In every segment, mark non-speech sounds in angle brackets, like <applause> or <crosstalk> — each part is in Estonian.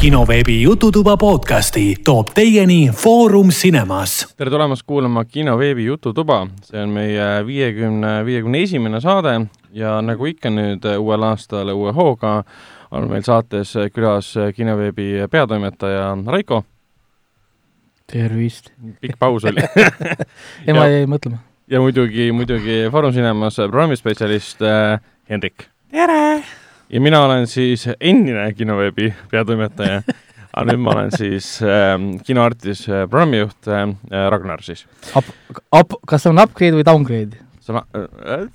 kinoveebi Jututuba podcasti toob teieni Foorum Cinemas. tere tulemast kuulama kinoveebi Jututuba, see on meie viiekümne, viiekümne esimene saade ja nagu ikka nüüd uuel aastal uue hooga on meil saates külas kinoveebi peatoimetaja Raiko. tervist. pikk paus oli <laughs> ema jäi mõtlema. ja muidugi, muidugi Foorum Cinemas programmispetsialist äh, Hendrik. tere! Ja mina olen siis endine kinoveebi peatoimetaja aga nüüd ma olen siis äh, kinoartis äh, programmijuht äh, Ragnar siis. Up, up, kas see on upgrade või downgrade? see on äh,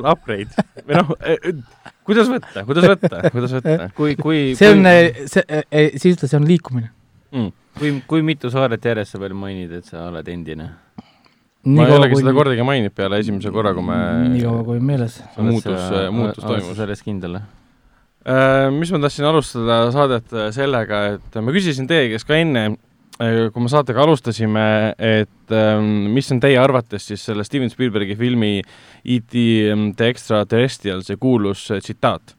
upgrade või noh äh,, kuidas võtta, kuidas võtta, kuidas võtta? <laughs> kui, kui see on, see, siis ütle, see on liikumine mm.. kui, kui mitu saadet järjest sa veel mainid, et sa oled endine? ma ei olegi seda kordagi maininud peale esimese korra, kui me nii kaua kui meeles. muutus, muutus toimus. selles kindel, jah? Äh, mis ma tahtsin alustada saadet äh, sellega, et ma küsisin teie käest ka enne, äh, kui me saatega alustasime, et ähm, mis on teie arvates siis selle Steven Spielbergi filmi E.T. Ähm, The Extraterrestrial, see kuulus tsitaat.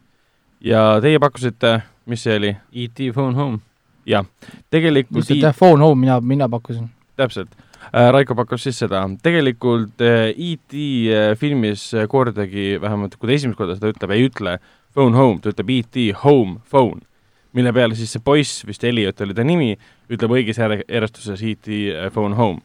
ja teie pakkusite, mis see oli? E.T. Phone Home. jah, tegelikult et jah, Phone Home mina, mina pakkusin. täpselt. Raiko pakkus siis seda, tegelikult E.T. filmis kordagi, vähemalt kui ta esimest korda seda ütleb, ei ütle phone home, ta ütleb ET home phone, mille peale siis see poiss, vist Elliot oli ta nimi, ütleb õiges järjestuses ET phone home.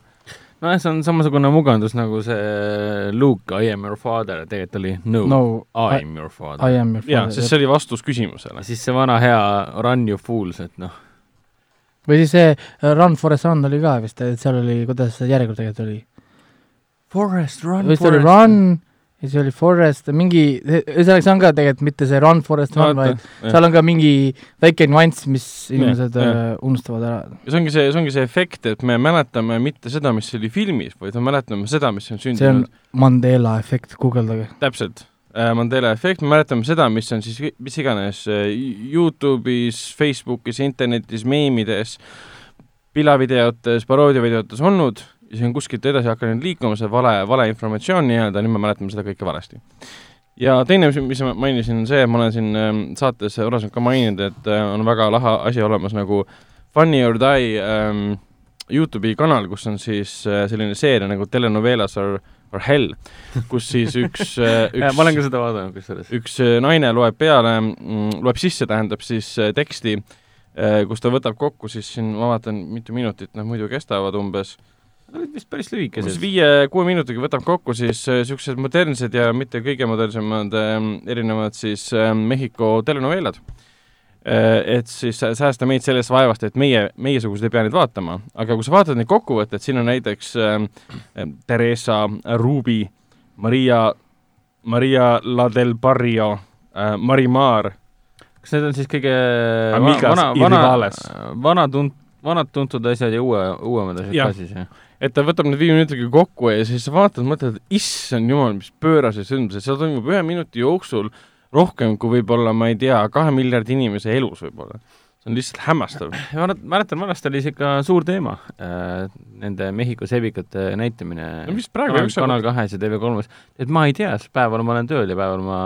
nojah, see on samasugune mugandus nagu see Luke, I am your father, tegelikult oli no, no I am your father. I am your father. jaa, sest see oli vastus küsimusele. siis see vana hea Run you fools, et noh. või siis see Run Forest Run oli ka vist, et seal oli, kuidas see järjekord tegelikult oli? Forest Run, oli Run ja siis oli Forest, mingi, ühesõnaga see on ka tegelikult mitte see Run Forest Run no,, vaid jah. seal on ka mingi väike nüanss, mis inimesed ja, ja. Äh, unustavad ära. ja see ongi see, see ongi see efekt, et me mäletame mitte seda, mis oli filmis, vaid me mäletame seda, mis on sündinud. see on Mandela efekt, guugeldage. täpselt äh, Mandela efekt, me mäletame seda, mis on siis mis iganes äh, Youtube'is, Facebookis, internetis, meemides, pilavideotes, paroodiavideotes olnud ja see on kuskilt edasi hakanud liikuma, see vale, valeinformatsioon nii-öelda, nüüd me mäletame seda kõike valesti. ja teine, mis ma mainisin, on see, et ma olen siin ähm, saates varasemalt ka maininud, et äh, on väga lahe asi olemas nagu Funny or Die ähm, Youtube'i kanal, kus on siis äh, selline seeria nagu Telenovelas or, or Hell, kus siis üks, äh, <laughs> üks ma olen ka seda vaadanud kusjuures. üks naine loeb peale, mm, loeb sisse, tähendab siis teksti, kus ta võtab kokku siis siin, ma vaatan, mitu minutit nad muidu kestavad umbes olid vist päris lühikesed. viie-kuue minutiga võtab kokku siis niisugused äh, modernsed ja mitte kõige modernsemad äh, erinevad siis äh, Mehhiko telenoveelad äh,. et siis säästa meid sellest vaevast, et meie, meiesugused ei pea neid vaatama, aga kui sa vaatad neid kokkuvõtteid, siin on näiteks äh, Theresa Ruby, Maria, Maria La del Barrio äh,, Marimar. kas need on siis kõige vana, vana, vana, vana tunt-, vanad tuntud asjad ja uue, uuemad asjad ja. ka siis, jah? Et ta võtab need viie minutiga kokku ja siis sa vaatad, mõtled, issand jumal, mis pöörase sündmused, seal toimub ühe minuti jooksul rohkem kui võib-olla, ma ei tea, kahe miljardi inimese elus võib-olla. see on lihtsalt hämmastav. <clears throat> ma mäletan, vanasti oli see ikka suur teema äh,, nende Mehhiko sebikate näitamine no praegu kanal, kanal kahes ja TV3-s, et ma ei tea, sest päeval ma olen tööl ja päeval ma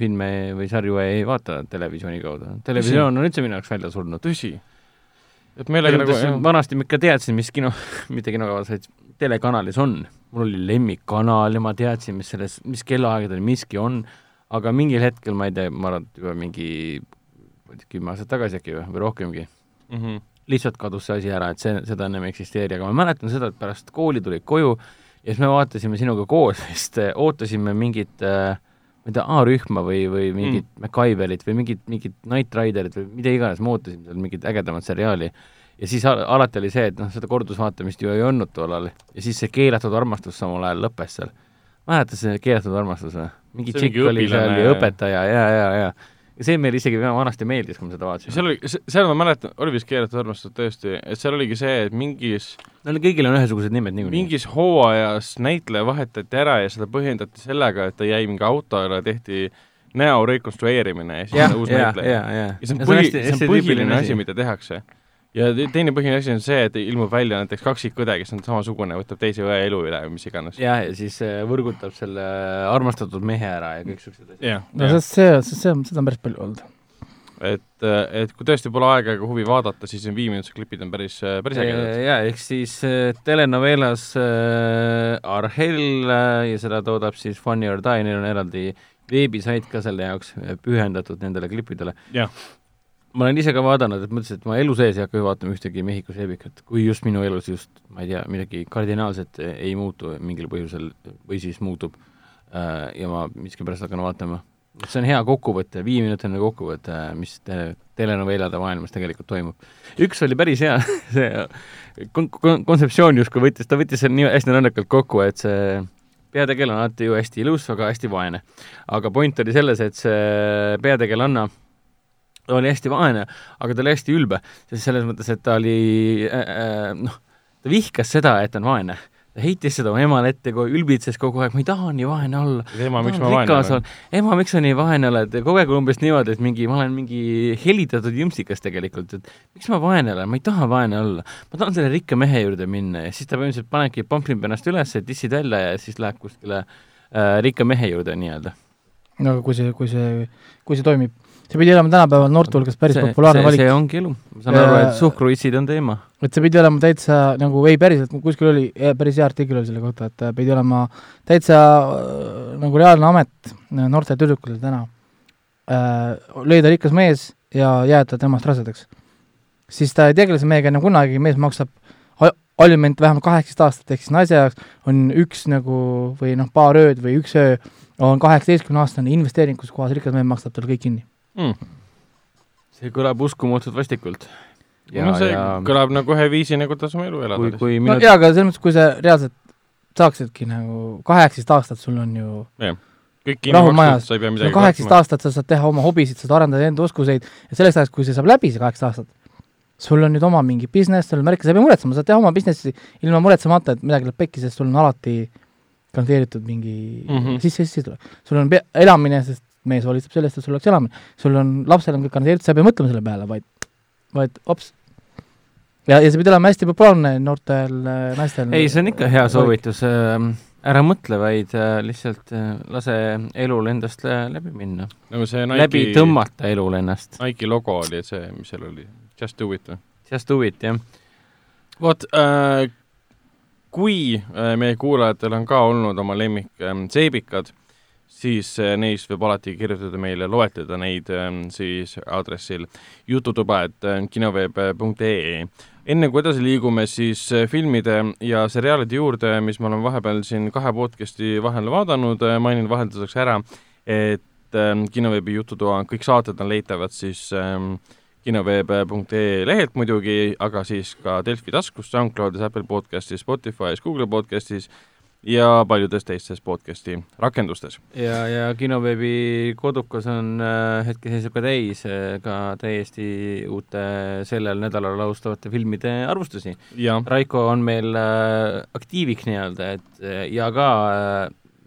filme või sarju ei vaata televisiooni kaudu. televisioon on üldse minu jaoks välja surnud. tõsi et meelega nagu jah. <laughs> vanasti ma ikka teadsin, mis kino, <laughs> mitte kinokavas, vaid telekanalis on. mul oli lemmikkanal ja ma teadsin, mis selles, mis kellaaegadel miski on, aga mingil hetkel, ma ei tea, ma arvan, et juba mingi kümme aastat tagasi äkki või, või rohkemgi mm, -hmm. lihtsalt kadus see asi ära, et see, seda enam ei eksisteeri, aga ma mäletan seda, et pärast kooli tulid koju ja siis me vaatasime sinuga koos vist, ootasime mingit äh, ma ei tea, A-rühma või, või mingit mm. MacGyverit või mingit, mingit Knight Riderit või mida iganes, me ootasime seal mingit ägedamat seriaali. ja siis alati oli see, et noh, seda kordusvaatamist ju ei olnud tollal ja siis see keelatud armastus samal ajal lõppes seal. mäletad see keelatud armastus või? mingi tšikk oli seal ja õpetaja ja, ja, ja ja see meile isegi vanasti meeldis, kui me seda vaatasime. seal oli, seal ma mäletan, oli vist keelatud armastus tõesti, et seal oligi see, et mingis no kõigil on ühesugused nimed niikuinii. mingis hooajas näitleja vahetati ära ja seda põhjendati sellega, et ta jäi mingi auto alla ja tehti näo rekonstrueerimine ja siis on uus näitleja. ja see on põhi, see on põhiline asi, mida tehakse ja teine põhiline asi on see, et ilmub välja näiteks kaksikõde, kes on samasugune, võtab teise õe elu üle või mis iganes. jah, ja siis äh, võrgutab selle armastatud mehe ära ja kõik siuksed asjad. no see, see, see, seda on päris palju olnud. et, et kui tõesti pole aega ega huvi vaadata, siis need viieminutised klipid on päris, päris ägedad. jaa, ehk siis äh, telenovelas äh, Arhel äh, ja seda toodab siis Funny or Die, neil on eraldi veebisait ka selle jaoks äh, pühendatud nendele klippidele. jah. Ma olen ise ka vaadanud, et mõtlesin, et ma elu sees ei hakka vaatama ühtegi Mehhiko seebikat, kui just minu elus just, ma ei tea, midagi kardinaalset ei muutu mingil põhjusel või siis muutub äh, ja ma miskipärast hakkan vaatama see on hea kokkuvõte, viieminutiline kokkuvõte, mis te telenovelade maailmas tegelikult toimub. üks oli päris hea <laughs> see kon-, kon-, kontseptsioon justkui võttis, ta võttis selle nii hästi naljakalt kokku, et see peategelane on alati ju hästi ilus, aga hästi vaene. aga point oli selles, et see peategelanna oli hästi vaene, aga ta oli hästi ülbe, sest selles mõttes, et ta oli äh, äh, noh, ta vihkas seda, et ta on vaene ta heitis seda oma emale ette, ülbitses kogu aeg, ma ei taha nii vaene olla. ema, miks ma vaene olen? ema, miks sa nii vaene oled? kogu aeg umbes niimoodi, et mingi, ma olen mingi helitatud jõmsikas tegelikult, et miks ma vaene olen, ma ei taha vaene olla. ma tahan selle rikka mehe juurde minna ja siis ta põhimõtteliselt panebki, pompib ennast üles, dissid välja ja siis läheb kuskile äh, rikka mehe juurde nii-öelda. no aga kui see, kui see, kui see toimib see pidi olema tänapäeval noorte hulgas päris see, populaarne see, valik. see ongi elu. ma saan aru, et suhkruissid on teema. et see pidi olema täitsa nagu, ei päriselt, kuskil oli, päris hea artikkel oli selle kohta, et pidi olema täitsa äh, nagu reaalne amet äh, noortele tüdrukutele täna äh,. leida rikas mees ja jääda temast rasedaks. siis ta ei tegele selle mehega enam kunagi, mees maksab aliment vähemalt kaheksateist aastat, ehk siis naise jaoks on üks nagu või noh, paar ööd või üks öö on kaheksateistkümne aastane investeering, kus kohas rikas mees maksab talle kõik kinni mm.. see kõlab uskumatult vastikult. Ja, no see ja... kõlab nagu ühe viisi, nagu tasub elu elada. kui, kui minut... no jaa, aga selles mõttes, kui sa reaalselt saaksidki nagu kaheksateist aastat, sul on ju yeah. kõik pea no kaheksateist aastat sa saad teha oma hobisid, saad arendada enda oskuseid ja selleks ajaks, kui see saab läbi, see kaheksateist aastat, sul on nüüd oma mingi business, sul on märk, sa ei pea muretsema, saad teha oma businessi ilma muretsemata, et midagi läheb pekki, sest sul on alati garanteeritud mingi mm -hmm. sisse, sissetulek. sul on elamine, sest mees hoolitseb selle eest, et sul oleks elamine. sul on, lapsel on kõik garanteeritud, sa ei pea mõtlema selle peale, vaid, vaid hops. ja, ja see pidi olema hästi populaarne noortel äh, naistel. ei, see on ikka hea soovitus äh,, ära mõtle, vaid äh, lihtsalt lase elul endast läbi minna no,. Nike, läbi tõmmata elul ennast. Nike'i logo oli see, mis seal oli, Just do it või? Just do it, jah. vot äh,, kui meie kuulajatel on ka olnud oma lemmik äh, seebikad siis äh, neist võib alati kirjutada meile, loetleda neid ähm, siis aadressil jututuba, et äh, kinoveeb.ee. enne kui edasi liigume, siis filmide ja seriaalide juurde, mis ma olen vahepeal siin kahe podcast'i vahel vaadanud, mainin vahelduseks ära, et kinoveebi jututoa kõik saated on leitavad siis kinoveeb.ee lehelt muidugi, aga siis ka Delfi taskus, SoundCloudis, Apple podcastis, Spotify's, Google podcastis ja paljudes teistes podcasti rakendustes. ja, ja kinoveebi kodukas on äh, hetkeseisuga täis äh, ka täiesti uute sellel nädalal alustavate filmide arvustusi. Raiko on meil äh, aktiiviks nii-öelda, et ja ka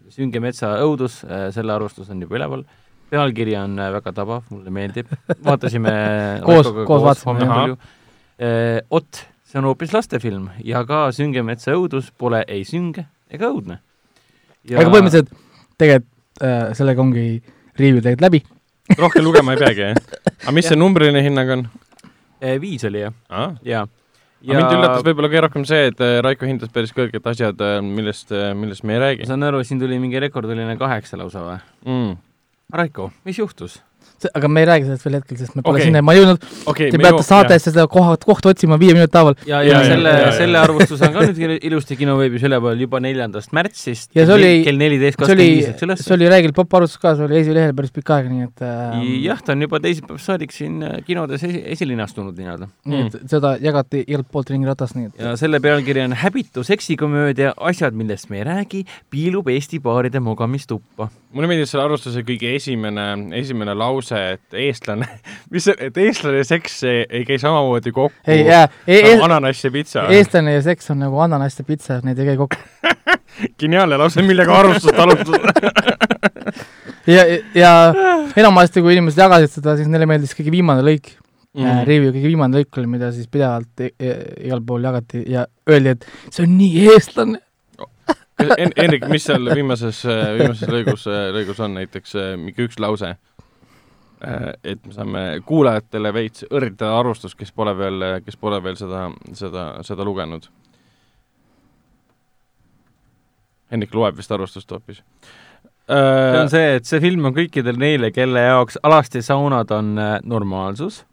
Sünge metsa õudus selle arvustus on juba üleval pealkiri on väga tabav, mulle meeldib, vaatasime <laughs> koos, koos vaatasime, jah. Ott, see on hoopis lastefilm ja ka Sünge metsa õudus pole ei sünge ega õudne ja.... aga põhimõtteliselt tegelikult äh, sellega ongi review tegelikult läbi rohkem lugema ei peagi, jah? aga mis <laughs> see numbriline hinnang on? Äh, viis oli, jah ah.. jaa. Ja... mind üllatas võib-olla kõige rohkem see, et äh, Raiko hindas päris kõrged asjad, äh, millest, millest me ei räägi. ma saan aru, siin tuli mingi rekordiline kaheksa lausa või mm.? Raiko, mis juhtus? Aga me ei räägi sellest veel hetkel, sest me pole okay. sinna, ma ei jõudnud okay,, te peate saatesse seda koha, kohta otsima viie minuti haaval. ja, ja, ja selle, selle arvustus on ka nüüd ilusti kinoveebis üleval juba neljandast märtsist ja see oli, kell neliteist kakskümmend viis läks üles. see oli Räägil popp arvustus ka, see oli esilehel päris pikka aega, nii et äh, jah, ta on juba teisipäevast saadik siin äh, kinodes esi, esilinastunud nii-öelda. nii et mm. seda jagati igalt poolt ringiratast, nii et ja selle pealkiri on Häbitu seksikomöödia Asjad, millest me ei räägi, piilub Eesti paaride magamistuppa. mulle meeldis selle arvustuse kõige esimene, esimene lause, et eest eestlane, <laughs> mis see, et eestlane ja seks ei, ei käi samamoodi kokku ei, jaa, e nagu ananass ja pitsa. eestlane ja seks on nagu ananass ja pitsa, need ei käi kokku <laughs> geniaalne lause, millega arvustust alustada <laughs> ja, ja enamasti, kui inimesed jagasid seda, siis neile meeldis kõige viimane lõik mm. -hmm. review kõige viimane lõik oli, mida siis pidevalt e e igal pool jagati ja öeldi, et see on nii eestlane En-, Henrik, mis seal viimases, viimases lõigus, lõigus on näiteks mingi üks lause? Et me saame kuulajatele veits õrritada arvustust, kes pole veel, kes pole veel seda, seda, seda lugenud. Hendrik loeb vist arvustust hoopis. see on see, et see film on kõikidel neile, kelle jaoks alasti saunad on äh, normaalsus,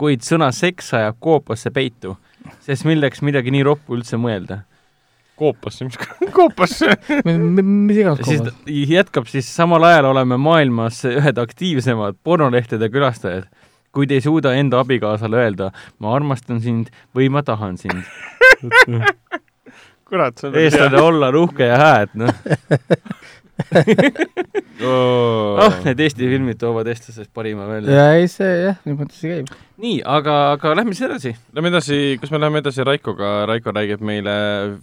kuid sõna seks ajab koopasse peitu, sest milleks midagi nii roppu üldse mõelda koopasse, mis <laughs> koopasse mis iganes siis koopas. jätkab siis, samal ajal oleme maailmas ühed aktiivsemad pornolehtede külastajad, kuid ei suuda enda abikaasale öelda, ma armastan sind või ma tahan sind. <laughs> kurat, see on eestlane olla uhke ja hääd, noh. <laughs> oh, need Eesti filmid toovad eestlasest parima välja. ja ei, see jah, niimoodi see käib. Nii, aga, aga lähme siis edasi. Lähme edasi, kas me läheme edasi Raikoga, Raiko räägib meile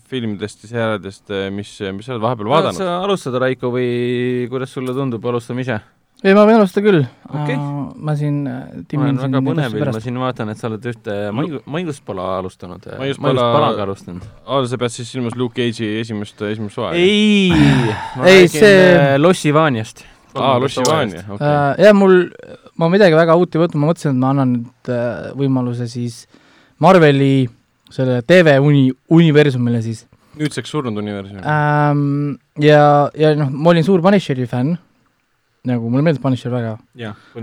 filmidest ja seriaalidest, mis, mis sa oled vahepeal vaadanud? sa alustada, Raiko, või kuidas sulle tundub, alustame ise? ei, ma võin alustada küll Okei. uh,. ma siin äh, ma timmin olen väga põnevil, ma siin vaatan, et sa oled ühte maigu-, maiuspala alustanud. Maiuspala- maiuspalaga alustanud. aa, sa pead siis silmas Luke Cage'i esimest, esimest hooaega? ei, ma Ei, räägin see- see... Lossivaniast. aa, Lossivania, okei. uh,. jah, mul, ma midagi väga uut ei võtnud, ma mõtlesin, et ma annan nüüd uh, võimaluse siis Marveli selle TV uni-, universumile siis nüüdseks surnud universum. um,. ja, ja noh, ma olin suur Punisheri fänn, nagu mulle meeldib Punisher väga,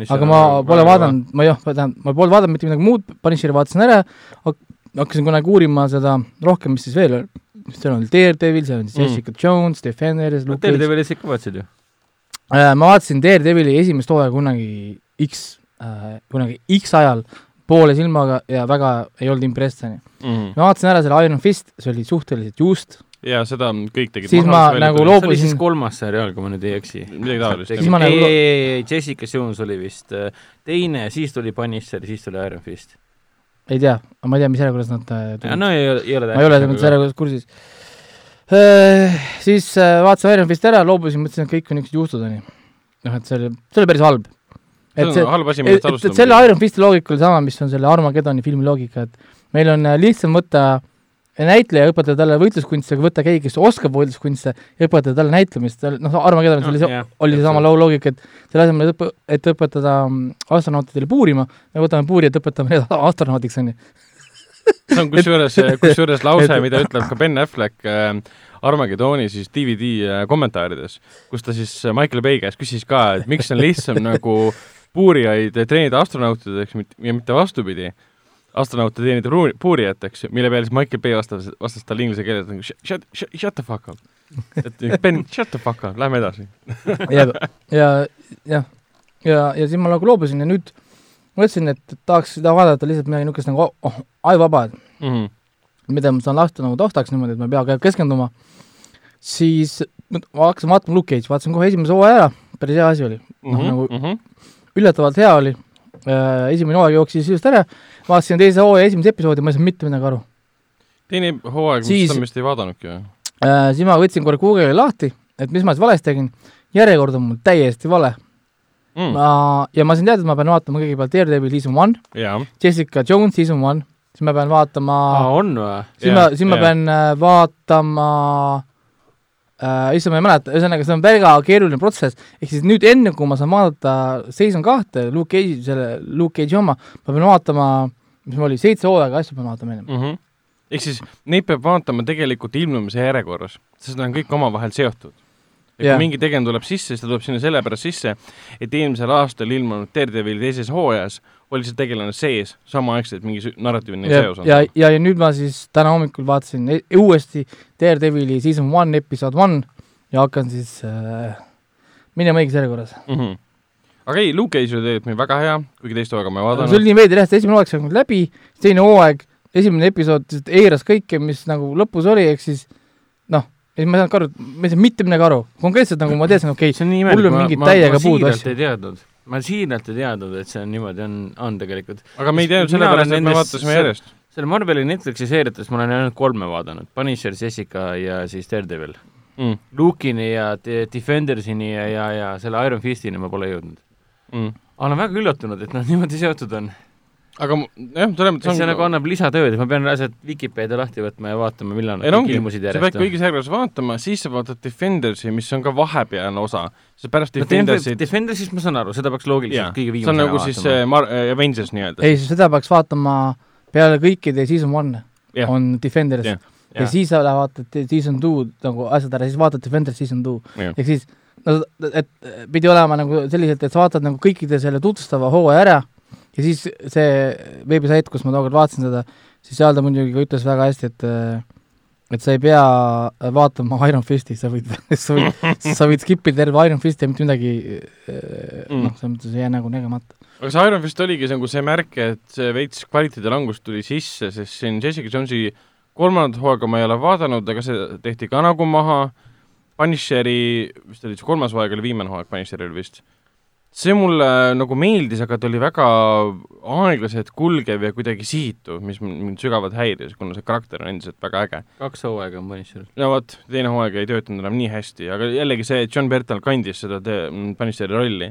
aga ma pole vaadanud, ma jah, tähendab, ma polnud vaadanud mitte midagi muud, Punisheri vaatasin ära, hakkasin kunagi uurima seda rohkem, mis siis veel, seal on Daredevil, seal on siis Mm. Jessica Jones, Defenders, te veel ikka vaatasid ju? Äh, ma vaatasin Daredevili esimest hooaega kunagi X äh,, kunagi X ajal poole silmaga ja väga ei olnud impressed, onju. ma vaatasin ära selle Iron Fist, see oli suhteliselt just, ja seda kõik tegid Siis ma nagu see loob- oli Loobusin- siis kolmas seriaal, kui ma nüüd ei eksi. midagi taolist. Siis ma ei, nagu- ei, ei, Jessica Jones oli vist äh, teine, siis tuli Punisher, siis tuli Iron Fist. ei tea, ma ei tea, mis järjekorras nad äh, tulid. no ei, ei ole ma ei ole selles mõttes järjekorras kursis. Siis äh, vaatasin Iron Fisti ära, loobusin, mõtlesin, et kõik on niisugused juustud, onju. noh, et see oli, see oli päris halb. Et see on, et, et, et selle Iron Fisti loogika oli sama, mis on selle Armageddoni filmi loogika, et meil on äh, lihtsam võtta näitleja, õpetada talle võitluskunste, aga võtta keegi, kes oskab võitluskunste ja õpetada talle näitlemist, noh, Armageddon oli see, oli seesama loo loogika, et selle asemel, et õpe-, et õpetada mm, astronautidele puurima, me võtame puurijad, õpetame need <laughs> astronaudiks, onju. see on kusjuures, <laughs> kusjuures lause, mida ütleb ka Ben Affleck äh, Armageddoni siis DVD äh, kommentaarides, kus ta siis äh, Michael Bay käest küsis ka, et miks on lihtsam nagu puurijaid treenida astronautideks ja mitte vastupidi, astronaute teenida puurijateks, mille peale siis Michael Bay vastas, vastas talle inglise keeles nagu shut, shut, shut, the fuck up. et <laughs> Ben, shut the fuck up, lähme edasi. ja, ja, jah, ja, ja siis ma nagu loobusin ja nüüd mõtlesin, et tahaks seda vaadata lihtsalt midagi niisugust nagu oh, ajuvaba, Mm -hmm. mida ma saan lasta nagu taustaks niimoodi, et ma ei pea keskenduma, siis ma hakkasin vaatama Luke Cage, vaatasin kohe esimese hooaja ära, päris hea asi oli, noh nagu mm -hmm. Üllatavalt hea oli, esimene hooaeg jooksis just ära, vaatasin teise hooaja esimest episoodi, ma ei saanud mitte midagi aru. teine hooaeg, Siis- seda vist ei vaadanudki ju. Äh, siis ma võtsin korra Google'i lahti, et mis ma siis valesti tegin, järjekord on mul täiesti vale Mm. ma, ja ma sain teada, et ma pean vaatama kõigepealt Daredevil season one, jaa, Jessica Jones season one, siis ma pean vaatama aa, on või? siis Jaa, ma, siis ma jaa. pean äh, vaatama äh,, issand, ma ei mäleta, ühesõnaga see on väga keeruline protsess, ehk siis nüüd enne, kui ma saan vaadata season kahte, Luke Cage'i, selle Luke Cage'i oma, ma pean vaatama, mis mul oli, seitse hooaega asju pean vaatama enne. mm. -hmm. ehk siis neid peab vaatama tegelikult ilmumise järjekorras, sest nad on kõik omavahel seotud. Et Jah. kui mingi tegelane tuleb sisse, siis ta tuleb sinna sellepärast sisse, et eelmisel aastal ilmunud Daredevili teises hooajas oli see tegelane sees samaaegselt mingi narratiivne ja seos, on ja, ja, ja nüüd ma siis täna hommikul vaatasin e uuesti Daredevili season one episode one ja hakkan siis äh, minema õiges järjekorras. mm. -hmm. aga ei, Luke Cage oli tegelikult meil väga hea, kuigi teist hooaega ma ei see vaadanud oli nii veider jah, esimene hooaeg sai nüüd läbi, teine hooaeg, esimene episood eiras kõike, mis nagu lõpus oli, ehk siis noh, ei ma ei saanud aru, ma ei saanud mitte midagi aru, konkreetselt nagu ma teadsin, okei okay,, see on nii mul on ma, täiega puudu asju. ei teadnud. ma siiralt ei teadnud, et see on niimoodi, on, on tegelikult. aga me ei teinud Mina sellepärast, et me vaatasime see- järjest selle Marveli Netflixi seeriatest ma olen ainult kolme vaadanud, Punisher, Jessica ja siis Daredevil. mm.. Luke'ini ja De- Defendersini ja, ja, ja selle Iron Fistini ma pole jõudnud. Mm. aga olen väga üllatunud, et nad niimoodi seotud on. Aga jah, selles mõttes see nagu annab lisatööd, et ma pean asjad Vikipeedia lahti võtma ja vaatama, millal nad ongi, ilmusid sa pead järjest. kõigis järjekorras vaatama, siis sa vaatad Defendersi, mis on ka vahepealne osa, sest pärast no Defendersit Defendersist ma saan aru, seda peaks loogiliselt kõige see on viimasena nagu siis see Mar-, Avengers nii-öelda. ei, seda peaks vaatama peale kõikide season one Jah. on Defenders Jah. ja, ja siis sa lähed vaatad season two nagu asjad ära, siis vaatad Defenders season two Jah. ehk siis no et pidi olema nagu selliselt, et sa vaatad nagu kõikide selle tutvustava hooaja ära ja siis see veebisait, kus ma tookord vaatasin seda, siis seal ta muidugi ka ütles väga hästi, et et sa ei pea vaatama Iron Fisti, sa võid, <laughs> sa võid, sa võid skip ida terve Iron Fisti ja mitte midagi Mm. noh, selles mõttes ei jää nagu nägemata. aga see Iron Fist oligi nagu see märk, et see veits kvaliteedi langus tuli sisse, sest siin Jessica Jonesi kolmandat hooaega ma ei ole vaadanud, aga see tehti ka nagu maha, Punisheri, vist oli see kolmas hooaeg oli viimane hooaeg Punisheril vist, see mulle nagu meeldis, aga ta oli väga aeglaselt kulgev ja kuidagi sihitu, mis mind sügavalt häiris, kuna see karakter on endiselt väga äge. kaks hooaega on Punisheril. no vot, teine hooaeg ei töötanud enam nii hästi, aga jällegi see John Bertal kandis seda Punisheri rolli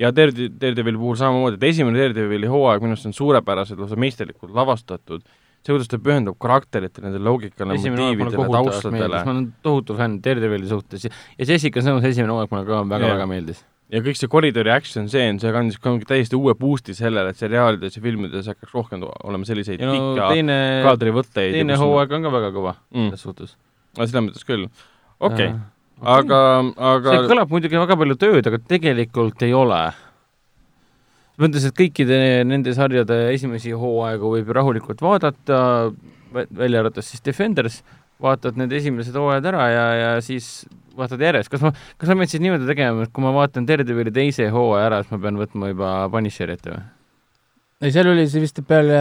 ja Darede- Daredevili puhul samamoodi, et esimene Daredevili hooaeg minu arust on suurepäraselt, lausa meisterlikult lavastatud, see, kuidas ta pühendub karakteritele, nende loogikale, motiividele, taustadele ma olen tohutu fänn Daredevili suhtes ja Jessica Jones esimene hooaeg mulle ka väga-väga Jaa. meeldis. Ja kõik see koridori action stseen, see kandis ka täiesti uue boost'i sellele, et seriaalides ja filmides hakkaks rohkem olema selliseid ja no pikka teine, kaadrivõtteid. teine hooaeg on ka väga kõva mm., selles suhtes. selles mõttes küll. okei, aga, aga see kõlab muidugi väga palju tööd, aga tegelikult ei ole. mõttes, et kõikide nende sarjade esimesi hooaegu võib ju rahulikult vaadata, välja arvates siis Defenders, vaatad need esimesed hooajad ära ja, ja siis vaatad järjest, kas ma, kas ma pean siis niimoodi tegema, et kui ma vaatan Daredevili teise hooaja ära, siis ma pean võtma juba Punisheri ette või? ei, seal oli see vist peale,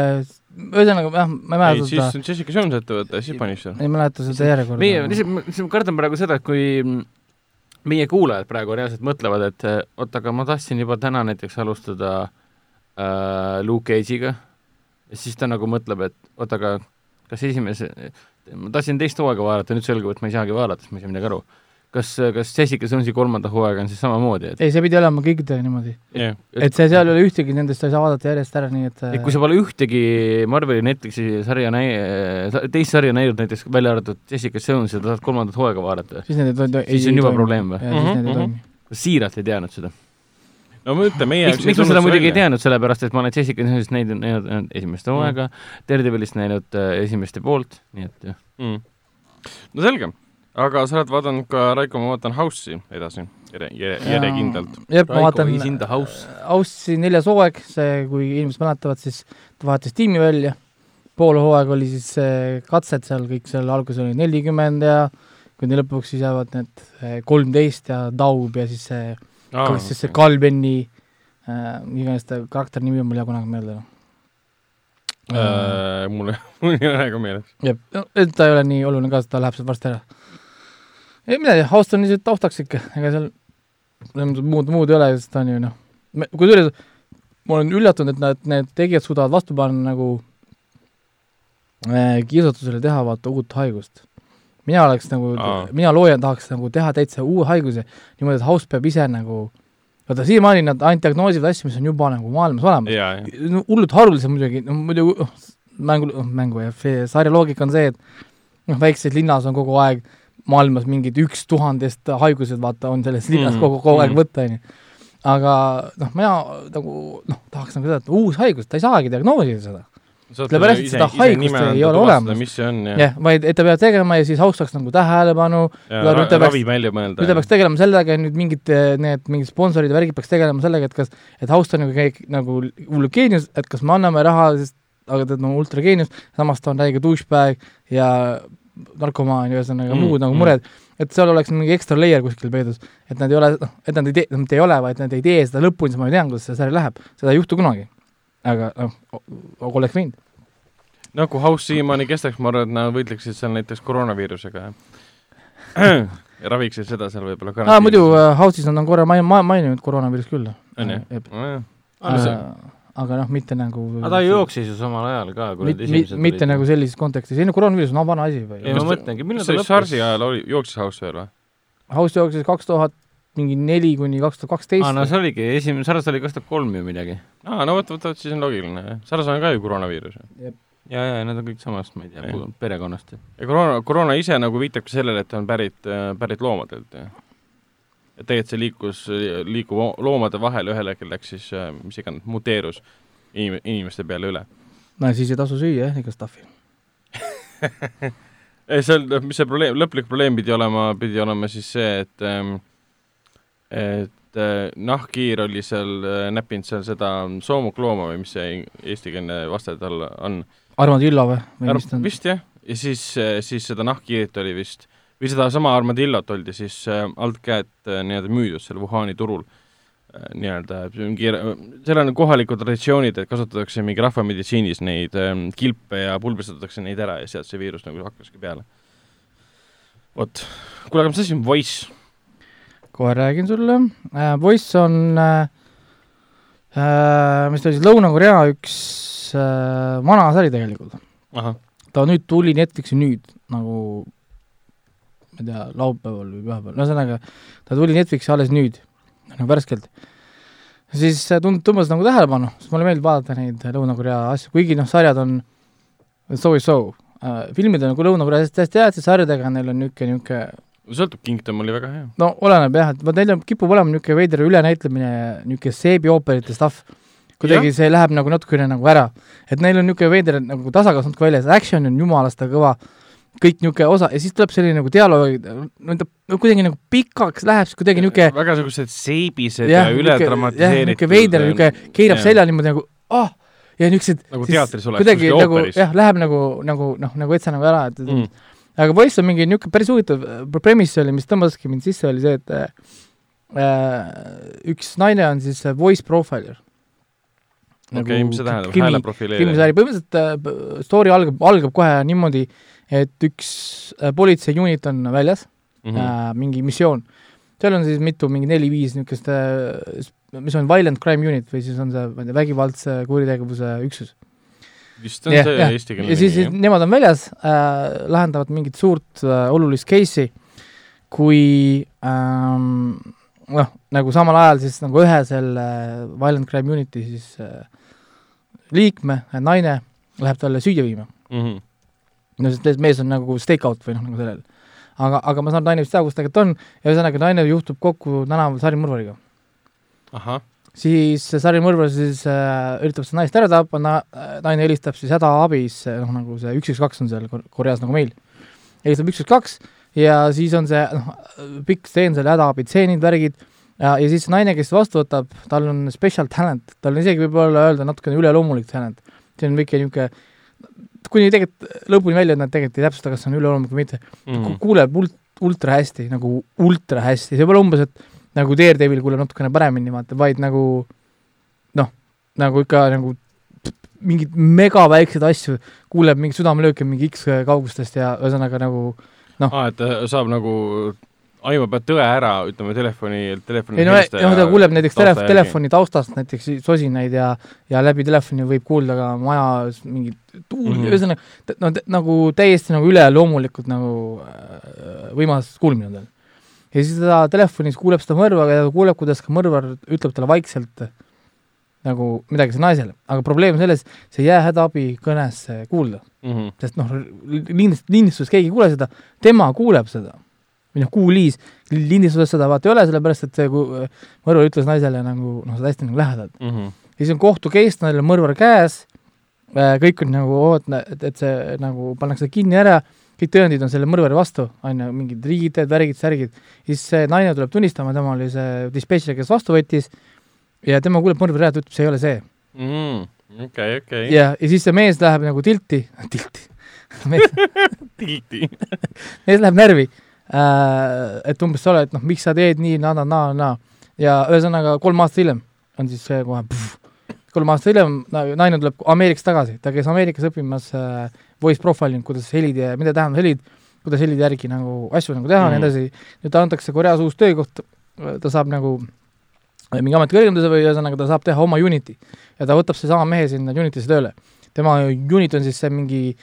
ühesõnaga jah, ma ei mäleta siis seda, on Jessica Jones ette võtta ja siis Punisher. ei mäleta seda järjekorda. meie, lihtsalt ma ma kardan praegu seda, et kui mm, meie kuulajad praegu reaalselt mõtlevad, et eh, oot, aga ma tahtsin juba täna näiteks alustada äh, Luke Cage'iga ja siis ta nagu mõtleb, et oot, aga kas esimese, ma tahtsin teist hooaega vaadata, nüüd selgub, et ma ei saagi vaadata, sest ma ei saa midagi aru. kas, kas Jessica Jonesi kolmanda hooaega on siis samamoodi, et ei, see pidi olema kõikidega niimoodi. jah, et see seal ei ole ühtegi nendest, sa ei saa vaadata järjest ära, nii et et kui sa pole ühtegi Marveli Netflixi sarja näi-, teist sarja näinud näiteks välja arvatud Jessica Jones ja tahad kolmandat hooaega vaadata, siis need ei to- ei siis on juba probleem või? siis ei Mhm, toimi. kas siiralt ei teadnud seda? no ma ütlen, meie miks, miks ma seda muidugi ei teadnud, sellepärast et ma olen Jessica Jones'ist näinud, näinud, näinud esimest hooaega mm., Daredevilist näinud äh, esimest ja poolt, nii et jah. mm.. no selge, aga sa oled vaadanud ka, Raiko, ma vaatan House'i edasi, jere, jere, järjekindlalt. jah, ma vaatan. House'i neljas hooaeg, see, kui inimesed mäletavad, siis ta vahetas tiimi välja, pool hooaega oli siis see katsed seal kõik seal alguses oli nelikümmend ja kuni lõpuks siis jäävad need kolmteist ja Daub ja siis see ah,, kas siis see Kalbeni äh,, iganes ta karakteri nimi on mul ei jää kunagi meelde. äh,. mul, mul ei ole ka meeles. jah, et ta ei ole nii oluline ka, sest ta läheb sealt varsti ära. Ei midagi, House on lihtsalt taustaks ikka, ega seal muud, muud ei ole, sest on ju noh, kusjuures ma olen üllatunud, et nad, need tegijad suudavad vastu panna nagu äh, kiusatusele teha vaata uut haigust. mina oleks nagu mina loojana tahaks nagu teha täitsa uue haiguse niimoodi, et House peab ise nagu vaata siiamaani nad ainult diagnoosivad asju, mis on juba nagu maailmas olemas. no hullult haruldased muidugi, no muidu oh, mängu, mängu jah, see sarja loogika on see, et noh, väikses linnas on kogu aeg maailmas mingid üks tuhandest haigused, vaata, on selles linnas mm, kogu, kogu aeg mhm. võtta, onju. aga noh, mina nagu noh, tahaks nagu seda, et uus haigus, ta ei saagi diagnoosida seda. Sellepärast, et seda haigust ei ole olemas. on jah, vaid et ta peab tegema ja siis austaks nagu tähelepanu, ja, ja nüüd ta peaks- nüüd ta peaks tegelema sellega ja nüüd mingid need mingid sponsorid ja värgid peaks tegelema sellega, et kas, et House on nagu kõik nagu hull geenius, et kas me anname raha, sest aga ta on nagu ultra geenius, samas ta on räige douchebag ja narkomaan ja ühesõnaga Mm, mm, muud nagu mm. mured, et seal oleks mingi ekstra layer kuskil peidus, et nad ei ole, noh, et nad ei tee, nad ei ole, vaid nad ei tee seda lõpuni, siis ma ei tea, kuidas see sari läheb, seda ei juhtu kunagi. aga noh, oleks võinud. nagu House siiamaani kestaks, ma arvan, et nad võitleksid seal näiteks koroonaviirusega ja <clears throat> ja raviksid seda seal võib-olla ka. aa, muidu äh, House'is nad on korra main-, ma- maininud koroonaviirust küll. on ju? Äh, aga noh, mitte nagu aga ta jooksis ju samal ajal ka, kui need esimesed mitte nagu sellises kontekstis, ei no koroonaviirus on vana asi või ei, ma mõtlengi, millal ta lõppes SARS-i ajal oli, jooksis House veel või? House jooksis kaks tuhat mingi neli kuni kaks tuhat kaksteist aa, no see oligi, esimene SARS oli kaks tuhat kolm ju midagi. aa, no vot, vot, vot siis on loogiline, jah. SARS on ka ju koroonaviirus. ja, ja need on kõik samast, ma ei tea perekonnast. ja koroona, koroona ise nagu viitab ka sellele, et ta on pärit, pärit loomadelt, jah. Tegelikult see liikus, liikub o- loomade vahel, ühel hetkel läks siis, mis iganes, muteerus inim-, inimeste peale üle. no siis ei tasu süüa jah, iga stuff'i. <laughs> ei, see on, mis see probleem, lõplik probleem pidi olema, pidi olema siis see, et ähm, et äh, nahkhiir oli seal äh, näppinud seal seda soomuklooma või mis see eestikeelne vaste tal on. armadillo või, või vist jah, ja siis, siis seda nahkhiirt oli vist, või sedasama armadillot oldi siis äh, altkäed äh, nii-öelda müüdud seal Wuhani turul äh, nii-öelda, mingi, seal on kohalikud traditsioonid, et kasutatakse mingi rahvameditsiinis neid äh, kilpe ja pulbristatakse neid ära ja sealt see viirus nagu hakkaski peale. vot, kuule, aga mis asi on Voice? kohe räägin sulle äh,. Voice on äh,, mis ta oli siis, Lõuna-Korea üks äh, vana sari tegelikult. ta nüüd tuli Netflixi nüüd nagu ma ei tea, laupäeval või pühapäeval, ühesõnaga ta tuli Netflixi alles nüüd, nagu värskelt. siis tund-, tõmbas nagu tähelepanu, sest mulle meeldib vaadata neid Lõuna-Korea asju, kuigi noh, sarjad on so või so äh,. filmid on nagu Lõuna-Koreas täiesti head, sarjadega neil on niisugune, niisugune sõltub, Kingdom oli väga hea. no oleneb jah, et vot neil on, kipub olema niisugune veider ülenäitlemine, niisugune seebiooperite stuff, kuidagi see läheb nagu natukene nagu ära. et neil on niisugune veider nagu tasakaal natuke väljas, action on jumalast kõva, kõik niisugune osa ja siis tuleb selline nagu dialoog, no ta kuidagi nagu pikaks läheb, siis kuidagi niisugune väga niisugused seebised ja, ja üle jah, dramatiseeritud. niisugune veider, niisugune keerab selja niimoodi nagu ah, ja niisugused Nagu teatris oleks, kuidagi kuskil nagu ooperis. jah, läheb nagu, nagu noh, nagu etsa nagu ära, et mm.. aga Voice on mingi niisugune päris huvitav äh, premise oli, mis tõmbaski mind sisse, oli see, et äh, üks naine on siis äh, voice profiler. okei okay,, mis see tähendab? krimi, hääleprofileerimine. krimisari, põhimõtteliselt äh, story algab, algab kohe niimoodi, et üks äh, politseiunit on väljas mm. -hmm. äh, mingi missioon. seal on siis mitu, mingi neli-viis niisugust äh,, mis on violent crime unit või siis on see, ma ei tea, vägivaldse kuritegevuse üksus. vist on Jah, see jah. eestikeelne ja siis siis nimi, nemad on väljas äh,, lahendavad mingit suurt äh, olulist case'i, kui ähm, noh, nagu samal ajal siis nagu ühe selle Violent Crime Unity siis äh, liikme, naine läheb talle süüa viima. jah mm. -hmm. No sest mees on nagu stakeout või noh, nagu sellel. aga, aga ma saan aru, naine vist teab, kus ta tegelikult on ja ühesõnaga naine juhtub kokku tänaval sarimõrvariga. ahah, siis see sarimõrvar siis äh, üritab seda naist ära tappa, na-, naine helistab siis hädaabisse, noh nagu see üks üks kaks on seal Kor- Koreas nagu meil, helistab üks üks kaks ja siis on see noh, pikk stseen seal hädaabitseenid, värgid ja, ja siis see naine, kes vastu võtab, tal on special talent, tal on isegi võib-olla öelda natukene üleloomulik talent. see on niisugune, kuni tegelikult lõpuni välja, et nad tegelikult ei täpsusta, kas see on üleloomulik või mitte. Mm kuuleb ult-, ultra hästi, nagu ultra hästi, see pole umbes, et nagu Daredevil kuuleb natukene paremini, vaata, vaid nagu noh, nagu ikka nagu mingeid megaväikseid asju, kuuleb mingeid südamelööke mingi X kaugustest ja ühesõnaga nagu aa, et ta saab nagu aimab tõe ära, ütleme telefoni, telefoni ei no, noh, ta kuuleb näiteks telef-, telefoni taustast näiteks sosinaid ja ja läbi telefoni võib kuulda ka majas mingit tuuli mm. -hmm., ühesõnaga no nagu täiesti nagu üleloomulikult nagu äh, võimas kuulmine on tal. ja siis ta telefonis kuuleb seda mõrva ja ta kuuleb, kuidas ka mõrvar ütleb talle vaikselt nagu midagi sellele naisele, aga probleem selles, see ei jää hädaabikõnesse kuulda, mm. -hmm. sest noh, lindist, lindistusest keegi ei kuule seda, tema kuuleb seda. Või noh, kuuliis, lindistuses seda vaata ei ole, sellepärast et see ku- mõrvar ütles naisele nagu noh, seda hästi nagu lähedalt. Mm -hmm. ja siis on kohtu case, neil on mõrvar käes, kõik on nagu oot-, et, et see nagu pannakse kinni ära, kõik tõendid on selle mõrvari vastu, on ju, mingid riided, värgid, särgid, siis see naine tuleb tunnistama, tema oli see dispetšer, kes vastu võttis ja tema kuuleb mõrvari ta ütleb, see ei ole see. okei, okei. ja, ja siis see mees läheb nagu tilti, <laughs> tilti, mees <laughs> tilti. mees läheb närvi äh,, et umbes sa oled, noh, miks sa teed nii, naa, naa, naa. ja ühesõnaga kolm aastat hiljem on siis see kohe, kolm aastat hiljem na- naine tuleb Ameerikast tagasi, ta käis Ameerikas õppimas äh, voice profiling, kuidas helid ja mida tähendab helid, kuidas helide järgi nagu asju nagu teha ja Mhm. nii edasi. nüüd ta antakse Koreas uus töökoht, ta saab nagu äh, mingi ametikõrgenduse või ühesõnaga ta saab teha oma unit'i ja ta võtab seesama mehe sinna unit'isse tööle. tema unit on siis see mingi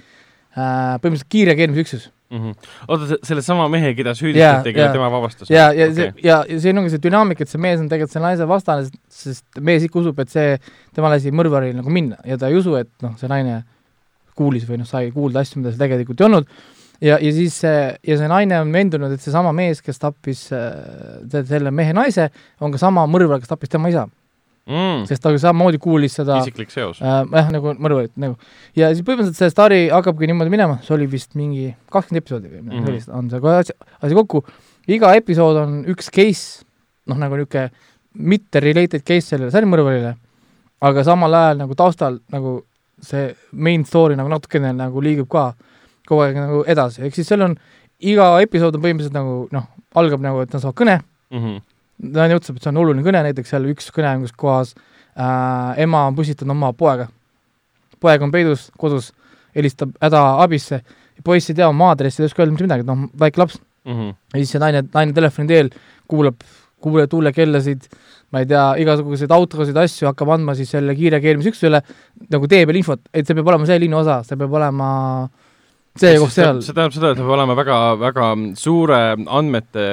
äh, põhimõtteliselt kiirreageerimisüksus mm. -hmm. oota, sellesama mehe, keda süüdistati, kelle jaa. tema vabastas? ja, ja see, ja, ja siin ongi see dünaamika, et see mees on tegelikult selle naise vastane, sest mees ikka usub, et see, tema lasi mõrvaril nagu minna ja ta ei usu, et noh, see naine kuulis või noh, sai kuulda asju, mida seal tegelikult ei olnud, ja, ja siis see, ja see naine on veendunud, et seesama mees, kes tappis äh, se- selle mehe naise, on ka sama mõrvar, kes tappis tema isa, mm,. Sest ta samamoodi kuulis seda isiklik seos. äh, jah, nagu mõrvarit nagu. ja siis põhimõtteliselt see stari hakkabki niimoodi minema, see oli vist mingi kakskümmend episoodi või midagi Mhm. sellist on see kohe asi, asi kokku. iga episood on üks case, noh nagu niisugune mitte related case sellele särimõrvarile, aga samal ajal nagu taustal nagu see main story nagu natukene nagu liigub ka kogu aeg nagu edasi, ehk siis seal on iga episood on põhimõtteliselt nagu noh, algab nagu, et nad saavad kõne, Mm -hmm. Naine ütleb, et see on oluline kõne, näiteks seal üks kõne kus kohas äh, ema on püstitanud oma poega. poeg on peidus kodus, helistab hädaabisse, poiss ei tea oma aadressi, ei oska öelda mitte midagi, noh, väike laps. Mm -hmm. ja siis see naine, naine telefoni teel kuulab, kuuleb tuulekellasid, ma ei tea, igasuguseid autosid, asju, hakkab andma siis selle kiirreageerimisüksusele nagu tee peal infot, et see peab olema see linnaosa, see peab olema see koht seal. see tähendab seda, et ta peab olema väga, väga suure andmete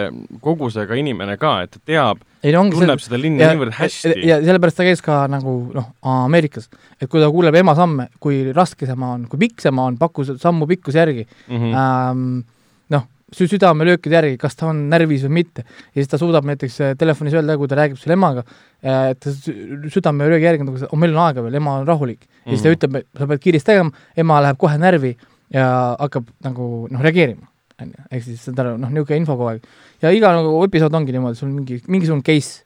kogusega inimene ka, et ta teab, ongi see tunneb seda linna niivõrd hästi. ja sellepärast ta käis ka nagu noh, Ameerikas, et kui ta kuuleb ema samme, kui raske see maa on, kui pikk see maa on, pakkus sammu pikkuse järgi mm. -hmm. ähm,, noh, sü-, südamelöökide järgi, kas ta on närvis või mitte. ja siis ta suudab näiteks äh, telefonis öelda, kui ta räägib selle emaga, et ta sü- südamelöögi järgi nagu, oh meil on aega veel, ema on rahulik. ja siis ta Mhm. ütleb, et sa pead kiiresti tegema, ema läheb kohe närvi ja hakkab nagu noh, reageerima. on ju, ehk siis seda noh, niisugune info kogu aeg. ja iga nagu episood ongi niimoodi, sul mingi, mingisugune case.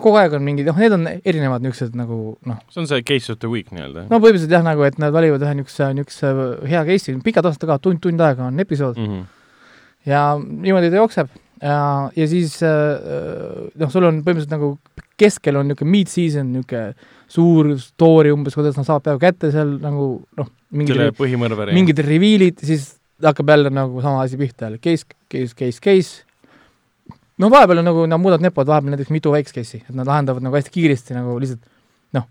kogu aeg on mingi, noh, need on erinevad niisugused nagu noh, see on see case of the week nii-öelda no põhimõtteliselt jah, nagu et nad valivad ühe niisuguse, niisuguse hea case'i, pikad aastad ka, tund, tund aega on episood mm. -hmm. ja niimoodi ta jookseb ja, ja siis äh, noh, sul on põhimõtteliselt nagu keskel on niisugune mid-season, niisugune suur story umbes, kuidas nad saavad peaaegu kätte seal nagu noh, mingid mingid reveal'id, siis hakkab jälle nagu sama asi pihta jälle, case, case, case, case. no vahepeal on nagu nad muudavad nepod, vahepeal näiteks mitu väikest case'i, et nad lahendavad nagu hästi kiiresti nagu lihtsalt noh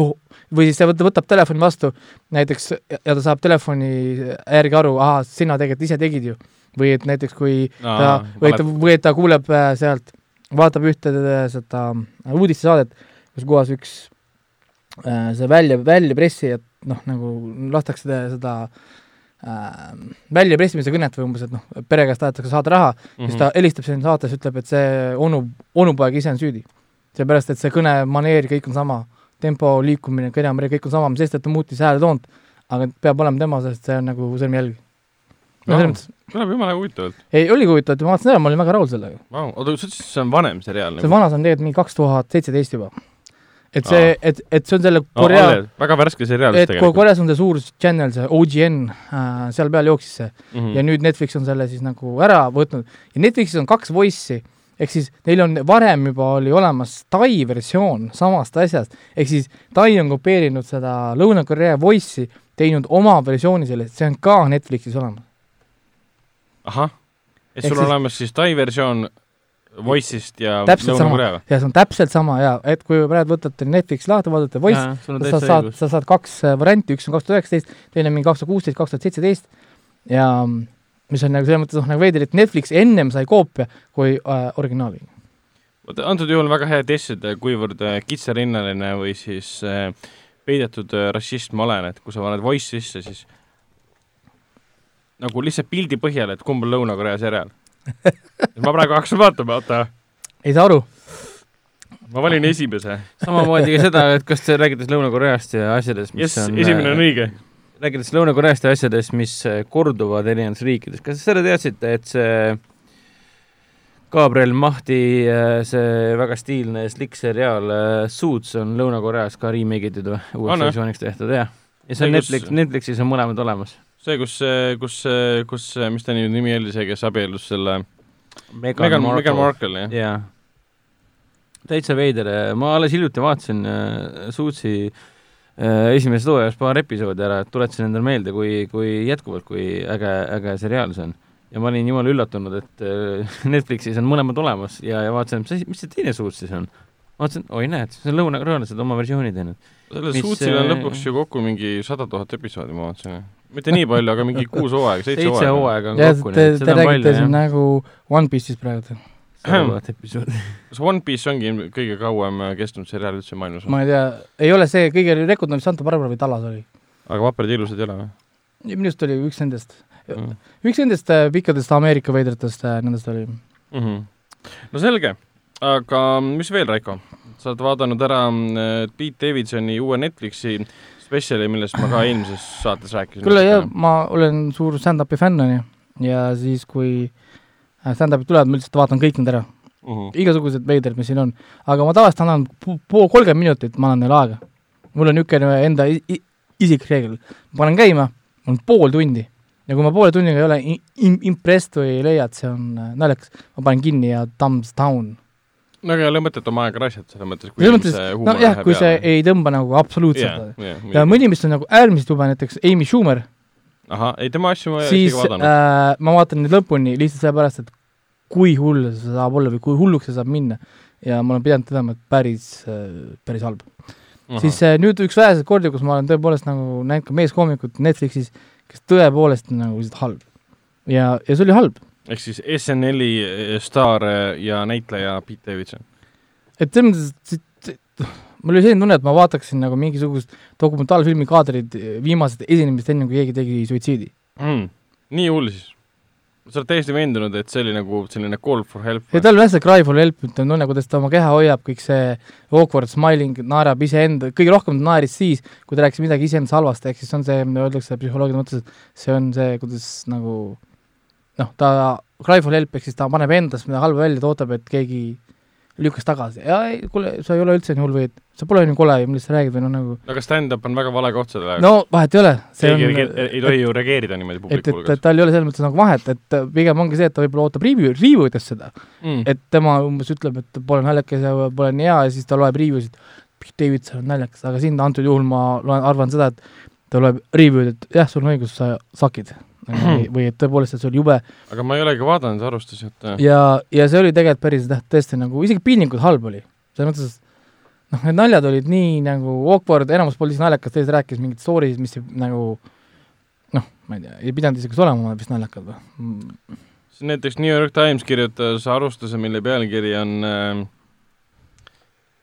oh., või siis ta võtab, võtab telefoni vastu näiteks ja ta saab telefoni järgi aru, ahah, sina tegelikult ise tegid ju. või et näiteks kui ta, või et ta, või et ta kuuleb äh, sealt, vaatab ühte seda uudistesaadet, kus kohas üks see välja, väljapressi, et noh, nagu lastakse te- seda äh, väljapressimise kõnet või umbes, et noh, pere käest tahetakse saada raha mm, -hmm. siis ta helistab sinna saates, ütleb, et see onu, onupoeg ise on süüdi. seepärast, et see kõne maneer, kõik on sama, tempo, liikumine, kõnemaneer, kõik on sama, sest et ta muutis hääletoont, aga peab olema tema, sest see on nagu sõrmejälg. no selles mõttes, kõlab jumala huvitavalt ei, oli huvitav, et ma vaatasin ära, ma olin väga rahul sellega. wow.. oota, sa ütlesid, see on vanem seriaal see? vanas on tegelikult mingi kaks tuhat seitseteist juba. Et see, et, et see on selle Korea oh,, väga värske seriaal et Ko- Koreas on see suur channel, see OGN äh,, seal peal jooksis see. Mm. -hmm. ja nüüd Netflix on selle siis nagu ära võtnud. Ja Netflixis on kaks voice'i, ehk siis neil on varem juba oli olemas Tai versioon samast asjast, ehk siis Tai on kopeerinud seda Lõuna-Korea voice'i, teinud oma versiooni sellest, see on ka Netflixis olemas. ahah, et sul on olemas siis Tai versioon Voice'ist ja Täpselt sama. Ja see on täpselt sama ja et kui praegu võtate Netflix lahti, vaatate voice, sa saad, sa saad kaks äh, varianti, üks on kaks tuhat üheksateist, teine mingi kaks tuhat kuusteist, kaks tuhat seitseteist ja mm, mis on nagu selles mõttes noh, nagu veider, et Netflix ennem sai koopia kui äh, originaali. vot antud juhul on väga hea testida, kuivõrd äh, kitsarinnaline või siis äh, peidetud äh, rassist ma olen, et kui sa paned voice sisse, siis nagu lihtsalt pildi põhjal, et kumb on Lõuna-Korea seriaal. <laughs> ma praegu hakkasin vaatama, oota, ei saa aru? ma valin esimese. samamoodi ka seda, et kas te räägite Lõuna-Koreast ja asjadest, mis jess, on esimene on õige. rääkides Lõuna-Koreast ja asjadest, mis äh, korduvad erinevates riikides, kas te seda teadsite, et see Gabriel Mahti äh, see väga stiilne slick seriaal äh, Suits on Lõuna-Koreas ka remake itud või uueks versiooniks tehtud, jah. Ja see See, on Netflix, Netflixis on mõlemad olemas. see, kus, kus, kus, mis ta nüüd nimi oli, see, kes abiellus selle Meghan Meghan, Meghan Markle, jah? jaa. täitsa veider, ma alles hiljuti vaatasin äh, Suitsi äh, esimeses hooajas paar episoodi ära, et tuletasin endale meelde, kui, kui jätkuvalt, kui äge, äge seriaal see on. ja ma olin jumala üllatunud, et äh, <laughs> Netflixis on mõlemad olemas ja, ja vaatasin, mis asi, mis see teine Suits siis on. vaatasin, oi näed, see on lõuna-korealased oma versiooni teinud. sellel Mis, Suitsil on äh, lõpuks ju kokku mingi sada tuhat episoodi, ma vaatasin. mitte nii palju, aga mingi kuus hooaega, seitse seitse hooaega. hooaega on kokku, te, te seda on räägite siin nagu One Piece'ist praegu. sada tuhat <clears throat> episoodi. kas One Piece ongi kõige kauem äh, kestnud seriaal üldse maailmas? ma ei tea, ei ole see kõige rekord on vist Santa Barbara või Tallas oli. aga vaprad ja ilusad ei ole või minu arust oli üks nendest, mm.? üks nendest äh, pikkadest Ameerika veidratest nendest oli. Mm -hmm. no selge, aga mis veel, Raiko? sa oled vaadanud ära äh, Pete Davidsoni uue Netflixi spetsiali, millest ma ka <clears throat> eelmises saates rääkisin. kuule jah, ma olen suur stand-up'i fänn, onju, ja siis, kui äh, stand-up'id tulevad, ma lihtsalt vaatan kõik need ära, mm. -hmm. igasugused veidrad, mis siin on. aga ma tavaliselt annan po- pool, kolmkümmend minutit, ma annan neile aega. mul on niisugune enda isiklik reegel, ma panen käima, on pool tundi ja kui ma poole tunniga ei ole impressed või ei leia, et see on äh, naljakas, ma panen kinni ja thumbs down. No aga ei ole mõtet oma aega raisata, selles mõttes, kui mõttes, see huumor nojah, läheb kui see peale. ei tõmba nagu absoluutselt Jaa, jaa, ja mõni, mis on nagu äärmiselt jube, näiteks Amy Schumer, ahah, ei tema asju ma siis isegi vaadanud äh, ma vaatan neid lõpuni lihtsalt sellepärast, et kui hull see saab olla või kui hulluks see saab minna. ja ma olen pidanud tõdema, et päris, päris halb. Siis äh, nüüd üks väheseid kordi, kus ma olen tõepoolest nagu näinud ka meeskoomikut Netflixis, kes tõepoolest on nagu lihtsalt halb. ja, ja see oli halb. Ehk siis SNL-i staar äh, ja näitleja Pete Davidson. et selles mõttes, mul oli selline tunne, et ma vaataksin nagu mingisugust dokumentaalfilmi kaadrid viimasest esinemist, enne kui keegi tegi suitsiidi. mm.. nii hull siis? sa oled täiesti veendunud, et see oli nagu selline call for help ja tal on jah see cry for help, ütleme tunne, kuidas ta oma keha hoiab, kõik see awkward smiling, naerab iseenda, kõige rohkem ta naeris siis, kui ta rääkis midagi iseendast halvasti, ehk siis on see, öeldakse psühholoogia mõttes, et see on see, kuidas nagu noh, ta for help ehk siis ta paneb endast midagi halba välja, ta ootab, et keegi lükkas tagasi ei, kuule, sa ei ole üldse nii hull või et sa pole nii kole, millest sa räägid või noh, nagu aga stand-up on väga vale koht selle jaoks. no vahet ei ole, see keegi on ei, ei, tohi ju reageerida niimoodi et, publiku et, et hulgas. tal ei ole selles mõttes nagu vahet, et pigem ongi see, et ta võib-olla ootab review, review idest seda Mm. et tema umbes ütleb, et pole naljakas ja pole nii hea ja siis ta loeb review'sid, Pete Davidson on naljakas, aga siin antud juhul ma loen, arvan seda, et ta loeb review'd, et jah, sul on õigus, sa sakid. Või, või et tõepoolest, et see oli jube aga ma ei olegi vaadanud arvustusi, et äh, ja, ja see oli tegelikult päris jah, tõesti nagu isegi piinlikult halb oli. selles mõttes, et noh, need naljad olid nii nagu awkward, enamus polnud isegi naljakas, teised rääkis mingeid story sid, mis ei- nagu noh, ma ei tea, ei pidanud isegi olema vist naljakad või? siis näiteks New York Times kirjutas arvustuse, mille pealkiri on äh,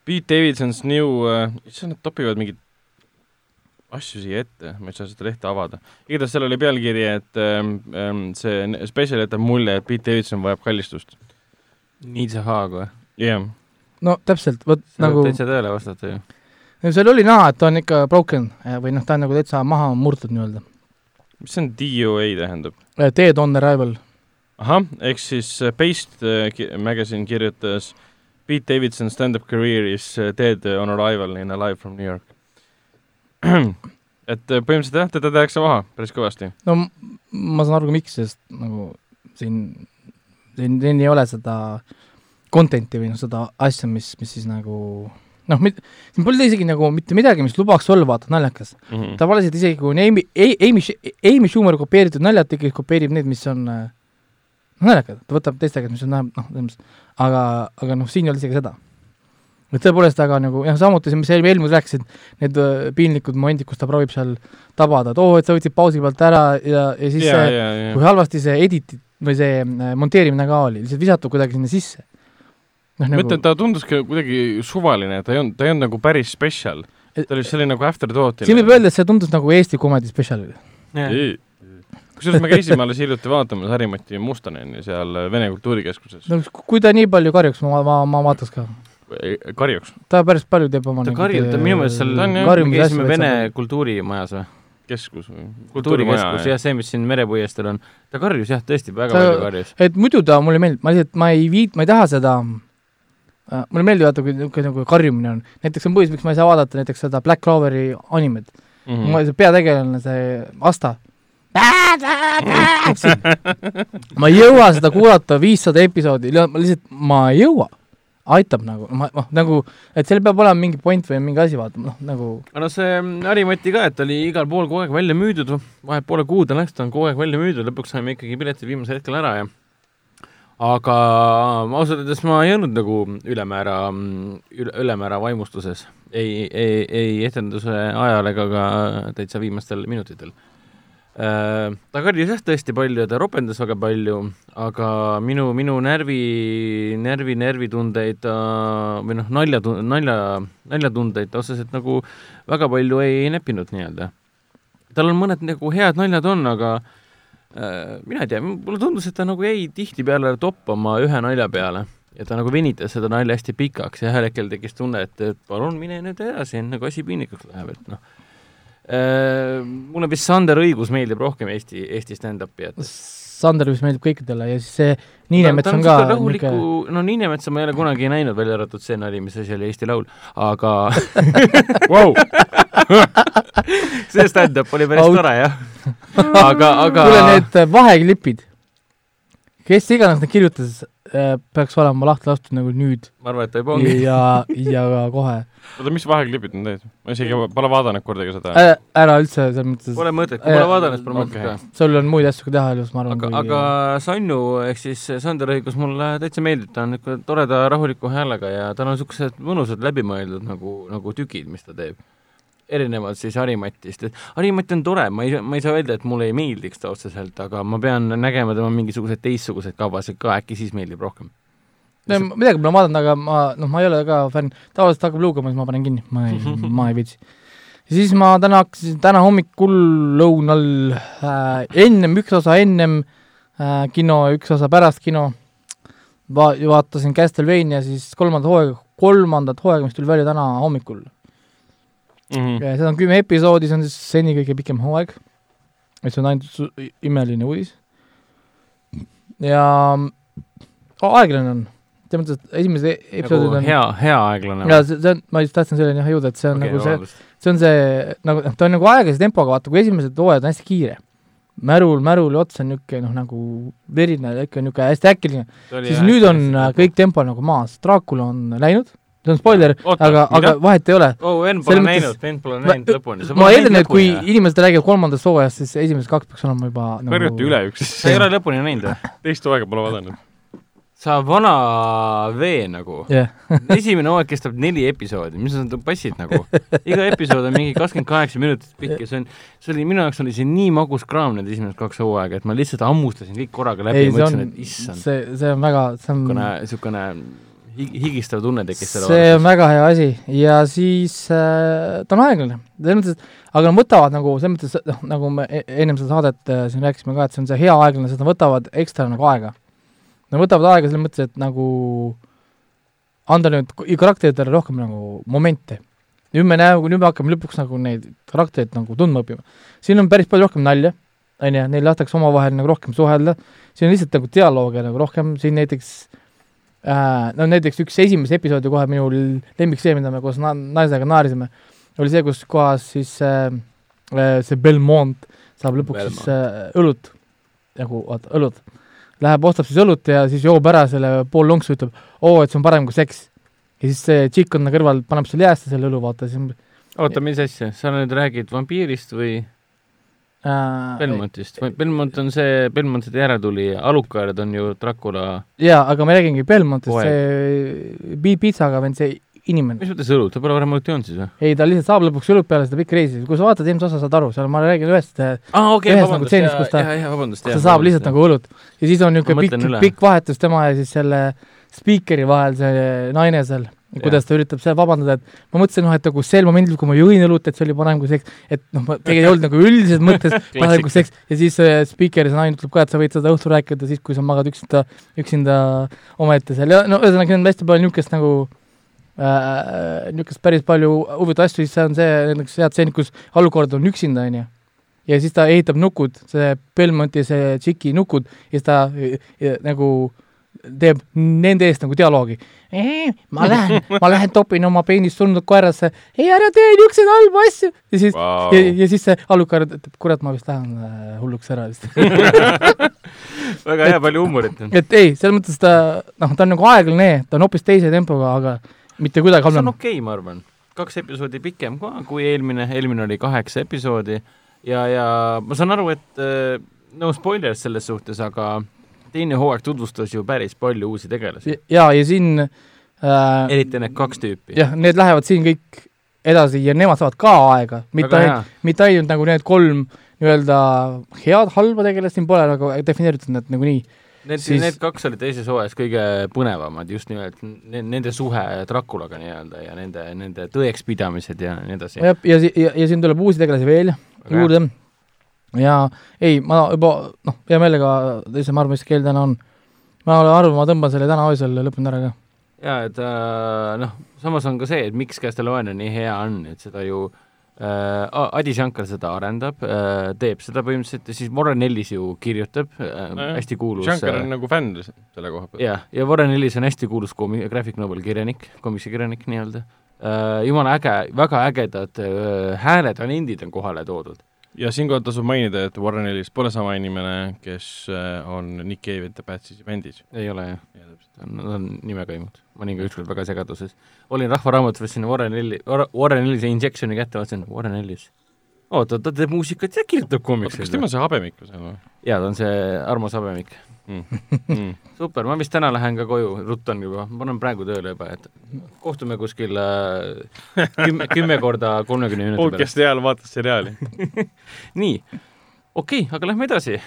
Pete Davidson's new äh,, issand, nad topivad mingeid asju siia ette, ma ei saa seda lehte avada. igatahes seal oli pealkiri, et ähm, ähm, see spetsial jätab mulje, et Pete Davidson vajab kallistust. Needs a hug või? jah yeah., no täpselt, vot see nagu täitsa tõele vastata ju. no seal oli näha, et ta on ikka broken eh, või noh, ta on nagu täitsa maha murtud nii-öelda. mis see on DOA tähendab? Dead on arrival. ahah, ehk siis äh, Paste äh, magazine kirjutas Pete Davidson stand-up career is dead on arrival in Alive from New York. <clears throat> et äh, põhimõtteliselt jah, teda tehakse maha päris kõvasti. no ma saan aru ka miks, sest nagu siin, siin, siin ei ole seda content'i või noh, seda asja, mis, mis siis nagu noh, siin pole isegi nagu mitte midagi, mis lubaks olla vaata naljakas. Mm -hmm. tavaliselt isegi kui on Amy, Amy, Amy Schumer kopeeritud naljad, ta ikkagi kopeerib need, mis on äh, noh, naljakad, ta võtab teiste käest, mis on noh, aga, aga noh, siin ei ole isegi seda. Et tõepoolest, aga nagu jah, samuti see, mis eelmine rääkis, et need äh, piinlikud momendid, kus ta proovib seal tabada, et oo, et sa võtsid pausi pealt ära ja, ja siis ja, see, ja, kui ja. halvasti see edit või see äh, monteerimine ka oli, lihtsalt visatud kuidagi sinna sisse. noh, ma nagu ütlen, ta tundus ka kuidagi suvaline, ta ei olnud, ta ei olnud nagu päris spetsial. ta oli selline nagu afterthought. siin võib öelda, et see tundus nagu Eesti Comedy Special. kusjuures me käisime alles hiljuti vaatamas Harimati Mustoneni seal Vene Kultuurikeskuses no kui ta nii palju karjuks, ma, ma, ma vaataks ka. karjuks. ta päris palju teeb oma ta karjub, ta minu meelest seal, me karjumise käisime asju Vene kultuurimajas või? keskus või? kultuurikeskus, jah, see, mis siin Merepuiesteel on. ta karjus jah, tõesti väga Ta- palju karjus. et muidu ta mulle meeldib, ma lihtsalt, ma ei viit-, ma ei taha seda äh, mulle meeldib vaata, kui niisugune nagu karjumine on. näiteks on põhjus, miks ma ei saa vaadata näiteks seda Black Cloveri animet mm. -hmm. ma, see peategelane, see Asta. <laughs> ma ei jõua seda kuulata viissada episoodi, ma lihtsalt, ma ei jõua. Aitab nagu, ma, noh nagu, et seal peab olema mingi point või mingi asi, vaata, noh nagu aga noh, see Harimati ka, et oli igal pool kogu aeg välja müüdud, vahet poole kuud on läks, ta on kogu aeg välja müüdud, lõpuks saime ikkagi piletid viimasel hetkel ära ja aga ausalt öeldes ma ei olnud nagu ülemäära, üle, ülemäära vaimustuses ei, ei, ei etenduse ajal ega ka täitsa viimastel minutitel. Äh, ta karjus jah tõesti palju ja ta ropendas väga palju, aga minu, minu närvi, närvi, närvitundeid ta või noh, nalja, nalja, naljatundeid ta otseselt nagu väga palju ei, ei näppinud nii-öelda. tal on mõned nagu head naljad on, aga äh, mina ei tea, mulle tundus, et ta nagu jäi tihtipeale toppama ühe nalja peale ja ta nagu venitas seda nalja hästi pikaks ja ühel hetkel tekkis tunne, et, et palun mine nüüd edasi, enne kui asi piinlikuks läheb, et noh Äh, mulle vist Sander Õigus meeldib rohkem Eesti, Eesti stand-up'i, et Sander vist meeldib kõikidele ja siis see Niinemets on ka rahuliku niisugune..., no Niinemetsa ma ei ole kunagi näinud, välja arvatud see nali, mis asi oli Eesti Laul, aga <laughs> wow. <laughs> see stand-up oli päris tore, jah. <laughs> aga, aga kuule, need vaheklipid, kes iganes need kirjutas, äh, peaks olema lahti lastud nagu nüüd. ma arvan, et ta juba ongi. ja, ja kohe oota, mis vaheklipid on need? ma isegi pole vaadanud kordagi seda äh,. ära üldse, selles mõttes Pole mõtet, kui pole vaadanud, siis pole mõtet ka. sul on muid asju ka teha elus, ma arvan. aga, aga Sannu ehk siis Sander Õigus mulle täitsa meeldib, ta on niisugune toreda rahuliku häälega ja tal on niisugused mõnusad läbimõeldud nagu, nagu tükid, mis ta teeb. Erinevalt siis Harimatist, et Harimati on tore, ma ei, ma ei saa öelda, et mulle ei meeldiks ta otseselt, aga ma pean nägema tema mingisuguseid teistsuguseid kavasid ka, äkki siis meeldib rohkem. No midagi pole vaadanud, aga ma, noh, ma ei ole ka fänn, tavaliselt hakkab luugama, siis ma panen kinni, ma ei <laughs> ma ei viitsi. ja siis ma täna hakkasin, täna hommikul lõunal äh, ennem, üks osa ennem äh, kino üks osa pärast kino va-, vaatasin Castlevania siis kolmandat hooaega, kolmandat hooaega, mis tuli välja täna hommikul mm. -hmm. ja seda on kümme episoodi, see on siis seni kõige pikem hooaeg, mis on ainult imeline uudis. ja aeglane on selles mõttes, et esimesed e-, episoodid nagu on hea, hea aeglane. jaa, see, see on, ma just tahtsin selleni jah jõuda, et see on okay, nagu see, see on see, nagu, ta on nagu aeglase tempoga, vaata, kui esimesed hooajad on hästi kiire, märul, märul ots on niisugune noh, nagu verine, ikka niisugune hästi äkiline, siis nüüd on tempo. kõik tempo nagu maas, Dracula on läinud, see on spoiler, aga, aga vahet ei ole. oh, Enn pole näinud, Enn pole näinud lõpuni. ma eeldan, et kui inimesed räägivad kolmandast hooajast, siis esimesed kaks peaks olema juba nagu... kõrvuti üle üks. sa ei ole lõpuni näinud või? <laughs> teist hooaega pole vaadanud sa vana vee nagu yeah. <laughs> esimene hooaeg kestab neli episoodi, mis sa passid nagu? iga episood on mingi kakskümmend kaheksa minutit pikk ja see on, see oli, minu jaoks oli see nii magus kraam, need esimesed kaks hooaega, et ma lihtsalt hammustasin kõik korraga läbi ja mõtlesin, et issand. see, see on väga, see on niisugune higistav tunne tekkis selle see on väga hea asi. Ja siis äh, ta on aeglane, selles mõttes, et aga nad võtavad nagu selles mõttes, noh, nagu me e-, ennem seda saadet äh, siin rääkisime ka, et see on see hea aeglane, sest nad võtavad ekstra nagu aega. Nad võtavad aega selles mõttes, et nagu anda nüüd karakteritele rohkem nagu momente. nüüd me näeme, nüüd me hakkame lõpuks nagu neid karaktereid nagu tundma õppima. siin on päris palju rohkem nalja, on ju, neil lastakse omavahel nagu rohkem suhelda, siin on lihtsalt nagu dialoogi nagu rohkem, siin näiteks no näiteks üks esimese episoodi kohe minu lemmik see, mida me koos na naisega naarisime, oli see, kus kohas siis äh, äh see Belmont saab lõpuks Belmont. siis äh, õlut, nagu vaata, õlut läheb, ostab siis õlut ja siis joob ära selle pool lonksu, ütleb, oo, et see on parem kui seks. ja siis see tšikk on kõrval, paneb selle jäässe selle õlu, vaata, siis oota, mis asja, sa nüüd räägid vampiirist või Belmontist, Belmont on see, Belmontide järeltulija, Alucard on ju Dracula jaa, aga ma räägingi Belmontist, see pitsaga vend, see inimene. mis mõttes õlut, ta pole varem õlut joonud siis või? ei, ta lihtsalt saab lõpuks õlut peale seda pikka reisi, kui sa vaatad eelmist osa, saad aru, seal ma räägin ühest ah, okay, ühest nagu tseenist, kus ta, ta saab lihtsalt nagu õlut. ja siis on niisugune pikk, pikk vahetus tema ja siis selle spiikeri vahel, see naine seal, kuidas ta üritab seal vabandada, et ma mõtlesin, noh, et nagu sel momendil, kui ma jõin õlut, et see oli parem kui seks, et noh, ma tegelikult ei olnud nagu üldiselt mõttes <laughs> parem kui seks. Ja siis äh, spiiker, see naine ütleb ka, et sa võid seda õhtul rääkida siis, kui sa magad üksinda, üksinda omaette seal. Ja no ühesõnaga, siin on hästi palju niisugust nagu Äh, niisugust päris palju huvitavaid asju, siis see on see, näiteks head stseenid, kus Alucard on üksinda, on ju, ja siis ta ehitab nukud, see Belmonti see tšiki nukud, ja siis ta ja, nagu teeb nende eest nagu dialoogi. ma lähen, ma lähen topin oma peenist surnud koerasse, ei ära tee niisuguseid halbu asju. ja siis wow., ja, ja siis see Alucard ütleb, kurat, ma vist lähen äh, hulluks ära vist <laughs> väga hea, palju huumorit et ei, selles mõttes ta, noh, ta on nagu aeglane, ta on hoopis teise tempoga, aga mitte kuidagi halvem. see on okei okay,, ma arvan. kaks episoodi pikem ka kui eelmine, eelmine oli kaheksa episoodi ja, ja ma saan aru, et äh, no spoilers selles suhtes, aga teine hooaeg tutvustas ju päris palju uusi tegelasi. jaa, ja siin äh, eriti need kaks tüüpi. jah, need lähevad siin kõik edasi ja nemad saavad ka aega, mitte ainult, mitte ainult nagu need kolm nii-öelda head, halba tegelast siin pole nagu defineeritud nad nagunii. Need Siis- need kaks olid teises hooajas kõige põnevamad, just nimelt ne- nende suhe Draculaga nii-öelda ja nende, nende tõekspidamised ja nii edasi. jah, ja, ja, ja, ja siin tuleb uusi tegelasi veel juurde. Ja ei, ma juba noh, hea meelega teise Marvelist keel täna on. ma arvan, ma tõmban selle täna öösel, lõpetan ära ka. jaa, et äh, noh, samas on ka see, et miks Castlevania nii hea on, et seda ju äh, Adi Shankar seda arendab äh,, teeb seda põhimõtteliselt ja siis Warren Ellis ju kirjutab äh, Nojah, hästi kuulus Shankar äh, on nagu fänn selle koha pealt. jah, ja Warren Ellis on hästi kuulus koomi-, graphic novel kirjanik, komiksikirjanik nii-öelda uh,. jumala äge, väga ägedad uh, hääled ja nendid on kohale toodud. Ja siinkohal tasub mainida, et Warren Ellis pole sama inimene, kes äh, on Nick Cave The Bad Seas'i bändis. ei ole jah, nad on nimekaimud. ma olin ka ükskord väga segaduses. olin Rahvaraamatus, võtsin Warren Elli, Warren Ellise injection'i kätte, vaatasin Warren Ellis. oota, ta teeb muusikat ja kirjutab oota, kas komikseid tema. see habemik või see või jaa, ta on see Armo Sabemik. mm.? Mm. super, ma vist täna lähen ka koju, ruttan juba, ma panen praegu tööle juba, et kohtume kuskil äh, kümme, kümme korda kolmekümne minuti pärast. podcast'i ajal vaatas seriaali. <laughs> nii, okei okay,, aga lähme edasi.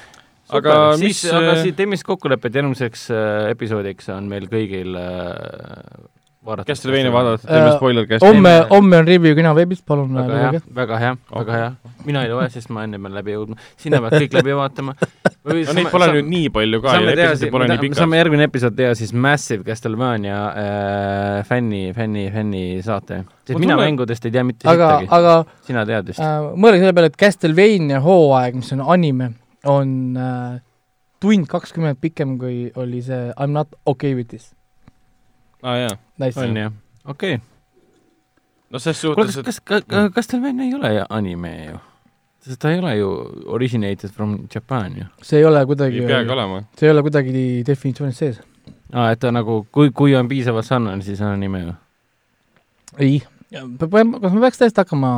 Aga siis mis,, aga äh, siit teeme siis kokkulepped järgmiseks äh, episoodiks on meil kõigil äh, vaadata. Castlevania vaadata, teeme Äh, spoiler homme, homme on review kino veebis, palun väga hea väga hea, väga hea. mina ei loe, sest ma enne pean läbi jõudma. sina pead kõik läbi vaatama. no neid pole nüüd nii palju ka saame siis, pole nii saame pikad. järgmine episood teha siis Massive Castlevania äh, fänni, fänni, fänni saate. sest mina mängudest ei tea mitte aga, sittagi, aga sina tead vist äh, mõelge selle peale, et Castlevania hooaeg, mis on anime, on äh, tund kakskümmend pikem, kui oli see I m not okay with this. Aa jaa, Nice. on jah, okei okay.. no ses kuule, suhtes, kas, et kas, kas, Castlevania ei ole anime ju? sest ta ei ole ju originated from Japan ju. see ei ole kuidagi ei, peagi olema. see ei ole kuidagi definitsioonis sees. aa, et ta nagu, kui, kui on piisavalt sarnane, siis on anime ju. ei, kas me peaks tõesti hakkama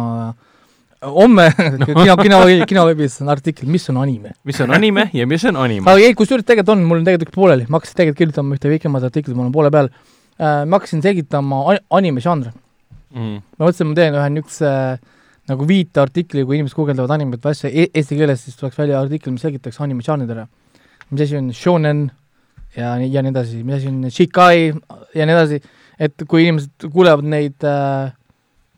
homme <laughs> <laughs> kino, kino, kinoveebis on artikkel, mis on anime. mis on anime ja mis on <laughs> anime. aga ei, kusjuures tegelikult on, mul on tegelikult pooleli, ma hakkasin tegelikult kirjutama ühte pikemat artiklit, mul on poole peal äh,. ma hakkasin selgitama an- anime žanre. mm.. ma mõtlesin, ma teen ühe niisuguse äh, nagu viiteartikli, kui inimesed guugeldavad animet või asja e eesti keeles, siis tuleks välja artikkel, mis selgitaks anime žanridele. mis asi on shonen ja, ja nii edasi, mis asi on shikai ja nii edasi, et kui inimesed kuulevad neid äh,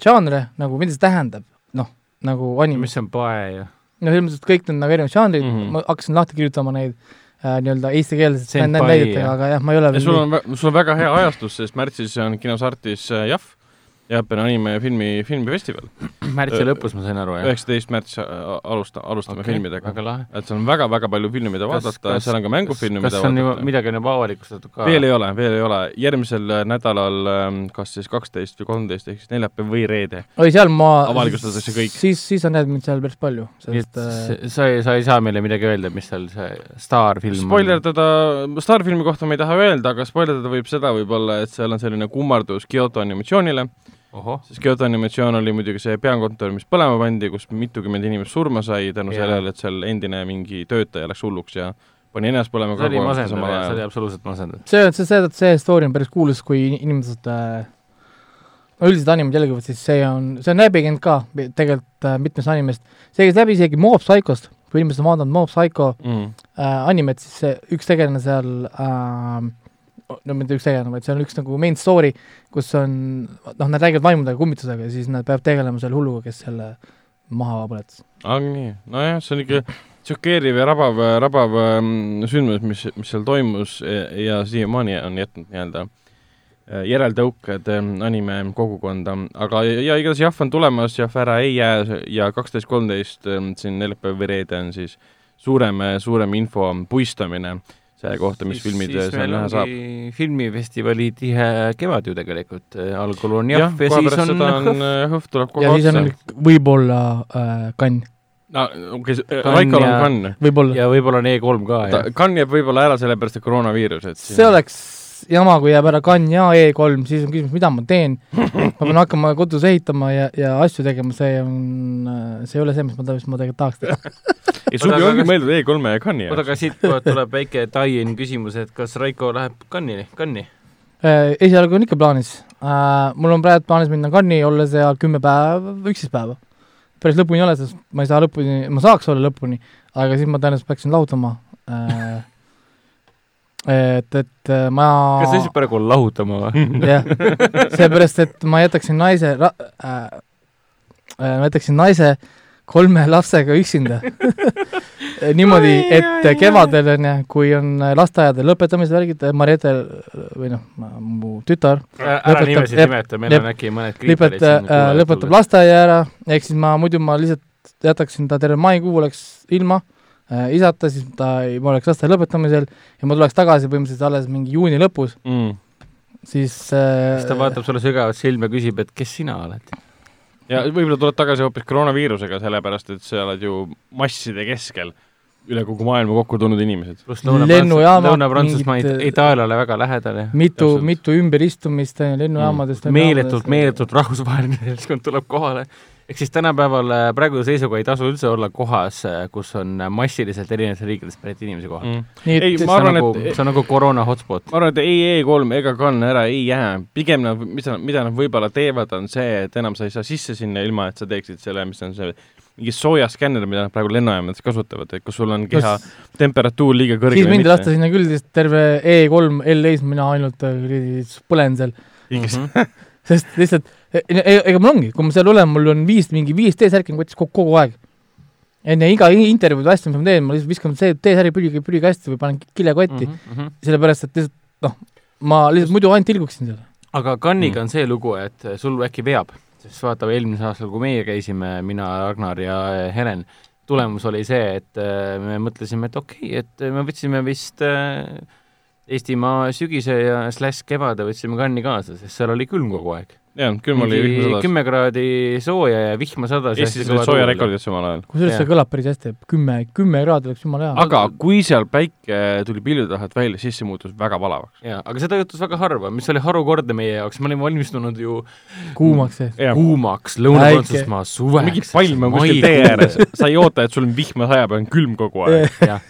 žanre nagu, mida see tähendab, noh, nagu anime, mis on pae ja no selles mõttes, et kõik need nagu erinevad žanrid mm. -hmm. ma hakkasin lahti kirjutama neid äh, nii-öelda eestikeelset näidetega, aga jah, ma ei ole ja sul on, sul on väga hea ajastus, sest märtsis on kinos Artis äh, Jahv, Jaapani anime ja filmi, filmifestival. märtsi lõpus ma sain aru, jah? üheksateist märts äh, alusta-, alustame okay, filmidega. et seal on väga-väga palju filme, mida vaadata, seal on ka mängufilme, kas mida on juba, vaadata. midagi on juba avalikustatud ka? veel ei ole, veel ei ole, järgmisel äh, nädalal ähm, kas siis kaksteist või kolmteist ehk siis neljapäev või reede. oi, seal ma Avalikustatakse kõik. siis, siis on näed mind seal päris palju, sest et äh, sa ei, sa ei saa meile midagi öelda, mis seal see staarfilm spoilerdada, staarfilmi kohta ma ei taha öelda, aga spoilerdada võib seda võib-olla, et seal on selline kummardus Kyoto animatsioonile, sest Kyoto animatsioon oli muidugi see peakontor, mis põlema pandi, kus mitukümmend inimest surma sai tänu sellele, et seal endine mingi töötaja läks hulluks ja pani ennast põlema see oli masendav see oli absoluutselt masendav. see, see, see, see story on päris kuulus, kui in- inimesed äh, no üldiselt animeid jälgivad, siis see on, see on läbi käinud ka tegelikult äh, mitmest animest, see käis läbi isegi Mob Psychost, kui inimesed on vaadanud Mob Psycho Mm. äh, animet, siis see üks tegelane seal äh, no mitte üks tegelane, vaid see on üks nagu main story, kus on, noh, nad räägivad vaimudega kummitusega ja siis nad peavad tegelema selle hulluga, kes selle maha põletas. aga nii, nojah, see on ikka šokeeriv ja rabav, rabav ähm, sündmus, mis, mis seal toimus ja, ja siiamaani on jätnud nii-öelda äh, järeltõuked ähm, anime kogukonda, aga ja, igatahes Jahv on tulemas, Jahv ära ei jää ja kaksteist, kolmteist ähm, siin neljapäev või reede on siis suurem, suurem info puistamine selle kohta, mis filmid seal näha saab. filmifestivali tihe kevad ju tegelikult, algul on jah, jah, ja siis on Hõhv. äh, Hõhv tuleb kohe ja siis on otsa. võib-olla äh, kann, okei, Kann Raikol on ja- kann. võib-olla. ja võib-olla on E3 ka, jah. kann jääb võib-olla ära sellepärast, et koroonaviirus, et see oleks jama, kui jääb ära kann ja E3, siis on küsimus, mida ma teen. <laughs> ma pean hakkama kodus ehitama ja, ja asju tegema, see on, see ei ole see, mis ma, mis ma tegelikult tahaks teha. <laughs> ei, suvi Oota, ongi aga- mõeldud E3-e ja oota, jaoks. aga siit kohe tuleb väike tie-in küsimus, et kas Raiko läheb Cannes'i, Cannes'i? Äh, esialgu on ikka plaanis. mul on praegu plaanis minna Cannes'i, olla seal kümme päeva, üksteist päeva. päris lõpuni ei ole, sest ma ei saa lõpuni, ma saaks olla lõpuni, aga siis ma tõenäoliselt peaksin lahutama äh. <laughs> et, et äh, ma kas sa lihtsalt praegu lahutama või? <laughs> jah, seepärast, et ma jätaksin naise ra- äh,, äh, ma jätaksin naise kolme lapsega üksinda. <laughs> niimoodi, et kevadel on ju, kui on lasteaedade lõpetamise värgid, Mariette või noh, mu tütar ära Lõpetab- nimesid nimeta, meil on äkki mõned lõpeta- äh,, lõpetab lasteaia ära, ehk siis ma muidu ma lihtsalt jätaksin ta terve maikuu oleks ilma äh, isata, siis ta ei, ma oleks lasteaia lõpetamisel ja ma tuleks tagasi põhimõtteliselt alles mingi juuni lõpus, mm.. siis äh, siis ta vaatab sulle sügavalt silma ja küsib, et kes sina oled. ja võib-olla tuled tagasi hoopis koroonaviirusega, sellepärast et sa oled ju masside keskel üle kogu maailma kokku tulnud inimesed. pluss Lõuna-Prantsusmaa mingid- Itaaliale väga lähedal ja mitu mitu ümberistumisest on ju lennujaamadest Mm. meeletult, meeletult rahvusvaheline seltskond tuleb kohale. Ehk siis tänapäeval äh, praeguse seisuga ei tasu üldse olla kohas, kus on äh, massiliselt erinevatest riikidest pärit inimesi kohal mm.. Mm. nii Ei, et ma see on arvan, nagu et-, see on nagu koroona hotspot. ma arvan, et ei E3 ega Cannes ära ei jää, pigem nad, mis nad, mida nad võib-olla teevad, on see, et enam sa ei saa sisse sinna, ilma et sa teeksid selle, mis on see mingi soojaskänner, mida nad praegu lennujaamades kasutavad, et kus sul on keha temperatuur liiga kõrge siis mind ei lasta sinna küll, sest terve E3 LA-s mina ainult äh, põlen seal, sinna. sest lihtsalt, ega mul ongi, kui ma seal olen, mul on viis, mingi viis T-särki on kotis kogu, kogu aeg. enne iga intervjuud või asja, mis ma teen, ma lihtsalt viskan see T-särgi prügi, prügikasti või panen kilekotti mm, -hmm. sellepärast et lihtsalt noh, ma lihtsalt muidu ainult tilguksin seal. aga Cannes'iga Mm. on see lugu, et sul äkki veab, sest vaata, eelmisel aastal, kui meie käisime, mina, Ragnar ja äh, Helen, tulemus oli see, et äh, me mõtlesime, et okei okay,, et me võtsime vist äh, Eestimaa sügise ja slaš kevade võtsime Cannes'i kaasa, sest seal oli külm kogu aeg. jah, külm oli vihma sadas. kümme kraadi sooja ja vihma sadas. Eestis olid soojarekordid samal ajal. kusjuures see kõlab päris hästi, kümme, kümme kraadi oleks jumala hea. aga kui seal päike tuli pilvi tahalt välja, siis see muutus väga palavaks. jaa, aga seda juhtus väga harva, mis oli harukordne meie jaoks, me olime valmistunud ju kuumaks kuumaks Lõuna-Prantsusmaa suveks. mingi palm on kuskil tee ääres, sa ei oota, et sul vihm sajab ja on külm kogu aeg. jah,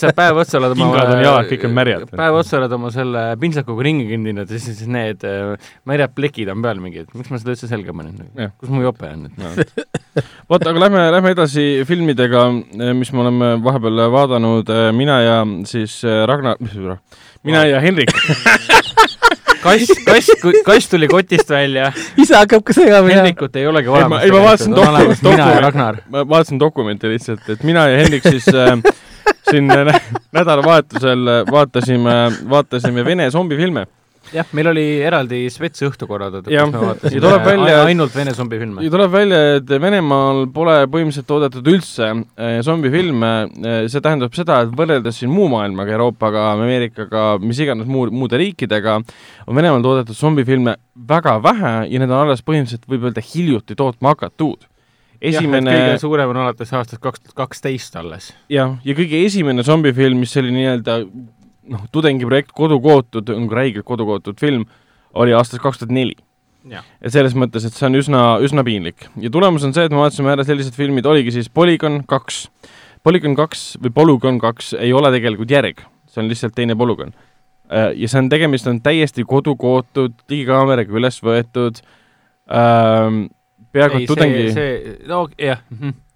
sa päev otsa oled oma Kingad on jalad, kõik on märjad. päev otsa oled oma selle pintsakuga ringi kõndinud ja siis need äh, märjad plekid on peal mingid, miks ma seda üldse selga panin Jah.? kus mu jope on nüüd? vot, aga lähme, lähme edasi filmidega, mis me oleme vahepeal vaadanud, mina ja siis äh, Ragnar, mis see, mina ja Henrik. <laughs> kass, kass, kass tuli kotist välja, ise hakkab ka segama ja Hendrikut ei olegi olemas. ei, ma vaatasin doku- mina ja doku- Ragnar. ma vaatasin dokumenti lihtsalt, et mina ja Henrik siis äh, <laughs> <laughs> siin nä- nädalavahetusel vaatasime, vaatasime Vene zombifilme. jah, meil oli eraldi spets õhtu korraldatud, kus me vaatasime tuleb välja- ainult vene zombifilme ja. tuleb välja, et Venemaal pole põhimõtteliselt toodetud üldse äh, zombifilme, see tähendab seda, et võrreldes siin muu maailmaga, Euroopaga, Ameerikaga, mis iganes muu, muude riikidega, on Venemaal toodetud zombifilme väga vähe ja need on alles põhimõtteliselt võib öelda hiljuti tootma hakatud. Esimene kõige suurem on alates aastast kaks tuhat kaksteist alles. jah, ja kõige esimene zombifilm, mis oli nii-öelda noh, tudengiprojekt Kodukootud, on ka räigelt kodukootud film, oli aastast kaks tuhat neli. Jah. et selles mõttes, et see on üsna, üsna piinlik. ja tulemus on see, et me vaatasime ära sellised filmid, oligi siis Polygon kaks. Polygon kaks või Polygon kaks ei ole tegelikult järg, see on lihtsalt teine Polygon. ja see on, tegemist on täiesti kodukootud, digikaameraga üles võetud ähm,, peaaegu et tudengi, see, no jah,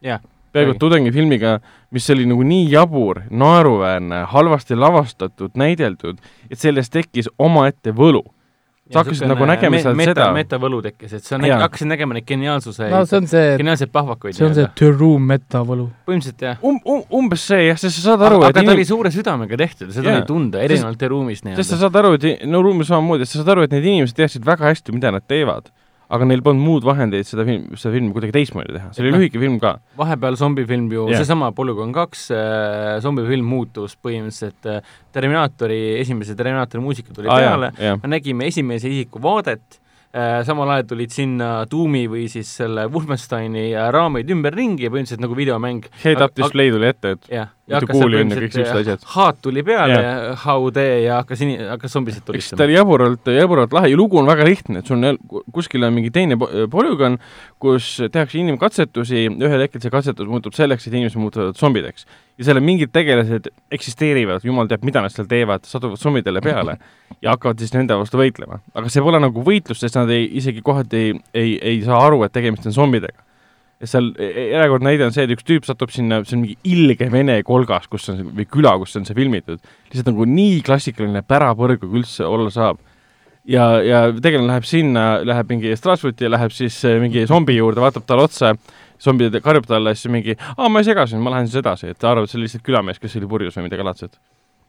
jah. peaaegu et tudengifilmiga, mis oli nagu nii jabur, naeruväärne, halvasti lavastatud, näideldatud, et sellest tekkis omaette võlu. sa hakkasid nagu nägema sealt meta, seda, metavõlu tekkis, et sa Jaa. nä- hakkasid nägema neid geniaalsuse no see on see, geniaalseid pahvakuid see on see The Room metavõlu. põhimõtteliselt jah. um, um, umbes see jah, sest sa saad aru, aga et ta inim- oli suure südamega tehtud, seda oli tunda, erinevalt The Room'ist sest sa nii-öelda. saad aru, et no ruumis samamoodi, sa saad aru, et need inimesed teadsid väga hästi, mida nad teevad. Aga neil polnud muud vahendeid seda film, seda filmi kuidagi teistmoodi teha, see oli Noh. lühike film ka. vahepeal zombifilm ju yeah., seesama Polygon kaks äh, zombifilm muutus põhimõtteliselt äh, Terminaatori, esimese Terminaatori muusika tuli aa peale, me nägime esimese isiku vaadet äh,, samal ajal tulid sinna Doomi või siis selle Wolfensteini äh, raamid ümberringi, põhimõtteliselt nagu videomäng. Head up display tuli ette, et jah, Hakkas ja kõik põhimõtteliselt, haat tuli peale Jah. ja HUD ja hakkas hakkas zombisid eks ta tulistama. oli jaburalt, jaburalt lahe ja lugu on väga lihtne, et sul on kuskil on mingi teine po- polügoon, kus tehakse inimkatsetusi, ühel hetkel see katsetus muutub selleks, et inimesed muutuvad zombideks. ja seal on mingid tegelased eksisteerivad, jumal teab, mida nad seal teevad, satuvad zombidele peale ja hakkavad siis nende vastu võitlema. aga see pole nagu võitlus, sest nad ei, isegi kohati ei, ei, ei saa aru, et tegemist on zombidega. Ja seal e- järjekordne näide on see, et üks tüüp satub sinna, see on mingi ilge vene kolgas, kus on, või küla, kus on see filmitud. lihtsalt nagu nii klassikaline pärapõrgu, kui üldse olla saab. ja, ja tegelane läheb sinna, läheb mingi Strasbourgi ja läheb siis äh, mingi zombi juurde, vaatab talle otsa, zombi karjub talle, siis mingi, aa, ma segasin, ma lähen siis edasi, et ta arvab, et see oli lihtsalt külamees, kes oli purjus või midagi laadset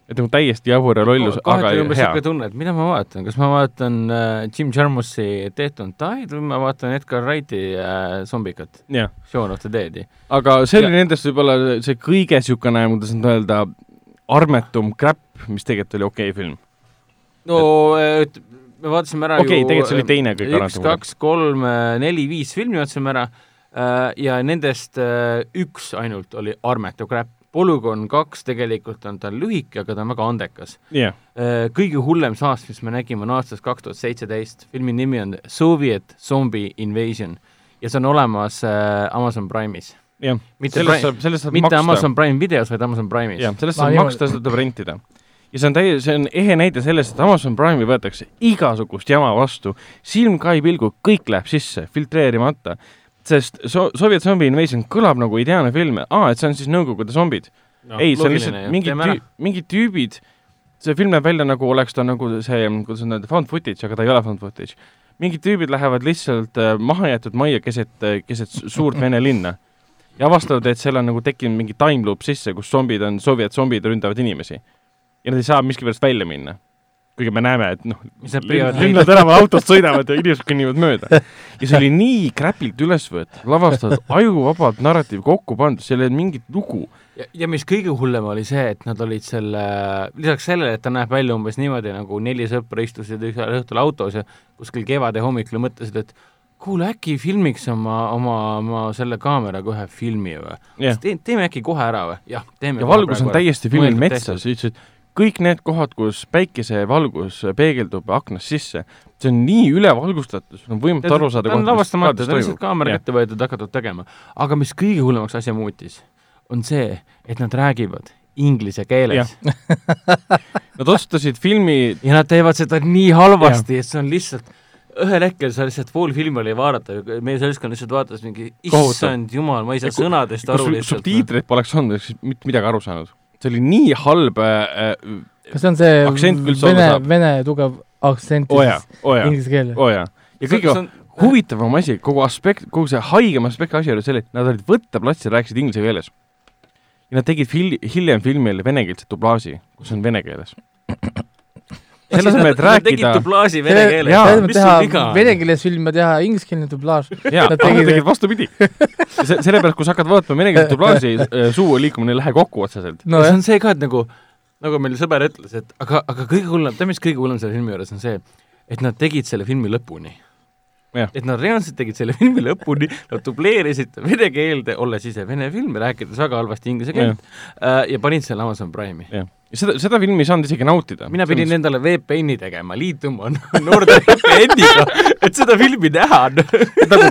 et nagu täiesti jabur ja lollus, aga umbes hea. tunne, et mida ma vaatan, kas ma vaatan äh, Jim Jarmusi Death on Died või ma vaatan Edgar Wrighti äh, zombikat, jah, Shaun of the Deadi. aga see oli Ja- nendest võib-olla see kõige niisugune, kuidas nüüd öelda, armetum crap, mis tegelikult oli okei okay film. no et me vaatasime ära Okei, ju tegelikult see oli teine kõige üks, armetum kaks, kolm, neli, viis filmi vaatasime ära äh, ja nendest äh, üks ainult oli armetu crap. Polügoon kaks tegelikult on ta lühike, aga ta on väga andekas. yeah., Äh, kõige hullem saast, mis me nägime, on aastast kaks tuhat seitseteist. filmi nimi on Soviet Zombie Invasion ja see on olemas äh, Amazon Prime'is. jah, mitte sellest saab, sellest saab mitte maksta. Amazon Prime videos, vaid Amazon Prime'is. jah, sellest saab niimoodi- maksta, seda tuleb rentida. ja see on täie-, see on ehe näide sellest, et Amazon Prime'i võetakse igasugust jama vastu, silm ka ei pilgu, kõik läheb sisse, filtreerimata. Sest so-, Soviet Zombie Invasion kõlab nagu ideaalne film, aa, et see on siis Nõukogude zombid no,. ei, see on lihtsalt mingid tüü-, mingid tüübid, see film näeb välja nagu oleks ta nagu see, kuidas on öelda, found footage, aga ta ei ole found footage. mingid tüübid lähevad lihtsalt äh, mahajäetud majja keset, keset su- suurt vene linna ja avastavad, et seal on nagu tekkinud mingi time loop sisse, kus zombid on, Soviet zombid ründavad inimesi. ja nad ei saa miskipärast välja minna. Kuigi me näeme, et noh, linna tänaval autod sõidavad ja inimesed kõnnivad mööda. ja see oli nii kräpilt üles võetud, lavastatud, ajuvabalt narratiiv kokku pandud, seal ei olnud mingit lugu. ja, mis kõige hullem oli see, et nad olid selle, lisaks sellele, et ta näeb välja umbes niimoodi, nagu neli sõpra istusid ühel õhtul autos ja kuskil kevade hommikul mõtlesid, et kuule, äkki filmiks oma, oma, oma selle kaameraga ühe filmi või jah, Te, teeme äkki kohe ära või? jah, teeme ja valgus on täiesti filmil metsas, ütlesid, kõik need kohad, kus päikesevalgus peegeldub aknast sisse, see on nii ülevalgustatud, sul on võimatu aru saada. ta on lavastamata, ta on lihtsalt kaamera kätte võetud, hakatud tegema. aga mis kõige hullemaks asja muutis, on see, et nad räägivad inglise keeles <laughs> Nad otsustasid filmi ja nad teevad seda nii halvasti, et see on lihtsalt ühel hetkel sa lihtsalt pool filmi oli vaadata, meie seltskond lihtsalt vaatas mingi issand jumal, ma ei saa sõnadest aru lihtsalt. noh. subtiitreid poleks olnud, oleks mitte midagi aru saanud. See oli nii halb äh,, kas see on see vene vene tugev aktsent oo jaa, oo jaa, inglise keelde? oo jaa. ja kõige huvitavam asi, kogu aspekt, kogu see haigem aspekt asi oli selle, et nad olid võtteplatsil, rääkisid inglise keeles. ja nad tegid fil-, hiljem filmile venekeelse dublaaži, kus on vene keeles. Selle asemel, et rääkida tegid dublaaži vene keeles mis sul viga on? vene keeles film ja teha ingliskeelne dublaaž. jaa, Nad tegid- vastupidi. sellepärast, kui sa hakkad vaatama venekeelset dublaaži, suu liikumine ei lähe kokku otseselt. no see on see ka, et nagu, nagu meil sõber ütles, et aga, aga kõige hullem, tead, mis kõige hullem selle filmi juures on see, et nad tegid selle filmi lõpuni Jah.. et nad reaalselt tegid selle filmi lõpuni, nad dubleerisid vene keelde, olles ise vene film, rääkides väga halvasti inglise keelt äh, ja panid selle Amazon Prime'i. Ja seda, seda filmi ei saanud isegi nautida. mina pidin endale VPN-i tegema, liituma <laughs> Norde VPN-iga, et seda filmi näha. nagu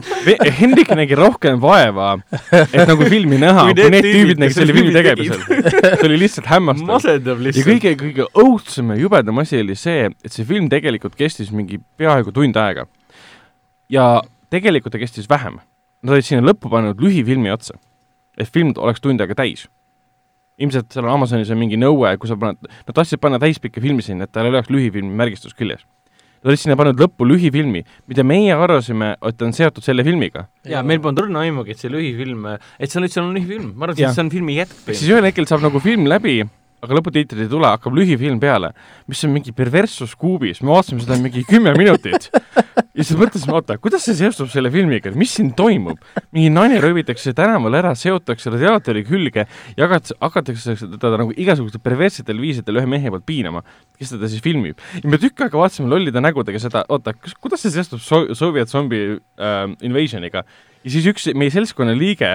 Hendrik nägi rohkem vaeva, et nagu filmi näha, Kui need tüübid, nägid selle filmi tegemisel. see oli lihtsalt hämmastav. masendav ja lihtsalt. kõige, kõige õudsem ja jubedam asi oli see, et see film tegelikult kestis mingi peaaegu tund aega. ja tegelikult ta kestis vähem. Nad olid sinna lõppu pannud lühifilmi otsa, et film oleks tund aega täis. Ilmselt seal on Amazonis on mingi nõue, kui sa paned, nad tahtsid panna täispikka filmi sinna, et tal ei oleks lühifilmi märgistus küljes. Nad olid sinna pannud lõppu lühifilmi, mida meie arvasime, et on seotud selle filmiga. ja meil polnud õrna aimugi, et see lühifilm, et see on üldse on lühifilm, ma arvasin, Jah. et see on filmi jätk. siis ühel hetkel saab nagu film läbi, aga lõputiitrid ei tule, hakkab lühifilm peale, mis on mingi perverssus kuubis, me vaatasime seda mingi kümme minutit. Ja siis mõtlesime, oota, kuidas see seostub selle filmiga, mis siin toimub? mingi naine röövitakse tänaval ära, seotakse radiaatori külge ja hakatakse, teda nagu igasugustel perverssetel viisidel ühe mehe poolt piinama, kes teda siis filmib. ja me tükk aega vaatasime lollide nägudega seda, oota, kuidas see seostub so Soviet zombie äh, invasioniga ja siis üks meie seltskonna liige,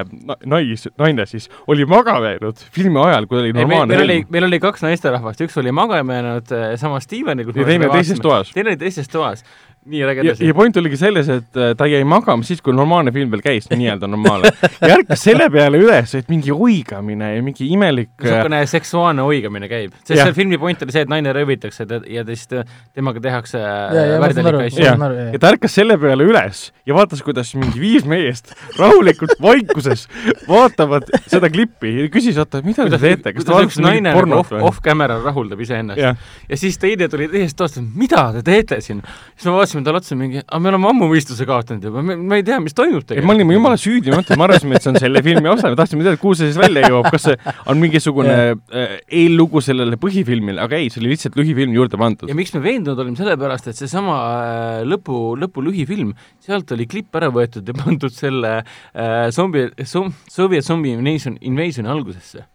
nais, naine siis, oli magama jäänud filmi ajal, kui oli ei, meil, normaalne meil oli meil oli kaks naisterahvast, üks oli magama jäänud äh, sama Steveni, ja teine teises. toas. teine oli teises toas. Nii räägi ja, edasi ja. point oligi selles, et äh, ta jäi magama siis, kui normaalne film veel käis, nii-öelda normaalne. ja ärkas selle peale üles, et mingi oigamine ja mingi imelik äh, niisugune seksuaalne oigamine käib, sest Jah. seal filmi point oli see, et naine röövitakse ta- ja siis temaga tehakse ja, ja ma ma asju. Aru, ja jah. ta ärkas selle peale üles ja vaatas, kuidas mingi viis meest rahulikult vaikuses vaatavad seda klippi ja küsis, oota, mida te teete, kas te vaatate mingit nagu pornot off, või? off-camera rahuldab iseennast ja siis teine tuli teisest toast, et mida te teete siin. siis me vaatasime talle otsa mingi, aga me oleme ammu mõistuse kaotanud juba, me, me ei tea, mis toimub et me olime jumala süüdimatu, me arvasime, et see on selle filmi osa, me tahtsime teada, kuhu see siis välja jõuab, kas see on mingisugune äh, eellugu sellele põhifilmile, aga ei, see oli lihtsalt lühifilm juurde pandud ja. miks me veendunud olime, sellepärast et seesama äh, lõpu, lõpu lühifilm, sealt oli klipp ära võetud ja pandud selle äh, zombi, Soviet Zombie Invasion, Invasioni algusesse.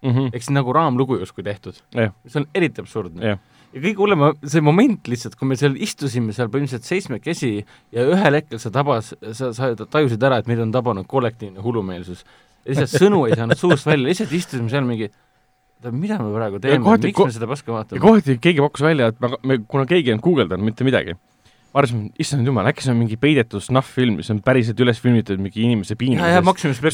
Mhm. ehk siis nagu raamlugu justkui tehtud. Jah. mis on eriti absurdne. jah, ja kõige hullem, see moment lihtsalt, kui me seal istusime seal põhimõtteliselt seitsmekesi ja ühel hetkel sa tabas, sa, sa tajusid ära, et meid on tabanud kollektiivne hullumeelsus. ja lihtsalt sõnu ei saanud suust välja, lihtsalt istusime seal mingi oota, mida me praegu teeme, miks me seda paska ja vaatame? kohati keegi pakkus välja, et me, me, kuna keegi ei olnud guugeldanud mitte midagi, ma arvasin, issand jumal, äkki see on mingi peidetud snuff-film, mis on päriselt üles filmitud mingi inimese piinamisest.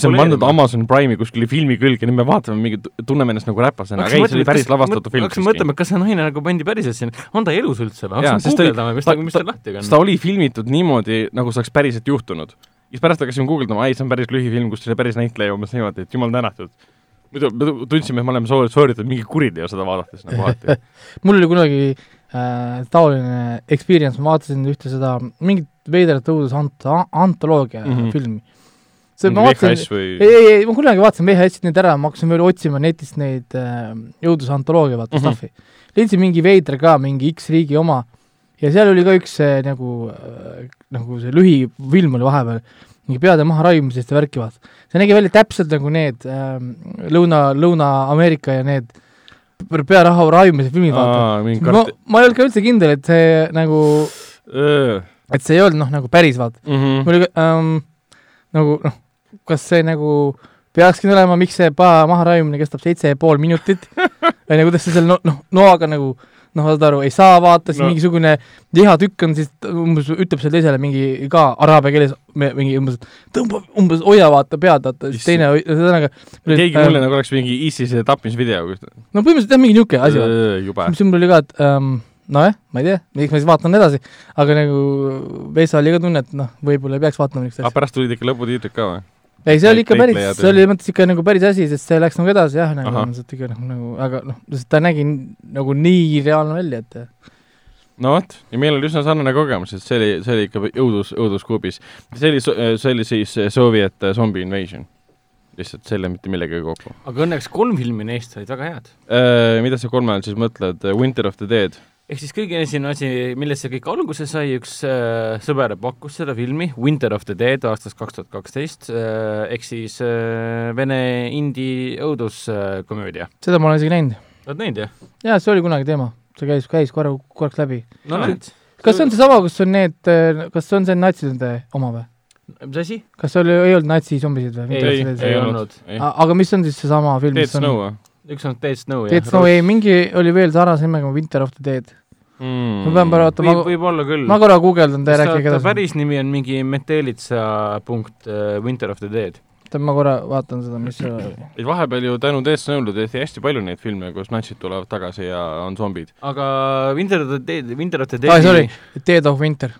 see on pandud. Amazon Prime'i kuskile filmi külge, nüüd me vaatame mingi, tunneme ennast nagu räpasena, aga ei, see oli päris lavastatud film hakkasime mõtlema, kas see naine nagu pandi päriselt sinna, on ta elus üldse või? Ta- guugeldama, mis ta- mis ta- tal lahti on ta. oli filmitud niimoodi, nagu see oleks päriselt juhtunud. siis pärast hakkasime guugeldama, ei, see on päris lühifilm, kus oli päris näitleja umbes niimoodi, et jumal tänatud. muidu me tu- tundsime, et me oleme soor- sooritanud mingi kuriteo seda vaadates nagu kohati. <laughs> mul oli kunagi äh, taoline experience, ma vaatasin ühte seda mingit veidrat õudusant-, antoloogia mm. -hmm. filmi. see ma vaatasin, või ei, ei, ei, ma kunagi vaatasin VHS-id neid ära, ma hakkasin veel otsima netist neid äh, õudusantoloogia, vaata mm -hmm. stuff'i. leidsin mingi veider ka, mingi X riigi oma ja seal oli ka üks see nagu äh,, nagu see lühifilm oli vahepeal, mingi peade maharaiumisest ja värki vaata. see nägi välja täpselt nagu need äh, Lõuna, Lõuna-Ameerika ja need pe- pearaha raiumise filmid, vaata. Ma ma ei olnud ka üldse kindel, et see nagu, et see ei olnud noh, nagu päris vaata. Mhm. mul oli ähm, nagu noh, kas see nagu peakski olema, miks see paha maharaiumine kestab seitse ja pool minutit <laughs> või nagu kuidas see seal no- noh, noaga nagu noh, saad aru, ei saa vaata, siis No. mingisugune lihatükk on siis umbes ütleb seal teisele mingi ka araabia keeles mingi umbes tõmba umbes hoia vaata pead vaata, siis teine ühesõnaga keegi mulle nagu oleks mingi ISISe tapmisvideo. no põhimõtteliselt jah, mingi niisugune asi siis mul oli ka, et ähm, nojah, ma ei tea, miks ma siis vaatan edasi, aga nagu Veesa oli ka tunne, et noh, võib-olla ei peaks vaatama niisugust aga asja. pärast tulid ikka lõputiitrid ka või? ei, see oli ikka päris see oli mõttes ikka nagu päris asi, sest see läks nagu edasi jah, nagu ilmselt ikka nagu, nagu, aga noh, sest ta nägi nagu nii reaalne välja, et no vot, ja meil oli üsna sarnane kogemus, et see oli, see oli ikka õudus, õuduskuubis. see oli, see oli siis Soviet äh, Zombie Invasion. lihtsalt selle mitte millegagi kokku. aga õnneks kolm filmi neist olid väga head. Mida sa kolme all siis mõtled, Winter of the Dead? Ehk siis kõige esimene asi, millest see kõik alguse sai, üks äh, sõber pakkus seda filmi Winter of the Dead aastast kaks tuhat kaksteist äh,, ehk siis äh, vene indie õuduskomöödia. seda ma olen isegi näinud. oled näinud jah? jaa, see oli kunagi teema, see käis, käis korra, korraks läbi. no näed. kas see on seesama, kus on need, kas see on see natside oma või? mis asi? kas see oli, ei olnud natsi-zombisid või? ei, ei ei olnud. aga mis on siis seesama film, Dead mis on Snow või üks on Dead Snow Dead Snow, ei, mingi oli veel sarnase nimega Winter of the Dead. mm. ma pean praegu ootama, võib, võib-olla küll. ma korra guugeldan, te rääkige ta edasi. päris nimi on mingi Metelitsa punkt äh, Winter of the Dead. ma korra vaatan seda, mis seal oli. ei, vahepeal ju tänu Dead Snow'le tehti hästi palju neid filme, kus natsid tulevad tagasi ja on zombid. aga Winter of the Dead, Winter of the aa, Deadi sorry, Dead of Winter,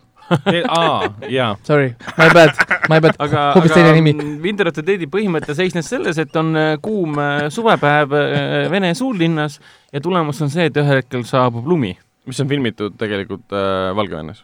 aa, jaa. sorry, my bad, my bad, aga, hoopis aga teine nimi. The Deadi põhimõte seisnes selles, et on äh, kuum äh, suvepäev äh, Vene suurlinnas ja tulemus on see, et ühel hetkel saabub lumi. mis on filmitud tegelikult äh, Valgevenes.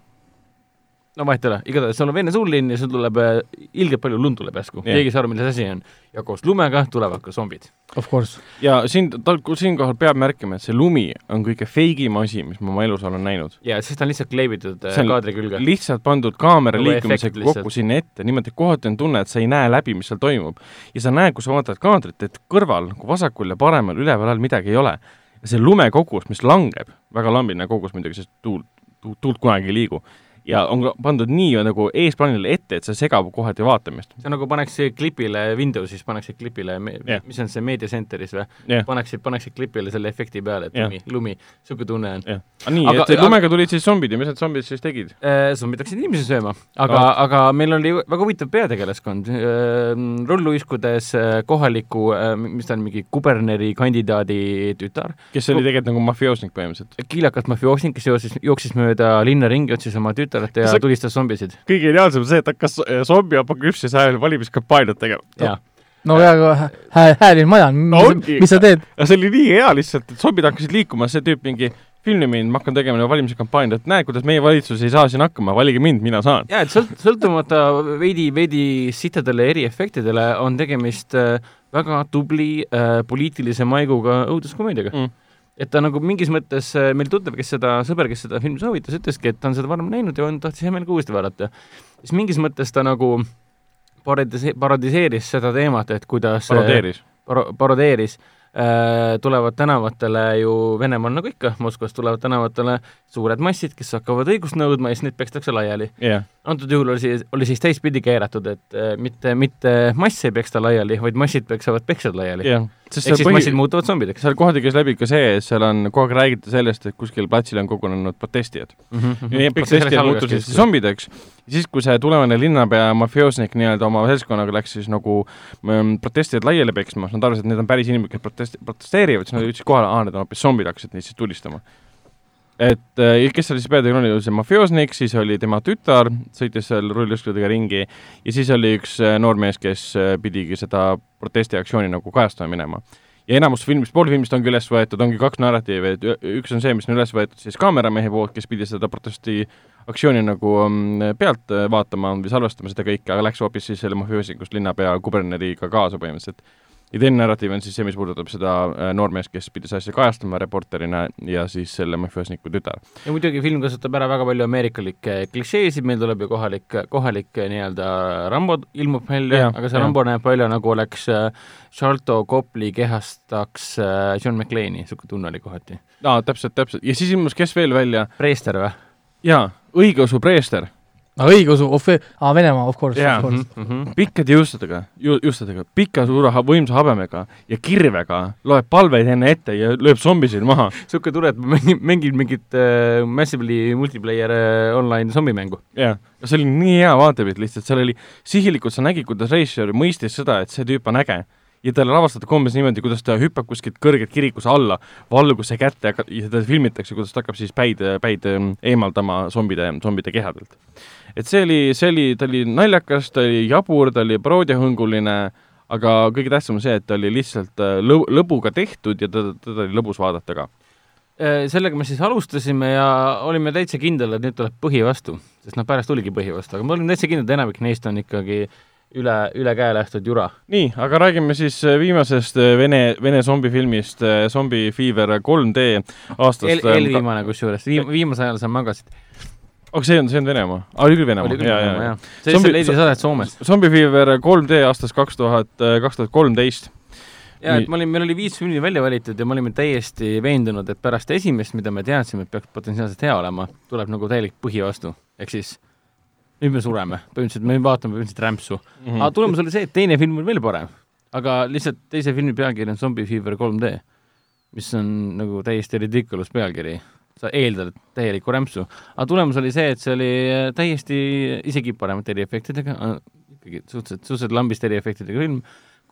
No vahet ei ole, igatahes sul on Vene suurlinn ja sul tuleb äh, ilgelt palju lund tuleb järsku yeah., keegi ei saa aru, milles asi on. ja koos lumega tulevad ka zombid. Of course. ja siin, tal, siinkohal peab märkima, et see lumi on kõige feigim asi, mis ma oma elus olen näinud. ja siis ta on lihtsalt kleebitud äh, kaadri külge. lihtsalt pandud kaamera Nagu liikumisega kokku sinna ette, niimoodi, kohati on tunne, et sa ei näe läbi, mis seal toimub. ja sa näed, kui sa vaatad kaadrit, et kõrval nagu vasakul ja paremal, üleval all midagi ei ole. ja see lumekogus, mis langeb, väga lambine kogus muidugi, sest tuul, tuult kunagi ei liigu, ja on pandud nii nagu eesplaanile ette, et see segab kohati vaatamist. see nagu paneks klipile Windowsis, paneksid klipile Jah. mis on see Media Centeris või jah, paneksid, paneksid klipile selle efekti peale, et Jah. lumi, lumi, niisugune tunne on. jah. nii, Aga- et aga- lumega tulid siis zombid ja mis need zombid siis tegid? zombid hakkasid inimesi sööma, aga Aa. aga meil oli väga huvitav peategelaskond, rulluiskudes äh, kohaliku, mis ta on, mingi kuberneri kandidaadi tütar, kes oli tegelikult nagu mafioosnik põhimõtteliselt. kiilakas mafioosnik, kes jooksis, jooksis mööda linna ringi, otsis oma tütart ja Kas sa- tulistas zombisid. kõige ideaalsem on see, et hakkas zombi apokalüpsis ajal valimiskampaaniat tegema. jaa, no peaaegu hä- hää- hääl ilma maja, No mis sa teed? ja see oli nii hea lihtsalt, et zombid hakkasid liikuma, see tüüp mingi filmi mind, ma hakkan tegema nagu valimiskampaaniat, et näe, kuidas meie valitsus ei saa siin hakkama, valige mind, mina saan. jaa, et sõlt-, sõltumata veidi, veidi sitadele eriefektidele on tegemist äh, väga tubli äh, poliitilise maiguga õuduskomöödiaga Mm. Et ta nagu mingis mõttes, meil tuttav, kes seda, sõber, kes seda filmi soovitas, ütleski, et ta on seda varem näinud ja on, tahtis hea meelega uuesti vaadata. siis mingis mõttes ta nagu parodise-, parodiseeris seda teemat, et kuidas parodeeris. paro-, parodeeris äh,, tulevad tänavatele ju Venemaal nagu ikka, Moskvas tulevad tänavatele suured massid, kes hakkavad õigust nõudma ja siis neid pekstakse laiali. jah, antud juhul oli siis, oli siis teistpidi keeratud, et äh, mitte, mitte mass ei peksta laiali, vaid massid peksavad peksad laiali. jah. Ehk siis põhi- massid, muutuvad zombideks seal kohati käis läbi ka see, et seal on kogu aeg räägiti sellest, et kuskil platsil on kogunenud protestijad. mm. -hmm. ja need protestijad muutusid siis zombideks. siis, kui see tulevane linnapea mafioosnik nii-öelda oma seltskonnaga läks siis nagu mm, protestijad laiali peksma, siis nad arvasid, et need on päris inimesed, kes protest-, protesteerivad, siis nad jõudsid kohale, aa, need on hoopis zombid, hakkasid neid siis tulistama. Et äh, kes oli siis peategelane, oli see mafioosnik, siis oli tema tütar, sõitis seal rulliskudega ringi ja siis oli üks äh, noormees, kes äh, pidigi seda protestiaktsiooni nagu kajastama minema ja enamus filmist, pool filmist ongi üles võetud, ongi kaks narratiivi, et üks on see, mis on üles võetud siis kaameramehe poolt, kes pidi seda protesti aktsiooni nagu mm, pealt vaatama või salvestama seda kõike, aga läks hoopis siis selle mafioosnikust linnapea kuberneriga kaasa põhimõtteliselt. Ja teine narratiiv on siis see, mis puudutab seda äh, noormeest, kes pidi seda asja kajastama reporterina ja siis selle mafioosniku tütar. ja muidugi film kasutab ära väga palju ameerikalikke klišeesid, meil tuleb ju kohalik, kohalik äh, nii-öelda Rambo ilmub välja aga see jah. Rambo näeb välja nagu oleks äh, Charlton Copley kehastaks John McClane'i, niisugune tunne oli kohati. aa, täpselt, täpselt. ja siis ilmus kes veel välja? Preester või? jaa, õigeusu preester, aga õigeusu, aa Venemaa, of course, Jaa. of course. Mhm. pikkade juustudega, ju-, juustudega, pika suure ha- võimsa habemega ja kirvega loeb palveid enne ette ja lööb zombisid maha. <laughs> niisugune tunne, et ma mängin, mängin mingit äh, Massively multiplayer äh, online zombimängu. jah, see oli nii hea vaatepilt lihtsalt, seal oli sihilikult, sa nägid, kuidas režissöör mõistis seda, et see tüüp on äge ja talle lavastatakse umbes niimoodi, kuidas ta hüppab kuskilt kõrgelt kirikuse alla valguse kätte ja teda filmitakse, kuidas ta hakkab siis päid, päid ähm, eemaldama zombide, zombide kehadelt. et see oli, see oli, ta oli naljakas, ta oli jabur, ta oli paroodiahõnguline, aga kõige tähtsam on see, et ta oli lihtsalt äh, lõ-, lõbuga tehtud ja teda, teda oli lõbus vaadata ka. Äh, sellega me siis alustasime ja olime täitsa kindel, et nüüd tuleb põhi vastu, sest noh, pärast tuligi põhi vastu, aga ma olin täitsa kindel, et enamik neist on ikkagi üle, üle käe lastud jura. nii, aga räägime siis äh, viimasest äh, vene, vene zombifilmist äh, Zombie Fever 3D aastast eel, eelviimane kusjuures, viim-, viimasel ajal sa magasid. aga see on, see on Venemaa? aa, oli küll Venemaa oli, küll jaa, Venemaa, jaa, jah. see Zombi- lihtsalt leidis aset Soomes. Zombie Fever 3D aastast kaks tuhat, kaks tuhat kolmteist. ja et ma olin, meil oli viis filmi välja valitud ja me olime täiesti veendunud, et pärast esimest, mida me teadsime, et peaks potentsiaalselt hea olema, tuleb nagu täielik põhi vastu. ehk siis nüüd me sureme, põhimõtteliselt me vaatame põhimõtteliselt rämpsu mm. -hmm. aga tulemus oli see, et teine film on veel parem. aga lihtsalt teise filmi pealkiri on Zombie Fever 3D, mis on nagu täiesti ridiculous pealkiri. sa eeldad täielikku rämpsu. aga tulemus oli see, et see oli äh, täiesti isegi paremate eriefektidega, ikkagi suhteliselt, suhteliselt lambist eriefektidega film,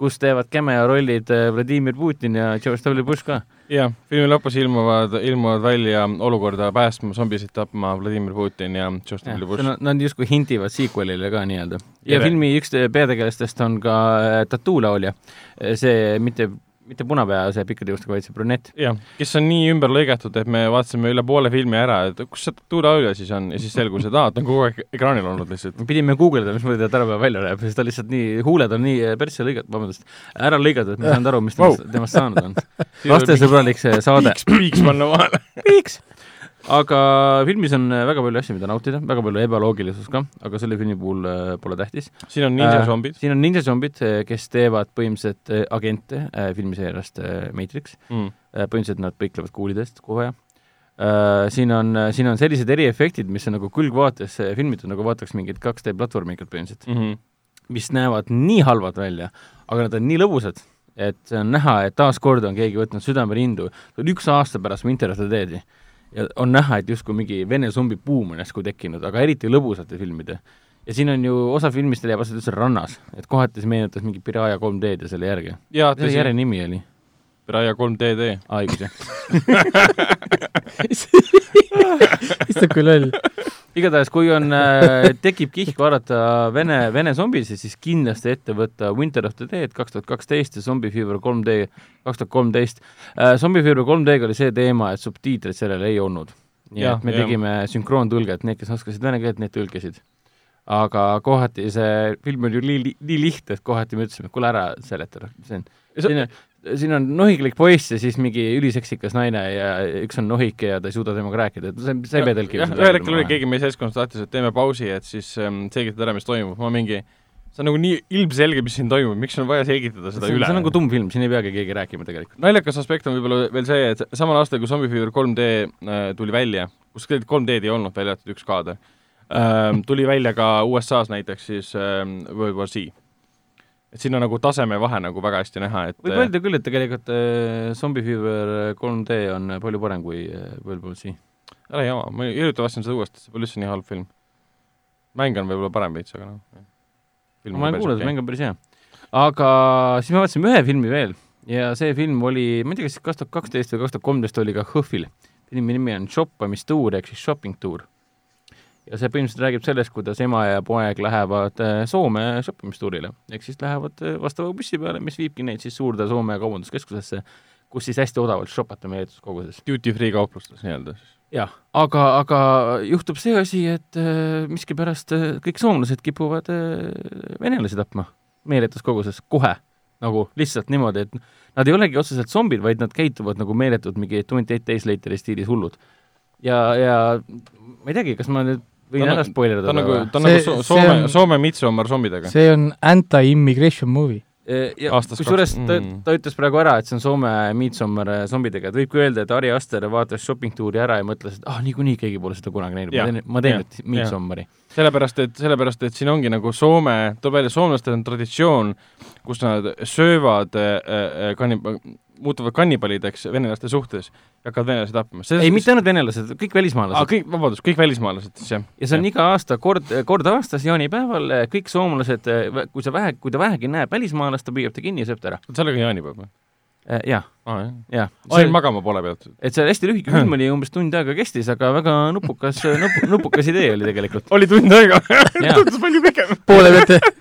kus teevad cameo rollid äh, Vladimir Putin ja George W Bush ka. jah, filmi lõpus ilmuvad, ilmuvad välja olukorda päästma, zombisid tapma Vladimir Putin ja George W Bush. Nad, nad justkui hintivad sequel'ile ka nii-öelda. ja Jere. filmi üks peategelastest on ka äh, tattoo-laulja. see mitte, mitte punapea, see pikkade juustega, vaid see brünett. jah, kes on nii ümber lõigatud, et me vaatasime üle poole filmi ära, et kus see tuulaulja siis on ja siis selgus, et aa, ta on kogu aeg ekraanil olnud lihtsalt. me pidime guugeldama, mismoodi ta tänapäeval välja näeb, sest ta lihtsalt nii, huuled on nii äh, persse lõigatud, vabandust, ära lõigatud, et ma ei saanud aru, mis temast temast saanud on. lastesõbralik see saade. piiks panna vahele. piiks. Aga filmis on äh, väga palju asju, mida nautida, väga palju ebaloogilisust ka, aga selle filmi puhul äh, pole tähtis. siin on ninja Äh, siin on ninja zombid, kes teevad põhimõtteliselt äh, agente äh, filmiseeriast äh, Matrix. mm.. põhimõtteliselt nad põiklevad kuulidest kogu aja. siin on, siin on sellised eriefektid, mis on nagu külgvaates äh, filmitud, nagu vaataks mingit 2D platvormikut põhimõtteliselt, mm. -hmm. mis näevad nii halvad välja, aga nad on nii lõbusad, et see on näha, et taaskord on keegi võtnud südamerindu, üks aasta pärast Winter of the Dead'i ja on näha, et justkui mingi vene zombi buum on järsku tekkinud, aga eriti lõbusate filmide. ja siin on ju osa filmist leiab aset üldse rannas, et kohati see meenutas mingi Piraja 3D-d ja selle järgi. jaa, mis selle järje nimi oli? Raia 3DD. aa, õigus jah. issand kui loll. igatahes, kui on äh, <laughs> tekib kihk vaadata vene, vene zombisid, siis kindlasti ette võtta Winter of the Dead kaks tuhat kaksteist ja Zombie Fever 3D kaks tuhat kolmteist. Zombie Fever 3D-ga oli see teema, et subtiitreid sellel ei olnud. nii Jah, et me jah. tegime sünkroontõlget, need, kes oskasid vene keelt, need tõlkisid. aga kohati see film on ju nii, nii lihtne, et kohati me ütlesime, et kuule ära seleta, see on, on, siin on nohiklik poiss ja siis mingi üliseksikas naine ja üks on nohik ja ta ei suuda temaga rääkida, et see, see ei pea tõlkima. jah, ühel hetkel oli keegi meie seltskonnas tahtis, et teeme pausi, et siis ähm, selgitada ära, mis toimub, ma mingi see on nagu nii ilmselge, mis siin toimub, miks on vaja selgitada seda see üle see on nagu tumm film, siin ei peagi keegi rääkima tegelikult. naljakas aspekt on võib-olla veel see, et samal aastal, kui Zombie Fever 3D äh, tuli välja, kus tegelikult 3D-d ei olnud, välja arvatud üks kaade ähm,, tuli välja ka USA-s näiteks siis ähm, World War Z. Et siin on nagu tasemevahe nagu väga hästi näha, et võib öelda küll, et tegelikult äh, Zombie Fever 3D on palju parem kui äh, War Z. ära jama, ma hiljuti vaatasin seda uuesti, see pole üldse nii halb film. mäng on võib-olla parem veits, aga noh. ma olen kuulnud, mäng on päris hea. aga siis me vaatasime ühe filmi veel ja see film oli, ma ei tea, kas kaks tuhat kaksteist või kaks tuhat kolmteist oli ka HÖFFil. filmi nimi on Shoppamistuur ehk siis shopping tour. Ja see põhimõtteliselt räägib sellest, kuidas ema ja poeg lähevad äh, Soome shoppimistuurile, ehk siis lähevad äh, vastava bussi peale, mis viibki neid siis suurde Soome kaubanduskeskusesse, kus siis hästi odavalt shopata meeletus koguses. Duty free kauplustes nii-öelda siis. jah, aga, aga juhtub see asi, et äh, miskipärast äh, kõik soomlased kipuvad äh, venelasi tapma meeletus koguses kohe, nagu lihtsalt niimoodi, et nad ei olegi otseselt zombid, vaid nad käituvad nagu meeletud mingi Twenty Eight Days Later'i stiilis hullud. ja, ja ma ei teagi, kas ma nüüd võin ära nagu- spoilerdada ta on nagu, ta on See- nagu Soome on-, Soome Midsommar zombidega. see on anti-immigration movie. Aastast kusjuures ta mm., ta ütles praegu ära, et see on Soome Midsommar äh, zombidega, et võib ka öelda, et Ari Aster vaatas shopping tuuri ära ja mõtles, et ah, niikuinii keegi pole seda kunagi näinud, ma teen, ma teen nüüd Midsommari. sellepärast, et, sellepärast, et siin ongi nagu Soome, toob välja, soomlastel on traditsioon, kus nad söövad äh, äh, kannib-, muutuvad kannibalideks venelaste suhtes ja hakkavad venelasi tapma. ei, mitte ainult venelased, kõik aa, välismaalased. kõik, vabandust, kõik välismaalased siis jah. ja see on iga aasta kord, kord aastas jaanipäeval eh, kõik soomlased, kui sa vähe, kui ta vähegi näeb välismaalast, ta püüab ta kinni ja sööb ta ära. sellega jaanipäev või? jah, aa, jah. jah. sain magama poole pealt. et see hästi lühike film oli, umbes tund aega kestis, aga väga nupukas, nupu, nupukas idee oli tegelikult. oli tund aega <laughs> tundus palju pikem. poole pealt,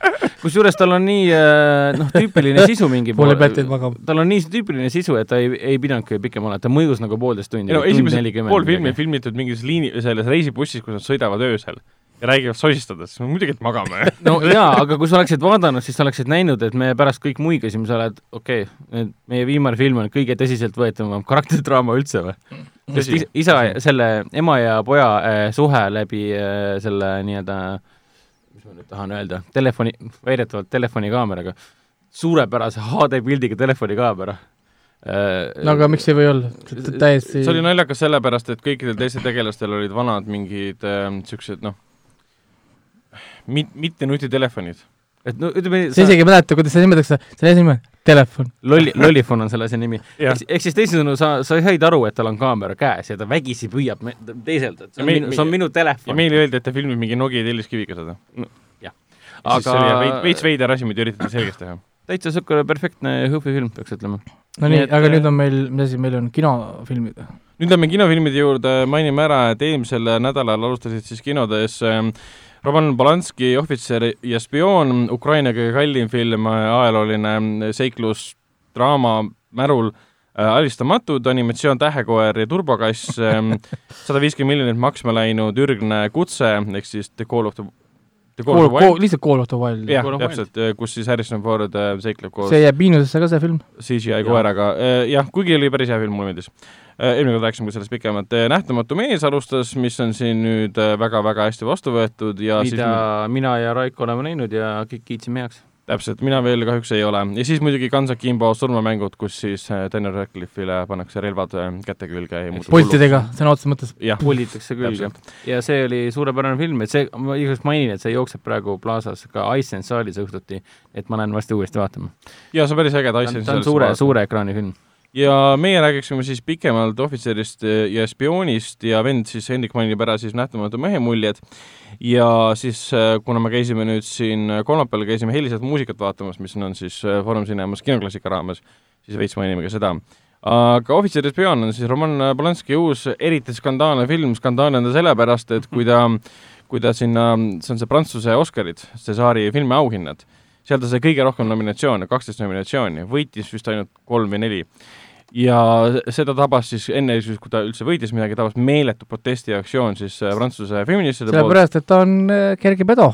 kusjuures tal on nii eh, noh, tüüpiline sisu mingi poole pealt jäid magama. tal on nii tüüpiline sisu, et ta ei, ei pidanudki pikem olla, ta mõjus nagu poolteist tundi. ei no esimesed pool filmi filmitud mingis liini, selles reisibussis, kus nad sõidavad öösel ja räägivad sosistades, muidugi, et magame. <laughs> no jaa, aga kui sa oleksid vaadanud, siis sa oleksid näinud, et me pärast kõik muigasime, sa oled, okei okay,, meie viimane film on kõige tõsiseltvõetavam karakteridraama üldse või? sest Tõsi, is- isa, selle ema ja poja äh, suhe läbi äh, selle nii-öelda, mis ma nüüd tahan öelda, telefoni, väidetavalt telefonikaameraga, suurepärase HD-pildiga telefonikaamera äh,. no aga miks ei või olla? täiesti see oli naljakas sellepärast, et kõikidel teistel tegelastel olid vanad mingid niisugused äh, noh, mit-, mitte nutitelefonid. et no ütleme, sa isegi ei mäleta, kuidas seda nimetatakse, selle asja nimi on telefon. lolli, lollifon on selle asja nimi. Ehk siis teisisõnu, sa, sa said aru, et tal on kaamera käes ja ta vägisi püüab me- teiselt, et see Ja on meil- minu, see on minu ja telefon. meile öeldi, et ta filmib mingi Nokia telliskiviga seda. jah. aga jah veits, aga veits veider asi, mida üritati selgeks teha. täitsa niisugune perfektne Hõhvi film, peaks ütlema. no Nii aga äh, nüüd on meil, mis asi meil on, kinofilmid. nüüd lähme kinofilmide juurde, mainime ära, et eelmisel nädalal alustasid siis kinodes ähm, Roman Polanski Ohvitser ja spioon, Ukraina kõige kallim film, ajalooline seiklus, draama, märul äh, alistamatud animatsioon Tähekoer ja turbokass, <laughs> sada viiskümmend miljonit maksma läinud ürgne kutse ehk siis The Call of The Call of Wild, lihtsalt Call of the Wild. jah täpselt, kus siis Harrison Ford äh, seikleb koos see jääb miinusesse ka, see film. CGI koeraga, jah, kuigi oli päris hea film, mulle meeldis. eelmine kord rääkisime ka sellest pikemalt, Nähtamatu mees alustas, mis on siin nüüd väga-väga hästi vastu võetud ja mida siis mina ja Raiko oleme näinud ja kõik kiitsime heaks. täpselt, mina veel kahjuks ei ole. ja siis muidugi Guns Akimbo surmamängud, kus siis äh, Daniel Radcliffe'ile pannakse relvad äh, käte külge ja muutub pultidega, sõna otseses mõttes. pullitakse külge. ja see oli suurepärane film, et see, ma igaks mainin, et see jookseb praegu Plaza's ka Iceland saalis õhtuti, et ma lähen varsti uuesti vaatama. ja see on päris äge, ta on, ta on suure, suure ekraani film. Ja meie räägiksime siis pikemalt ohvitserist ja spioonist ja vend siis Hendrik mainib ära siis Nähtamatu mehe muljed ja siis äh, kuna me käisime nüüd siin kolmapäeval käisime heliselt muusikat vaatamas, mis on siis äh, Foorum Cinemas kinoklassika raames, siis veits mainime ka seda. aga Ohvitser ja spioon on siis Roman Polanski uus eriti skandaalne film, skandaalne on ta sellepärast, et kui ta kui ta sinna, see on see Prantsuse Oscarid, Cesari filmiauhinnad, seal ta sai kõige rohkem nominatsioone, kaksteist nominatsiooni, võitis vist ainult kolm või neli ja seda tabas siis enne siis, kui ta üldse võitis midagi, tabas meeletu protestiaktsioon siis äh, Prantsuse feministide poolt. sellepärast, et ta on äh, kerge pedo.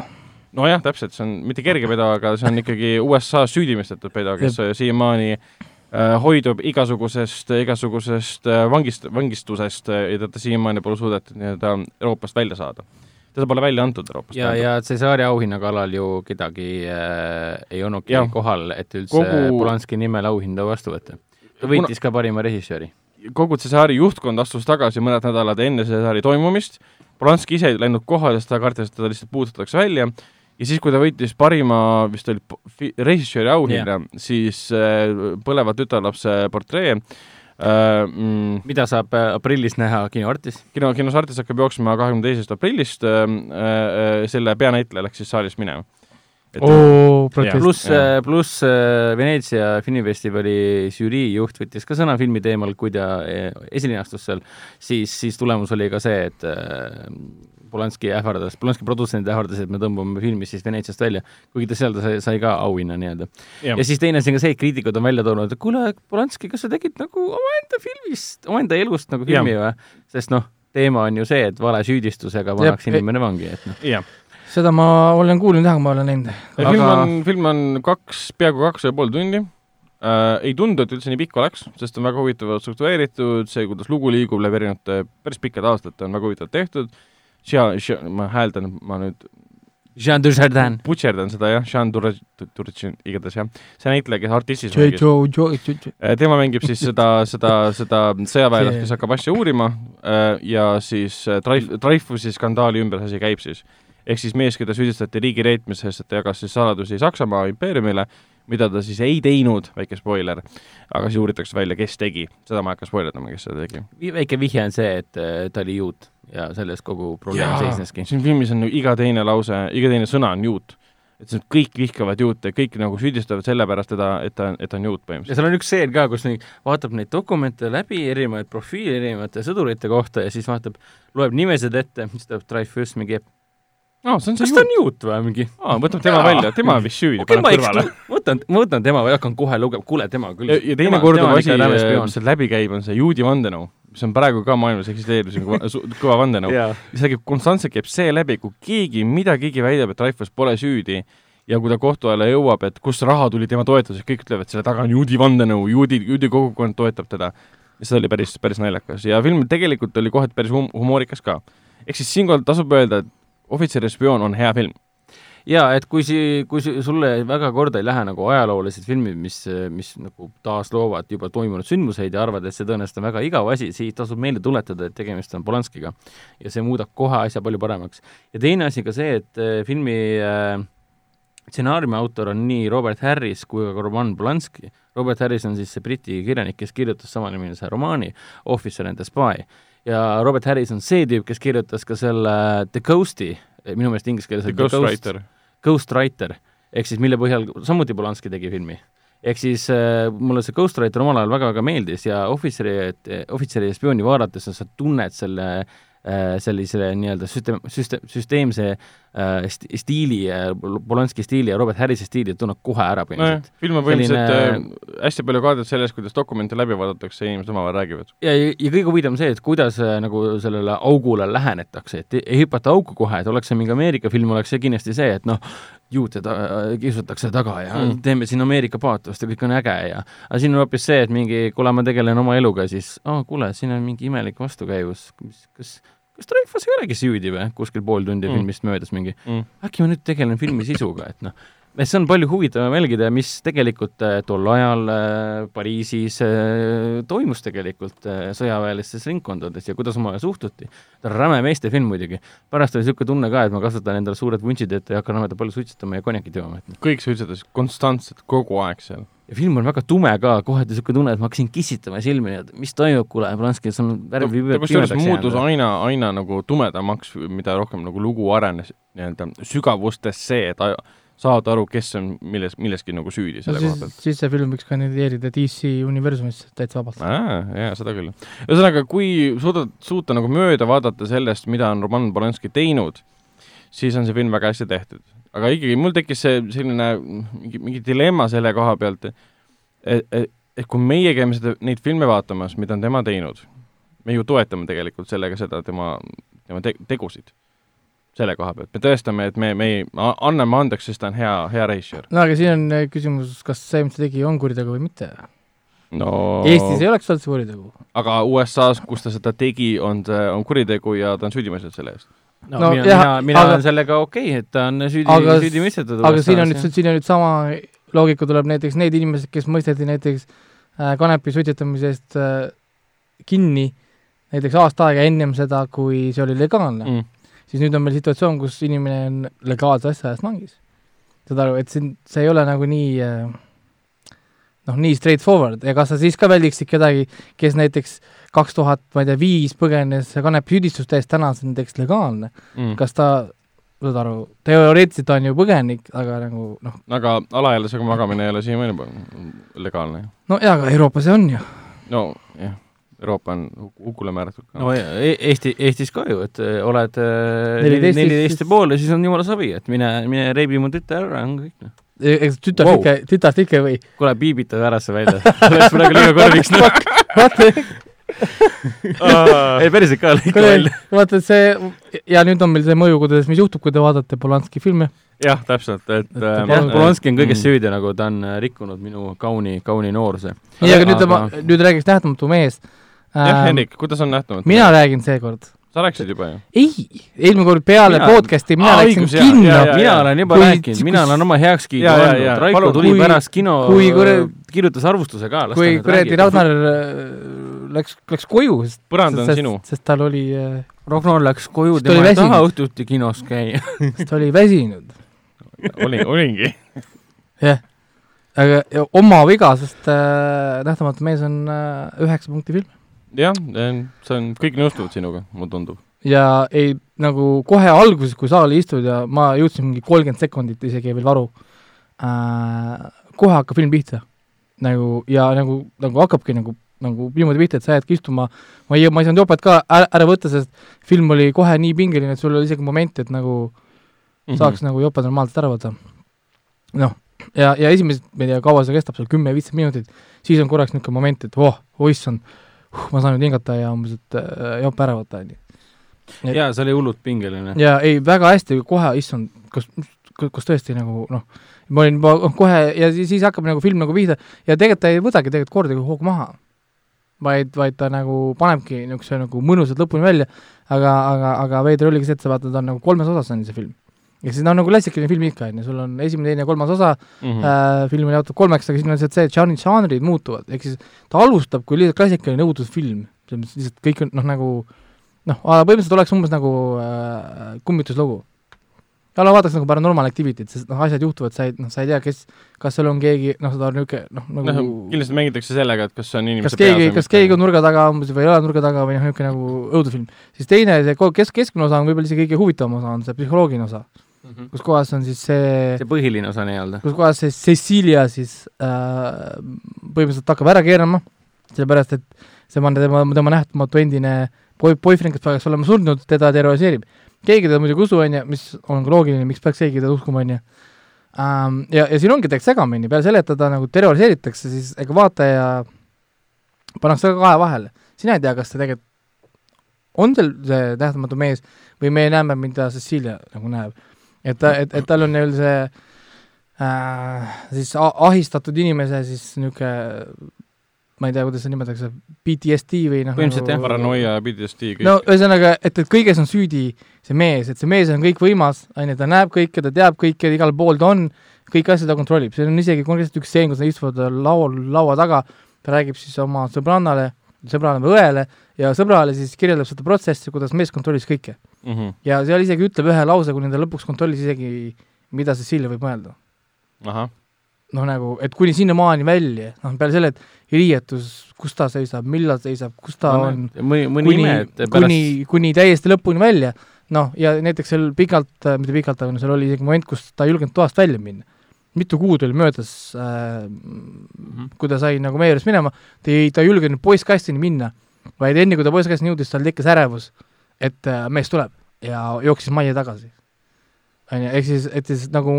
nojah, täpselt, see on mitte kerge pedo, aga see on ikkagi <laughs> USA-s süüdimõistetud pedo, kes äh, siiamaani äh, hoidub igasugusest, igasugusest vangist, vangistusest ja teda siiamaani pole suudetud nii-öelda Euroopast välja saada. teda pole välja antud Euroopast. ja, ja Cesari auhinna kallal ju kedagi äh, ei olnudki kohal, et üldse Kogu... Polanski nimel auhinda vastu võtta. Võitis ka parima režissööri. kogu Cesari juhtkond astus tagasi mõned nädalad enne Cesari toimumist, Polanski ise ei läinud kohale, sest ta kartis, et teda lihtsalt puudutatakse välja ja siis, kui ta võitis parima, vist oli režissööri auhinna yeah., siis äh, Põleva tütarlapse portree äh, mm, mida saab äh, aprillis näha kinoartis. kino, kinos Artis hakkab jooksma kahekümne teisest aprillist äh,, äh, selle peanäitleja läks siis saalist minema. protest. pluss Jah., pluss äh, Veneetsia filmifestivali žürii juht võttis ka sõna filmi teemal, kui ta äh, esilinastus seal, siis, siis tulemus oli ka see, et äh, Polanski ähvardas, Polanski produtsendid ähvardasid, et me tõmbame filmi siis Veneetsiast välja, kuigi ta seal ta sai, sai ka auhinna nii-öelda. ja siis teine asi on ka see, et kriitikud on välja toonud, et kuule, Polanski, kas sa tegid nagu omaenda filmist, omaenda elust nagu filmi või? sest noh, teema on ju see, et valesüüdistusega pannakse inimene vangi, et noh. Seda ma olen kuulnud jah, ma olen näinud. film Aga- on, film on kaks, peaaegu kaks ja pool tundi äh,. ei tundu, et üldse nii pikk oleks, sest on väga huvitavalt struktureeritud, see, kuidas lugu liigub läbi erinevate päris pikkade aastate, on väga huvitavalt tehtud. Ma hääldan, ma nüüd Jean Dujardin. butšerdan seda jah, Jean Dur-, Durchin, igatahes jah, see näitleja, kes artistis mängis, Joe, tema mängib siis <laughs> seda, seda, seda sõjaväelast, kes hakkab asja uurima äh, ja siis äh, Dreyf-, Dreyfusi skandaali ümber see asi käib siis. Ehk siis mees, keda süüdistati riigireetmises, et ta jagas siis saladusi Saksamaa impeeriumile, mida ta siis ei teinud, väike spoiler, aga siis uuritakse välja, kes tegi, seda ma ei hakka spoilerdama, kes seda tegi. väike vihje on see, et äh, ta oli juut ja selles kogu probleem seisneski. siin filmis on ju iga teine lause, iga teine sõna on juut. et on, kõik vihkavad juute, kõik nagu süüdistavad sellepärast teda, et ta, et ta on juut ja põhimõtteliselt. seal on üks stseen ka, kus nii vaatab neid dokumente läbi, erinevaid profiile erinevate sõdurite kohta ja siis vaatab, loeb nimesid ette, siis tuleb Dreyfus mingi, aa, see on see kas ta juut on. juut või mingi aa, võtab tema välja, tema <laughs> vist süüdi, paneb eks kõrvale. võtan, ma võtan tema või hakkan kohe lugema, kuule tema küll. ja, teine korduv asi, mis sealt läbi käib, on see juudi vandenõu, mis on praegu ka maailmas eksisteerib, see on kõva- <laughs> vandenõu. jaa, see käib konstantselt käib see läbi, kui keegi, mida keegi väidab, et Dreyfus pole süüdi ja kui ta kohtu alla jõuab, et kust raha tuli tema toetuseks, kõik ütlevad, selle taga on juudi vandenõu, juudi, juudi kogukond toetab teda. ja see oli päris, päris naljakas ja film tegelikult oli kohati päris hum-, humoorikas ka. ehk siis siinkohal tasub öelda, et Ohvitser ja spioon on hea film. jaa, et kui si-, kui si- sulle väga korda ei lähe nagu ajaloolised filmid, mis, mis nagu taasloovad juba toimunud sündmuseid ja arvad, et see tõenäoliselt on väga igav asi, siis tasub meelde tuletada, et tegemist on Polanskiga. ja see muudab kohe asja palju paremaks. ja teine asi ka see, et äh, filmi äh, stsenaariumi autor on nii Robert Harris kui ka Roman Polanski. Robert Harris on siis see Briti kirjanik, kes kirjutas samanimelise romaani Officer and the Spy ja Robert Harris on see tüüp, kes kirjutas ka selle The Ghost'i, minu meelest inglise keeles The on Ghost Writer. Ghostwriter, ehk siis mille põhjal samuti Polanski tegi filmi. ehk siis äh, mulle see Ghostwriter omal ajal väga-väga meeldis ja ohvitseri, ohvitseri ja spiooni vaadates sa tunned selle äh, sellise nii-öelda süsteem, süsteem, süsteemse äh, stiili äh,, Polanski stiili ja Robert Harrise stiili tunned kohe ära põhimõtteliselt. film on põhimõtteliselt Selline- äh, hästi palju kaadrit sellest, kuidas dokumente läbi vaadatakse ja inimesed omavahel räägivad. ja, ja, kõige huvitavam see, et kuidas äh, nagu sellele augule lähenetakse, et ei, hüpata auku kohe, et oleks see mingi Ameerika film, oleks see kindlasti see, et noh, juute ta-, kiusatakse taga ja mm. teeme siin Ameerika paatost ja kõik on äge ja aga siin on hoopis see, et mingi, kuule, ma tegelen oma eluga, siis aa oh,, kuule, siin on mingi imelik vastukäivus, mis, kas kas Dreyfus ei olegi süüdi või, kuskil pool tundi Mm. filmist möödas mingi, Mm. äkki ma nüüd tegelen filmi sisuga, et noh, see on palju huvitavam jälgida, mis tegelikult äh, tol ajal äh, Pariisis äh, toimus tegelikult sõjaväelistes ringkondades ja kuidas omavahel suhtuti. ta on räme meeste film muidugi. pärast oli niisugune tunne ka, et ma kasvatan endale suured vuntsid ette ja hakkan väga palju suitsetama ja konjakit jooma. kõik suitsetasid konstantselt kogu aeg seal ja film on väga tume ka, kohati niisugune tunne, et ma hakkasin kissitama silmi, et mis toimub, kuule, Polanski, sul on värv no, kusjuures muutus aina, aina nagu tumedamaks, mida rohkem nagu lugu arenes nii-öelda sügavustesse, et saada aru, kes on milles, milleski nagu süüdi selle no, koha pealt. siis see film võiks kandideerida DC universumisse täitsa vabalt. jaa, seda küll. ühesõnaga, kui suudad, suuta nagu mööda vaadata sellest, mida on Roman Polanski teinud, siis on see film väga hästi tehtud aga ikkagi mul tekkis see selline mingi, mingi dilemma selle koha pealt, et, et, et kui meie käime seda, neid filme vaatamas, mida on tema teinud, me ju toetame tegelikult sellega seda tema, tema te, tegusid selle koha pealt, me tõestame, et me, me ei, anname andeks, sest ta on hea, hea režissöör. no aga siin on äh, küsimus, kas see, mis ta tegi, on kuritegu või mitte? no Eestis ei oleks olnud see kuritegu. aga USA-s, kus ta seda tegi, on see, on kuritegu ja ta on süüdi mõistetud selle eest no, no mina, jah, mina, mina aga, olen sellega okei okay,, et ta on süüdi, süüdi mõistetud. aga siin on nüüd, siin on nüüd sama loogika tuleb näiteks need inimesed, kes mõisteti näiteks äh, kanepi suitsetamise eest äh, kinni näiteks aasta aega ennem seda, kui see oli legaalne mm., siis nüüd on meil situatsioon, kus inimene on legaalse asja eest vangis. saad aru, et siin, see ei ole nagu nii äh, noh, nii straightforward ja kas sa siis ka väldiksid kedagi, kes näiteks kaks tuhat, ma ei tea, viis põgenes kanepsüüdistuste eest, täna see on näiteks legaalne mm.. kas ta, saad aru, teoreetiliselt on ju põgenik, aga nagu noh. aga alaealisega magamine ei ole siiamaani legaalne. no jaa, aga Euroopas see on ju. no jah Euroopa on hukule määratud ka. no e Eesti, Eestis ka ju, et äh, oled äh, neliteist ja pool ja siis on jumala savi, et mine, mine reibi mu tütar ära, on kõik noh eks tütart wow. ikka, tütart ikka või? kuule, piibita ära see välja. oleks praegu liiga <laughs> korviks vaata ei, päriselt ka lõika välja. vaata, et see, ja nüüd on meil see mõju, kuidas, mis juhtub, kui te vaatate Polanski filme. jah, täpselt, et, et äh, jah, Polanski on kõiges mm. süüdi, nagu ta on äh, rikkunud minu kauni, kauni noorsuse. nii, aga nüüd ma, nüüd räägiks Nähtamatu mees. Jah, ähm, Hendrik, kuidas on Nähtamatu mina räägin seekord sa rääkisid juba ju? ei, eelmine kord peale mina... podcast'i mina Aa, läksin kinno. mina olen juba kui, rääkinud, mina olen oma heakskiidu andnud, Raiko tuli kui, pärast kino, kirjutas arvustuse ka. kui kuradi Ragnar äh, läks, läks koju, sest põrand on sest, sinu. sest tal oli äh, Ragnar läks koju, tema ei taha õhtuti kinos käia sest ta oli väsinud olin, olingi. jah, aga oma viga, sest äh, Nähtamatu mees on äh, üheksa punkti film jah, see on, kõik nõustuvad sinuga, mulle tundub. ja ei, nagu kohe alguses, kui saali istud ja ma jõudsin mingi kolmkümmend sekundit isegi veel varu äh,, kohe hakkab film pihta. nagu ja nagu, nagu hakkabki nagu, nagu niimoodi pihta, et sa jäädki istuma, ma ei, ma ei saanud jopet ka ära, ära võtta, sest film oli kohe nii pingeline, et sul oli isegi moment, et nagu mm -hmm. saaks nagu jope normaalselt ära võtta. noh, ja, ja esimesed, ma ei tea, kaua see kestab, seal kümme-viisteist minutit, siis on korraks niisugune moment, et voh, oh, uh, ma saan nüüd hingata ja umbes, et äh, jope ära võtta, on ju. jaa, see oli hullult pingeline. jaa, ei, väga hästi, kohe, issand, kas, kas tõesti nagu noh, ma olin juba kohe ja siis, siis hakkab nagu film nagu pihta ja tegelikult ta ei võtagi tegelikult kordagi hoogu maha. vaid, vaid ta nagu panebki niisuguse nagu mõnusalt lõpuni välja, aga, aga, aga veider oligi see, et sa vaatad, ta on nagu kolmes osas on see film ja siis no nagu klassikaline film ikka, on ju, sul on esimene, teine ja kolmas osa mm, -hmm. äh, film on jaotatud kolmeks, aga siin on see, et žanrid, žanrid muutuvad, ehk siis ta alustab kui lihtsalt klassikaline õudusfilm, selles mõttes lihtsalt kõik on noh, nagu noh, põhimõtteliselt oleks umbes nagu äh, kummituslugu. no vaataks nagu Paranormal Activity't, sest noh, asjad juhtuvad, sa ei, noh, sa ei tea, kes, kas seal on keegi, noh, seda on niisugune noh, nagu no, kindlasti mängitakse sellega, et kas see on inimese kas keegi, kas keegi on nurga taga umbes või ei ole nurga taga või noh, niisugune nagu õudusfilm. siis teine, see kes-, keskmine osa on võib-olla isegi kõige huvitavam osa, on see psühholoogiline osa mm -hmm. kus kohas on siis see see põhiline osa nii-öelda. kus kohas see Cecilia siis äh, põhimõtteliselt hakkab ära keerama, sellepärast et see on tema, tema nähtamatu endine boy, boyfriend, kes peaks olema surnud, teda terroriseerib. keegi teda muidugi ei usu, on ju, mis on ka loogiline, miks peaks keegi teda uskuma, on ju. Ähm, ja, ja siin ongi tegelikult segamini, peale selle, et teda nagu terroriseeritakse, siis ega vaataja pannakse ka kahe vahele. sina ei tea, kas ta tegelikult on seal see nähtamatu mees või me näeme, mida Cecilia nagu näeb et ta, et, et tal on nii-öelda see äh, siis ahistatud inimese siis niisugune ma ei tea, kuidas seda nimetatakse, PTSD või noh põhimõtteliselt jah, paranoia ja PTSD kõik. no ühesõnaga, et, et kõiges on süüdi see mees, et see mees on kõikvõimas, on ju, ta näeb kõike, ta teab kõike, igal pool ta on, kõiki asju ta kontrollib, see on isegi konkreetselt üks stseen, kus nad istuvad laua, laua taga, ta räägib siis oma sõbrannale, sõbrale või õele ja sõbrale siis kirjeldab seda protsessi, kuidas mees kontrollis kõike. Mhm. ja seal isegi ütleb ühe lause, kuni ta lõpuks kontrollis isegi, mida Cecilia võib mõelda. noh, nagu, et kuni sinnamaani välja, noh, peale selle, et riietus, kus ta seisab, millal seisab, kus ta on, mõni, mõni kuni et, kuni, kuni täiesti lõpuni välja, noh, ja näiteks seal pikalt, mitte pikalt, aga no seal oli isegi moment, kus ta ei julgenud toast välja minna. mitu kuud oli möödas äh,, kui ta sai nagu meie juurest minema, ta ei, ta ei julgenud poisskastini minna, vaid enne, kui ta poisskastini jõudis, tal tekkis ärevus, et äh, mees tuleb ja jooksis majja tagasi. on ju, ehk siis, et siis nagu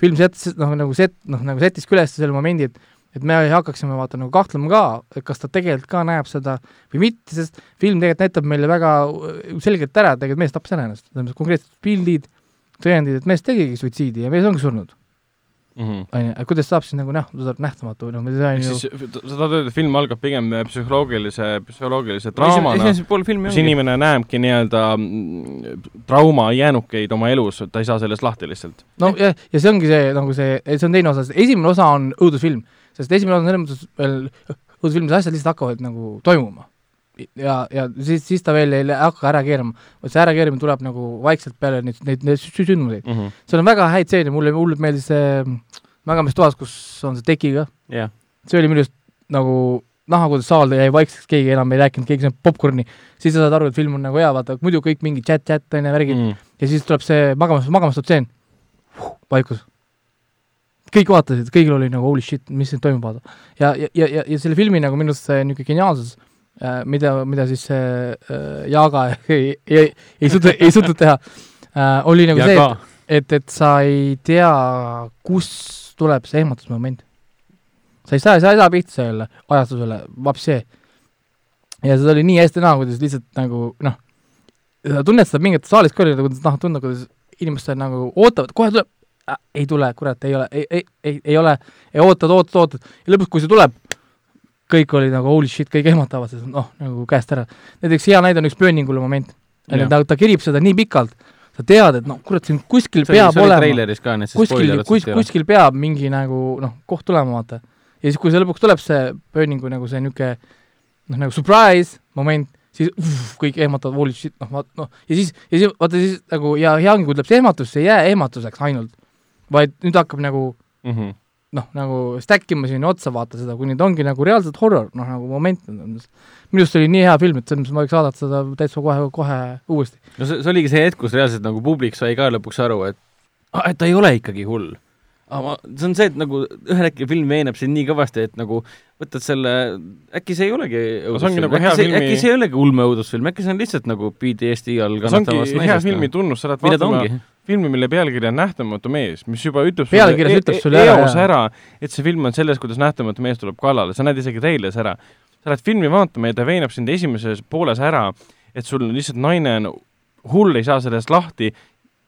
film sättis, noh nagu set, noh nagu sättiski üles selle momendi, et et me hakkaksime vaata nagu kahtlema ka, et kas ta tegelikult ka näeb seda või mitte, sest film tegelikult näitab meile väga äh, selgelt ära, et tegelikult mees tappas ära ennast, tähendab konkreetsed pildid, tõendid, et mees tegigi suitsiidi ja mees ongi surnud, Mhm. on ju, et kuidas saab siis nagu näh-, ta saab nähtamatu, noh, see on ju siis sa tahad öelda, et film algab pigem psühholoogilise, psühholoogilise draamana, kus inimene näebki nii-öelda mm, trauma jäänukeid oma elus, ta ei saa sellest lahti lihtsalt. no ja, ja see ongi see nagu see, see on teine osa, esimene osa on õudusfilm, sest esimene osa on selles mõttes veel õudusfilm, asjad lihtsalt hakkavad nagu toimuma. ja, ja siis, siis ta veel ei hakka ära keerama, vot see ärakeeramine tuleb nagu vaikselt peale neid, neid, neid sü- sündmuseid. Mhm. seal on väga häid stseene, mulle hullult meeldis see magamistoas, kus on see tekiga, jah, see oli minu arust nagu näha, kuidas saal jäi vaikseks, keegi enam ei rääkinud, keegi sööb popkorni, siis sa saad aru, et film on nagu hea, vaata muidu kõik mingi chat-chat on ju, värgid mm., ja siis tuleb see magamas, magamastu tseen, vaikus. kõik vaatasid, kõigil oli nagu holy shit, mis siin toimub, vaata. ja, ja, ja, ja, selle filmi nagu minu arust see niisugune geniaalsus mida, mida siis see äh, Jaaga <laughs> ei, ei, ei suutnud, ei suutnud teha. Äh,, oli nagu ja see, et, et, et sa ei tea, kus tuleb see ehmatusmoment. sa ei saa, sa ei saa pihta sellele ajastusele, vapsi. ja seda oli nii hästi näha, kuidas lihtsalt nagu noh, sa tunned seda mingit saalis ka oli nagu noh, tunda, kuidas inimesed nagu ootavad, kohe tuleb. Äh,, ei tule, kurat, ei ole, ei, ei, ei, ei ole, ei ootad, ootad, ootad. Ja lõpuks, kui see tuleb, kõik oli nagu holy shit, kõik ehmatavad seda, noh, nagu käest ära. näiteks hea näide on üks Pööningule moment, ta, ta kerib seda nii pikalt, sa tead, et noh, kurat, siin kuskil see peab see olema, ka, kuskil, kus, kuskil peab mingi nagu noh, koht tulema, vaata. ja siis, kui see lõpuks tuleb, see Burningu nagu see niisugune noh, nagu surprise moment, siis uff, kõik ehmatavad, holy shit, noh, vaat-, noh, ja siis, ja siis vaata siis nagu ja hea ongi, kui tuleb see ehmatus, see ei jää ehmatuseks ainult, vaid nüüd hakkab nagu Mhm. noh, nagu stack ima sinna otsa vaata seda, kuni ta ongi nagu reaalselt horror, noh nagu moment, minu arust oli nii hea film, et selles mõttes ma võiks vaadata seda täitsa kohe, kohe uuesti. no see, see oligi see hetk, kus reaalselt nagu publik sai ka lõpuks aru, et ah, et ta ei ole ikkagi hull. aga ma, see on see, et nagu ühel hetkel film veenab sind nii kõvasti, et nagu võtad selle, äkki see ei olegi õudusfilm, nagu hea äkki see, filmi- äkki see ei olegi ulmeõudusfilm, äkki see on lihtsalt nagu PTSD all see ongi kannatavast hea naisest. filmi tunnus, sa lähed vaatama? filmi, mille pealkiri on Nähtamatu mees, mis juba ütleb Pealkirjas ütleb sulle ära, eos ära, et see film on sellest, kuidas nähtamatu mees tuleb kallale, sa näed isegi treilis ära. sa lähed filmi vaatama ja ta veenab sind esimeses pooles ära, et sul lihtsalt naine on hull, ei saa sellest lahti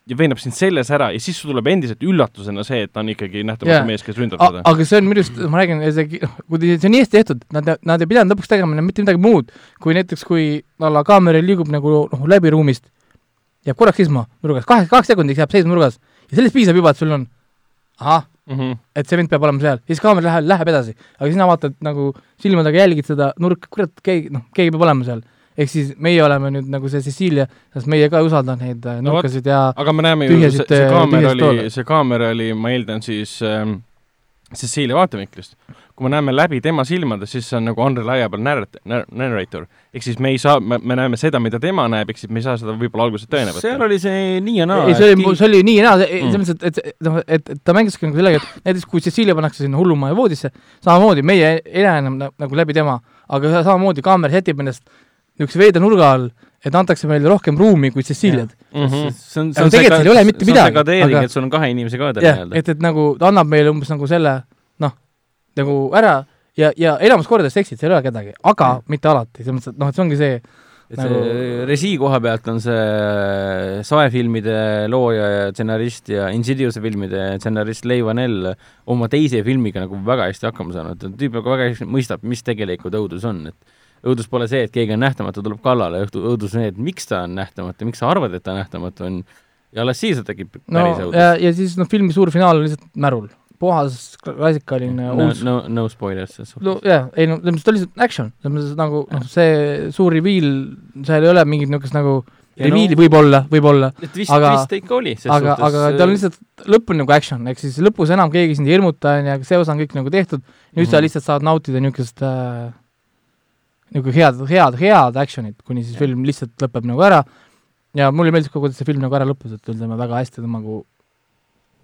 ja veenab sind selles ära ja siis sul tuleb endiselt üllatusena see, et ta on ikkagi nähtamatu Jaa. mees, kes ründab teda. aga see on minu arust, ma räägin, see on nii hästi tehtud, nad, nad ei pidanud lõpuks tegema mitte midagi muud, kui näiteks, kui a la kaamera liigub nagu noh, läbi ruumist, jääb korraks seisma nurgas, kahe, kaks sekundit jääb seisma nurgas ja sellest piisab juba, et sul on ahah, Mhm. et see vend peab olema seal, siis kaamera läheb, läheb edasi, aga sina vaatad nagu silmadega jälgid seda nurka, kurat, keegi, noh, keegi peab olema seal. ehk siis meie oleme nüüd nagu see Cecilia, sest meie ka ei usalda neid äh, No nurkasid ja aga me näeme ju, see, see äh, kaamera tühjasid oli see kaamera oli, ma eeldan siis ähm, Cecilia vaatevinklist. Kui me näeme läbi tema silmade, siis see on nagu unreliable narrat-, narrator. ehk siis me ei saa, me, me näeme seda, mida tema näeb, ehk siis me ei saa seda võib-olla alguses tõene seal võtta. oli see nii ja naa. ei, see oli, see oli nii ja naa, Mm. selles mõttes, et, et, noh, et, et ta mängiski nagu sellega, et näiteks kui Cecilia pannakse sinna hullumaja voodisse, samamoodi meie ei näe enam na- nagu läbi tema, aga samamoodi kaamera sätib ennast niisuguse veida nurga all, et antakse meile rohkem ruumi kui Ceciliad. Mhm. see on, Aga tegelikult seal ei ole mitte midagi, segadeering aga- aga..., et sul on kahe inimese kaadel jah, nii-öelda. et, et nagu ta annab meile umbes nagu selle nagu ära ja, ja enamus kordades seksid, seal ei ole kedagi, aga mitte alati, selles mõttes, et noh, et see ongi see, et nagu- see režii koha pealt on see saefilmide looja ja stsenarist ja Insidiose filmide stsenarist Leigh Vanell oma teise filmiga nagu väga hästi hakkama saanud, ta tüüp nagu väga hästi mõistab, mis tegelikult õudus on, et õudus pole see, et keegi on nähtamatu, tuleb kallale, õhtu, õudus on see, et miks ta on nähtamatu, miks sa arvad, et ta nähtamatu on. Ja alles siis ta tekib no päris õudus. ja, ja siis noh, filmi suur finaal on lihtsalt märul, puhas klassikaline no, uus no, no spoilers selles no suhtes. jah, ei no selles mõttes ta oli lihtsalt action, selles mõttes nagu noh, see suur reveal, seal ei ole mingit niisugust nagu Ja reveal'i no- võib-olla, võib-olla, aga- aga,, vist ikka oli, ses aga, suhtes aga tal on lihtsalt lõpuni nagu action, ehk siis lõpus enam keegi sind ei hirmuta, on ju, see osa on kõik nagu tehtud, nüüd sa Mhm. lihtsalt saad nautida niisugust äh, nagu head, head, head action'it, kuni siis film lihtsalt lõpeb nagu ära ja mulle meeldis ka, kuidas see film nagu ära lõppes, et ütleme väga hästi nagu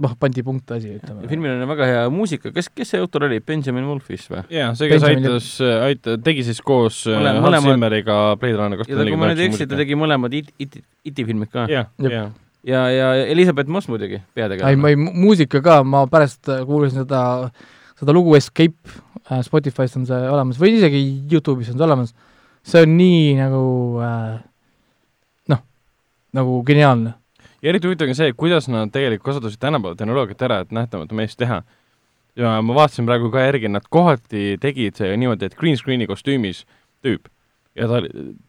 noh, pandi punkt asi, ütleme. filmil on väga hea muusika, kes, kes see autor oli, Benjamin Wolf vist või? jaa, see, kes Benjamin aitas, aita-, tegi siis koos äh, Mõle- Hans mõlemad- Zimmeriga Blade Runner ja ta, kui ma nüüd ei eksi, ta tegi mõlemad It-, It-, Iti filmid ka. jah, jah. ja, ja Elizabeth Moss muidugi, ei, peategelane ma. ei, muusika ka, ma pärast kuulasin seda, seda lugu Escape äh,, Spotify'st on see olemas või isegi Youtube'is on see olemas, see on nii nagu äh, noh, nagu geniaalne. Ja eriti huvitav on see, kuidas nad tegelikult kasutasid tänapäeva tehnoloogiat ära, et nähtamatu meest teha. ja ma vaatasin praegu ka järgi, nad kohati tegid niimoodi, et green screen'i kostüümis tüüp ja ta,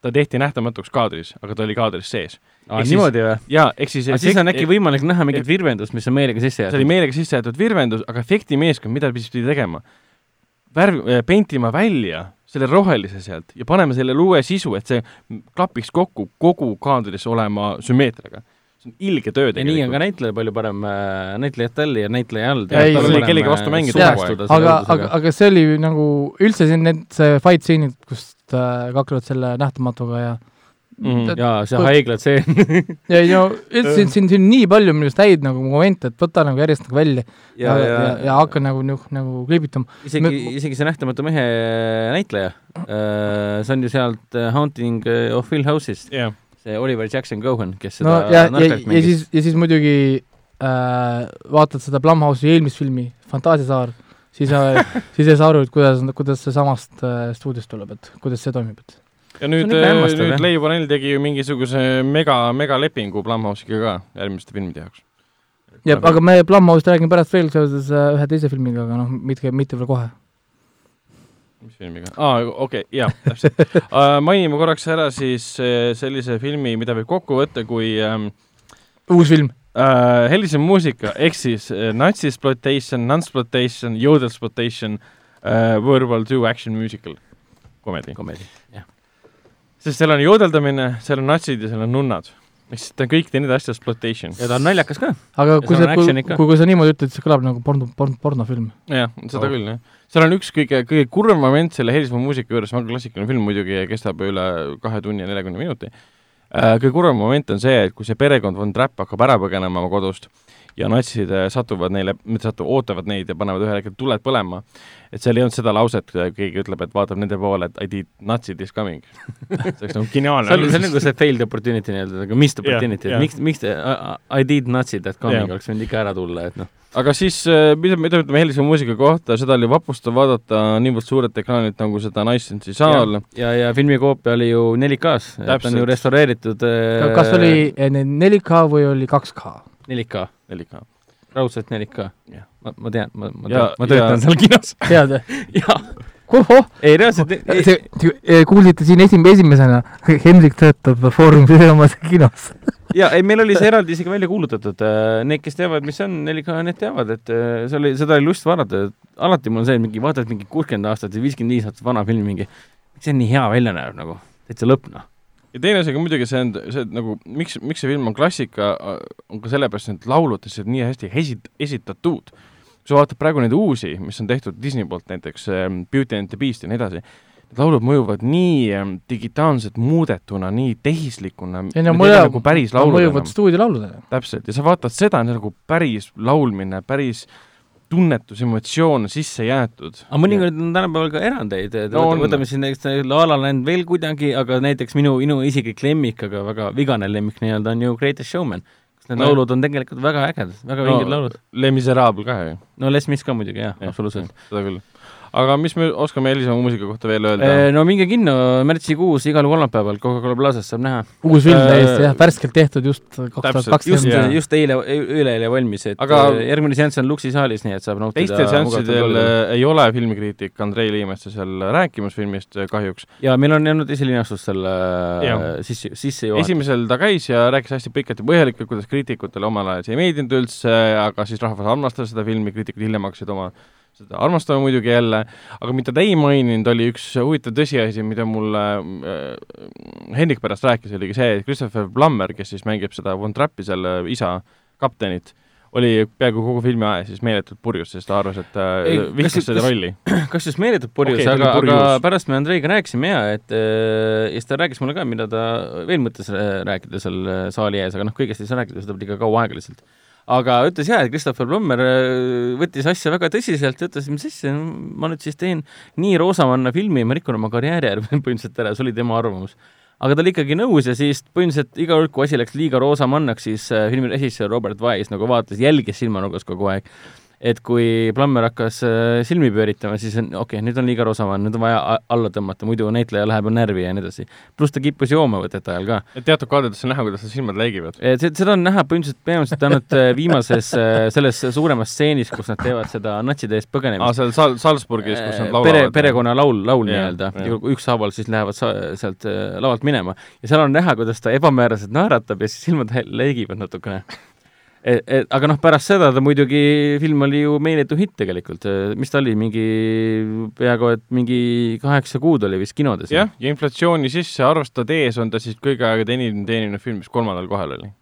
ta tehti nähtamatuks kaadris, aga ta oli kaadris sees. niimoodi või? jaa, ehk siis aga siis on äkki võimalik näha mingit virvendust, mis on meelega sisse see oli jäetud? meelega sisse jäetud virvendus, aga efektimeeskond, mida siis pidi tegema? värv, pentima välja selle rohelise sealt ja paneme sellele uue sisu, et see klapiks kokku kogu kaadris olema sümmeetriaga. See on ilge töö ja nii on ka näitlejal palju parem äh, näitlejatel ja näitlejal. Ei, tal oli kellegi vastu mängida aga, aga, aga see oli nagu üldse siin need, see fight stseenid, kus äh, kaklevad selle nähtamatuga ja Mhm. jaa, see haiglatseen. <laughs> ja ei no <laughs> üldse siin, siin, siin nii palju minu arust häid nagu momente, et võta nagu järjest nagu välja ja, ja, ja, ja hakka nagu, nagu, nagu klipitama. isegi Me-, isegi see Nähtamatu mehe näitleja, see on ju sealt äh, Haunting of Hill House'ist, jah, see Oliver Jackson Cohen, kes no seda ja, ja, ja mängis. siis, ja siis muidugi äh, vaatad seda Blumhouse'i eelmist filmi, Fantaasiasaar, siis äh, <laughs> siis ei saa aru, et kuidas, kuidas see samast äh, stuudiost tuleb, et kuidas see toimib, et ja nüüd, nüüd jah. Leif Vanell tegi ju mingisuguse mega, megalepingu Blumhouse'iga ka järgmiste filmide jaoks. ja aga me Blumhouse'ist räägime pärast veel seoses äh, ühe teise filmiga, aga noh, mitte, mitte veel kohe. Mis filmiga? aa, okei okay,, jaa, täpselt uh. <laughs> mainime korraks ära siis äh, sellise filmi, mida võib kokku võtta kui ähm, uus film. uh, helisem muusika, ehk siis uh, Natsisploitation, Nunsploitation, Jodelsploitation uh,, World War Two action musical, komedi. komedi, jah. sest seal on joodeldamine, seal on natsid ja seal on nunnad. Ehk siis ta on kõik nende asjade exploitation. ja ta on naljakas ka. aga Ja kui see sa, on kui, kui, kui sa niimoodi ütled, siis kõlab nagu porno, porno, pornofilm. jah, seda Oh. küll, jah. seal on üks kõige, kõige kurvem moment selle helisema muusika juures, väga klassikaline film muidugi ja kestab üle kahe tunni ja neljakümne minuti äh,. kõige kurvem moment on see, et kui see perekond Von Trapp hakkab ära põgenema oma kodust ja natsid äh, satuvad neile, mitte satu-, ootavad neid ja panevad ühel hetkel tuled põlema, et seal ei olnud seda lauset, keegi ütleb, et vaatab nende poole, et I did natsid is coming. <laughs> see oleks nagu geniaalne see on, see on nagu see failed opportunity nii-öelda, nagu missed opportunity, jah. et miks, miks te I, I did natsid at coming Jah. oleks võinud ikka ära tulla, et noh. aga siis, mida, mida ütleme helisema muusika kohta, seda oli vapustav vaadata niivõrd suurelt ekraanilt nagu seda Nicence'i saal. ja, ja filmi koopia oli ju 4K-s, et on ju restaureeritud äh, kas oli enne 4K või oli 2K? 4K, 4K. raudselt 4K Jah.. ma, ma tean, ma, ma Ja- tean, ma töötan ja- seal kinos. <laughs> tead? <laughs> jaa, ohoh, ei reaalselt, see, kuulsite siin esim-, esimesena, Hendrik töötab Foorum Cinema's <laughs> kinos. jaa, ei meil oli see eraldi isegi välja kuulutatud, need, kes teavad, mis see on 4K, need teavad, et äh, see oli, seda oli lust vaadata, alati mul on see, et mingi vaatad mingi kuuskümmend aastat või viiskümmend viis aastat vana filmi mingi, miks see nii hea välja näeb nagu, täitsa lõpp noh. Ja teine asi ka muidugi see on see et nagu miks, miks see film on klassika, on ka sellepärast, et laulud lihtsalt nii hästi esit-, esitatud. kui sa vaatad praegu neid uusi, mis on tehtud Disney poolt näiteks ähm, Beauty and the Beast ja nii edasi, need laulud mõjuvad nii ähm, digitaalselt muudetuna, nii tehislikuna, ei no need ei ole mõle- nagu päris laulud mõjuvad enam. stuudiolauludele. täpselt, ja sa vaatad seda, nagu päris laulmine, päris tunnetus, emotsioon sisse jäetud. aga mõnikord on tänapäeval ka erandeid, et No võtame, võtame siin näiteks La La Land veel kuidagi, aga näiteks minu, minu isiklik lemmik, aga väga vigane lemmik nii-öelda on ju Greatest Showman. need No. laulud on tegelikult väga ägedad, väga vinged laulud. Le Miserable ka ju. no Les Mis ka muidugi, jah ja,, absoluutselt. seda küll aga mis me oskame Elismaa muusika kohta veel öelda? no minge kinno märtsikuus igal kolmapäeval Coca-Cola Plaza's saab näha. uus film täiesti jah, värskelt tehtud just kaks tuhat kakskümmend. just, eile, üleeile valmis, et aga järgmine seanss on Luksi saalis, nii et saab nautida teistel seanssidel ei ole filmikriitik Andrei Liimeste seal rääkimas filmist kahjuks. ja meil on jäänud esilinastus selle sisse, sisse juhatada. esimesel ta käis ja rääkis hästi pikalt ja põhjalikult, kuidas kriitikutele omal ajal see ei meeldinud üldse, aga siis rahvas armastas seda filmi, kriitikud hiljem hakkasid oma seda armastame muidugi jälle, aga mida te ei maininud, oli üks huvitav tõsiasi, mida mulle äh, Hendrik pärast rääkis, oligi see, et Christopher Plummer, kes siis mängib seda Von Trappi, selle isa kaptenit, oli peaaegu kogu filmi aja siis meeletult purjus, sest ta arvas, et äh, vihkas seda rolli. <clears throat> kas just meeletult purjus? Okay,, aga, aga pärast me Andreiga rääkisime ja et äh, ja siis ta rääkis mulle ka, mida ta veel mõtles äh, rääkida seal äh, saali ees, aga noh, kõigest ei saa rääkida, seda liiga kaua aega lihtsalt aga ütles jaa, et Christopher Plummer äh, võttis asja väga tõsiselt, ütles, mis asja, ma nüüd siis teen nii roosamanna filmi ja ma rikun oma karjääri <laughs> põhimõtteliselt ära, see oli tema arvamus. aga ta oli ikkagi nõus ja siis põhimõtteliselt iga kord, kui asi läks liiga roosamannaks, siis äh, filmi režissöör Robert Wise nagu vaatas, jälgis silmanurgas kogu aeg et kui Plummer hakkas äh, silmi pööritama, siis on okei okay,, nüüd on liiga rosavam, nüüd on vaja alla tõmmata, muidu näitleja läheb närvi ja nii edasi. pluss ta kippus jooma võtete ajal ka. et teatud kaadrites on näha, kuidas ta silmad läigivad? seda on näha põhimõtteliselt, peamiselt ainult äh, viimases äh, selles suuremas stseenis, kus nad teevad seda natside eest põgenemist. aa, seal Sal-, Salzburgis, kus nad laulavad? pere, perekonnalaul, laul nii-öelda, ükshaaval siis lähevad sa-, sealt lavalt minema. ja seal on näha, kuidas ta ebamääraselt naeratab ja siis silmad läigivad natukene et, et aga noh, pärast seda ta muidugi, film oli ju meeletu hitt tegelikult, mis ta oli, mingi peaaegu et mingi kaheksa kuud oli vist kinodes. jah, ja inflatsiooni sisse arvestades on ta siis kõigi aegade teeninud, teeninud film, mis kolmandal kohal oli.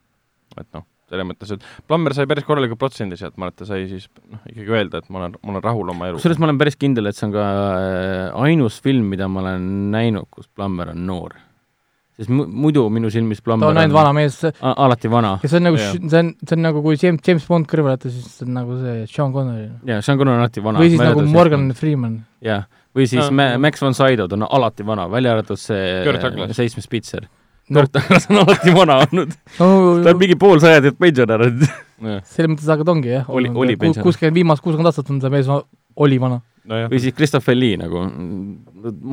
et noh, selles mõttes, et Plummer sai päris korraliku protsendi sealt, ma arvan, et ta sai siis noh, ikkagi öelda, et ma olen, ma olen rahul oma eluga. kusjuures ma olen päris kindel, et see on ka äh, ainus film, mida ma olen näinud, kus Plummer on noor sest muidu minu silmis Plummer ta on ainult vana mees. alati vana. ja see on nagu, see on, see on nagu kui James, James Bond kõrvale jätta, siis see on nagu see Sean Connery. jaa, Sean Connery on alati vana. või siis nagu Morgan Freeman. jah, või siis no, Ma-, Max von Sydow, ta on alati vana, välja arvatud see seitsmes Spitzer. Kurt Douglas on alati vana olnud no,. ta on mingi poolsajandit pensionär selles mõttes, aga ta ongi jah. oli, oli pensionär. kuuskümmend, viimased kuuskümmend aastat on see mees oli vana no. või siis Christopher Lee nagu,